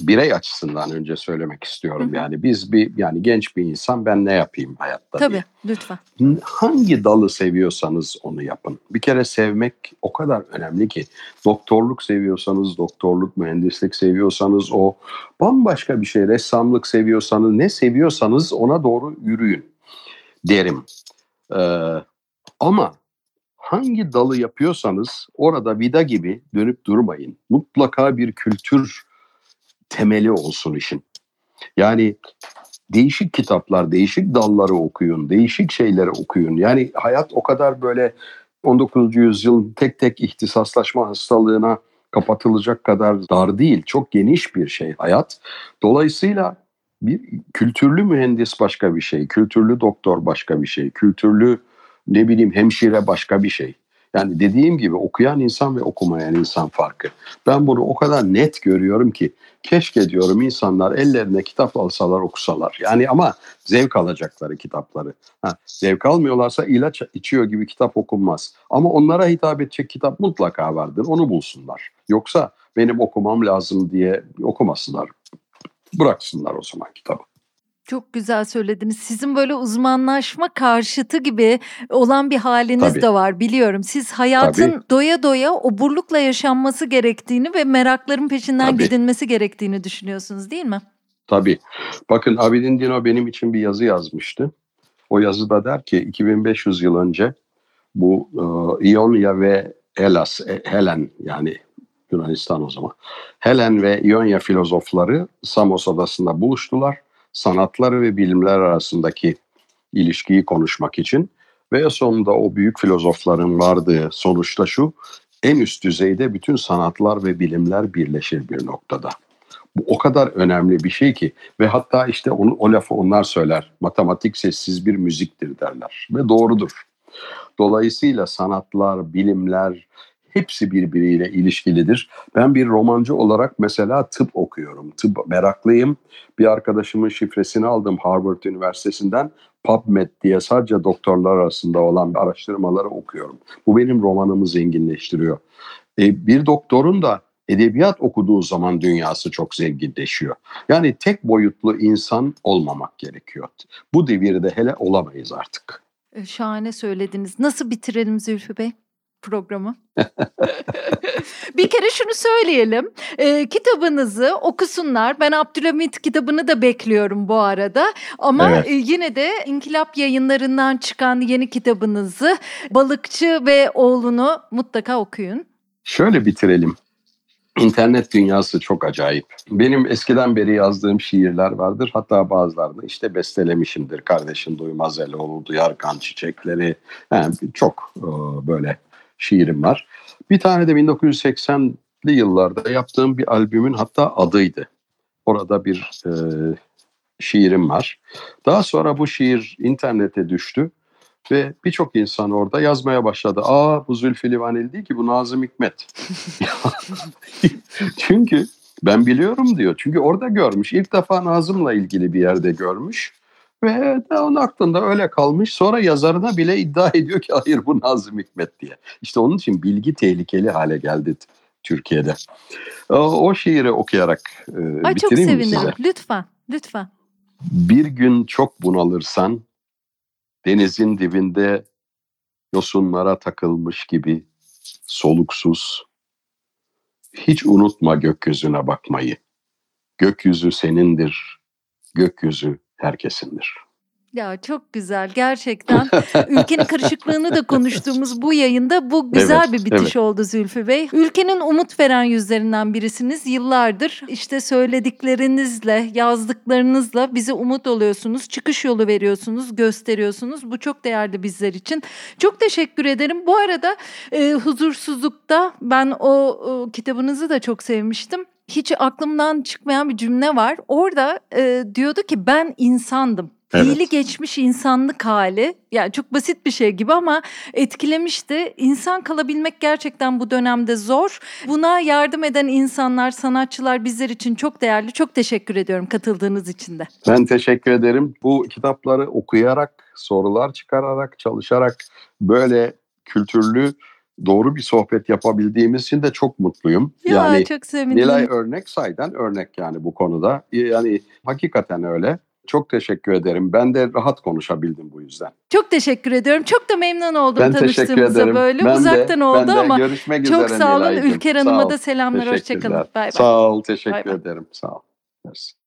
birey açısından önce söylemek istiyorum. Hı. Yani biz bir yani genç bir insan ben ne yapayım hayatta Tabii diye. lütfen. Hangi dalı seviyorsanız onu yapın. Bir kere sevmek o kadar önemli ki doktorluk seviyorsanız doktorluk, mühendislik seviyorsanız o bambaşka bir şey. Ressamlık seviyorsanız ne seviyorsanız ona doğru yürüyün derim. Ee, ama hangi dalı yapıyorsanız orada vida gibi dönüp durmayın. Mutlaka bir kültür temeli olsun işin. Yani değişik kitaplar, değişik dalları okuyun, değişik şeyleri okuyun. Yani hayat o kadar böyle 19. yüzyıl tek tek ihtisaslaşma hastalığına kapatılacak kadar dar değil. Çok geniş bir şey hayat. Dolayısıyla bir kültürlü mühendis başka bir şey, kültürlü doktor başka bir şey, kültürlü ne bileyim hemşire başka bir şey. Yani dediğim gibi okuyan insan ve okumayan insan farkı. Ben bunu o kadar net görüyorum ki keşke diyorum insanlar ellerine kitap alsalar okusalar. Yani ama zevk alacakları kitapları. Ha, zevk almıyorlarsa ilaç içiyor gibi kitap okunmaz. Ama onlara hitap edecek kitap mutlaka vardır. Onu bulsunlar. Yoksa benim okumam lazım diye okumasınlar. bıraksınlar o zaman kitabı. Çok güzel söylediniz. Sizin böyle uzmanlaşma karşıtı gibi olan bir haliniz Tabii. de var biliyorum. Siz hayatın Tabii. doya doya oburlukla yaşanması gerektiğini ve merakların peşinden Tabii. gidilmesi gerektiğini düşünüyorsunuz değil mi? Tabii. Bakın Abidin Dino benim için bir yazı yazmıştı. O yazıda der ki 2500 yıl önce bu e, İonya ve Hellas, e, Helen yani Yunanistan o zaman. Helen ve İonya filozofları Samos adasında buluştular. Sanatlar ve bilimler arasındaki ilişkiyi konuşmak için ve sonunda o büyük filozofların vardığı sonuçta şu en üst düzeyde bütün sanatlar ve bilimler birleşir bir noktada. Bu o kadar önemli bir şey ki ve hatta işte onu, o lafı onlar söyler. Matematik sessiz bir müziktir derler ve doğrudur. Dolayısıyla sanatlar, bilimler hepsi birbiriyle ilişkilidir. Ben bir romancı olarak mesela tıp okuyorum. Tıp meraklıyım. Bir arkadaşımın şifresini aldım Harvard Üniversitesi'nden. PubMed diye sadece doktorlar arasında olan araştırmaları okuyorum. Bu benim romanımı zenginleştiriyor. E, bir doktorun da edebiyat okuduğu zaman dünyası çok zenginleşiyor. Yani tek boyutlu insan olmamak gerekiyor. Bu devirde hele olamayız artık. E, Şahane söylediniz. Nasıl bitirelim Zülfü Bey programı? bir kere şunu söyleyelim. E, kitabınızı okusunlar. Ben Abdülhamit kitabını da bekliyorum bu arada. Ama Evet. e, yine de İnkılap yayınlarından çıkan yeni kitabınızı Balıkçı ve Oğlunu mutlaka okuyun. Şöyle bitirelim. İnternet dünyası çok acayip. Benim eskiden beri yazdığım şiirler vardır. Hatta bazılarını işte bestelemişimdir. Kardeşim Duymaz Eloğlu, Duyar Kan Çiçekleri. Yani çok e, böyle şiirim var. Bir tane de 1980'li yıllarda yaptığım bir albümün hatta adıydı. Orada bir e, şiirim var. Daha sonra bu şiir internete düştü ve birçok insan orada yazmaya başladı. Aa bu Zülfü Livaneli değil ki bu Nazım Hikmet. Çünkü ben biliyorum diyor. Çünkü orada görmüş. İlk defa Nazım'la ilgili bir yerde görmüş. Ve onun aklında öyle kalmış. Sonra yazarına bile iddia ediyor ki hayır bu Nazım Hikmet diye. İşte onun için bilgi tehlikeli hale geldi Türkiye'de. O, o şiiri okuyarak e, Ay çok bitireyim mi sevinirim. size? Lütfen, lütfen. Bir gün çok bunalırsan denizin dibinde yosunlara takılmış gibi soluksuz hiç unutma gökyüzüne bakmayı. Gökyüzü senindir, gökyüzü herkesindir. Ya çok güzel gerçekten ülkenin karışıklığını da konuştuğumuz bu yayında bu güzel Evet, bir bitiş evet. oldu Zülfü Bey. Ülkenin umut veren yüzlerinden birisiniz yıllardır işte söylediklerinizle yazdıklarınızla bize umut oluyorsunuz çıkış yolu veriyorsunuz gösteriyorsunuz bu çok değerli bizler için. Çok teşekkür ederim. Bu arada e, huzursuzlukta ben o, o kitabınızı da çok sevmiştim. Hiç aklımdan çıkmayan bir cümle var. Orada e, diyordu ki ben insandım. Evet. Fiili geçmiş insanlık hali. Yani çok basit bir şey gibi ama etkilemişti. İnsan kalabilmek gerçekten bu dönemde zor. Buna yardım eden insanlar, sanatçılar bizler için çok değerli. Çok teşekkür ediyorum katıldığınız için de. Ben teşekkür ederim. Bu kitapları okuyarak, sorular çıkararak, çalışarak böyle kültürlü, doğru bir sohbet yapabildiğimiz için de çok mutluyum. Ya yani çok sevindim. Nilay örnek saydan örnek yani bu konuda. Yani hakikaten öyle. Çok teşekkür ederim. Ben de rahat konuşabildim bu yüzden. Çok teşekkür ediyorum. Çok da memnun oldum Ben tanıştığımıza böyle. Ben de- Uzaktan oldu ben de ama görüşmek çok üzere sağ olun. Nilay'cığım. Ülker Hanım'a da selamlar. Hoşçakalın. Bay bay. Sağ ol. Teşekkür Bay bay. ederim. Sağ ol. Mersi.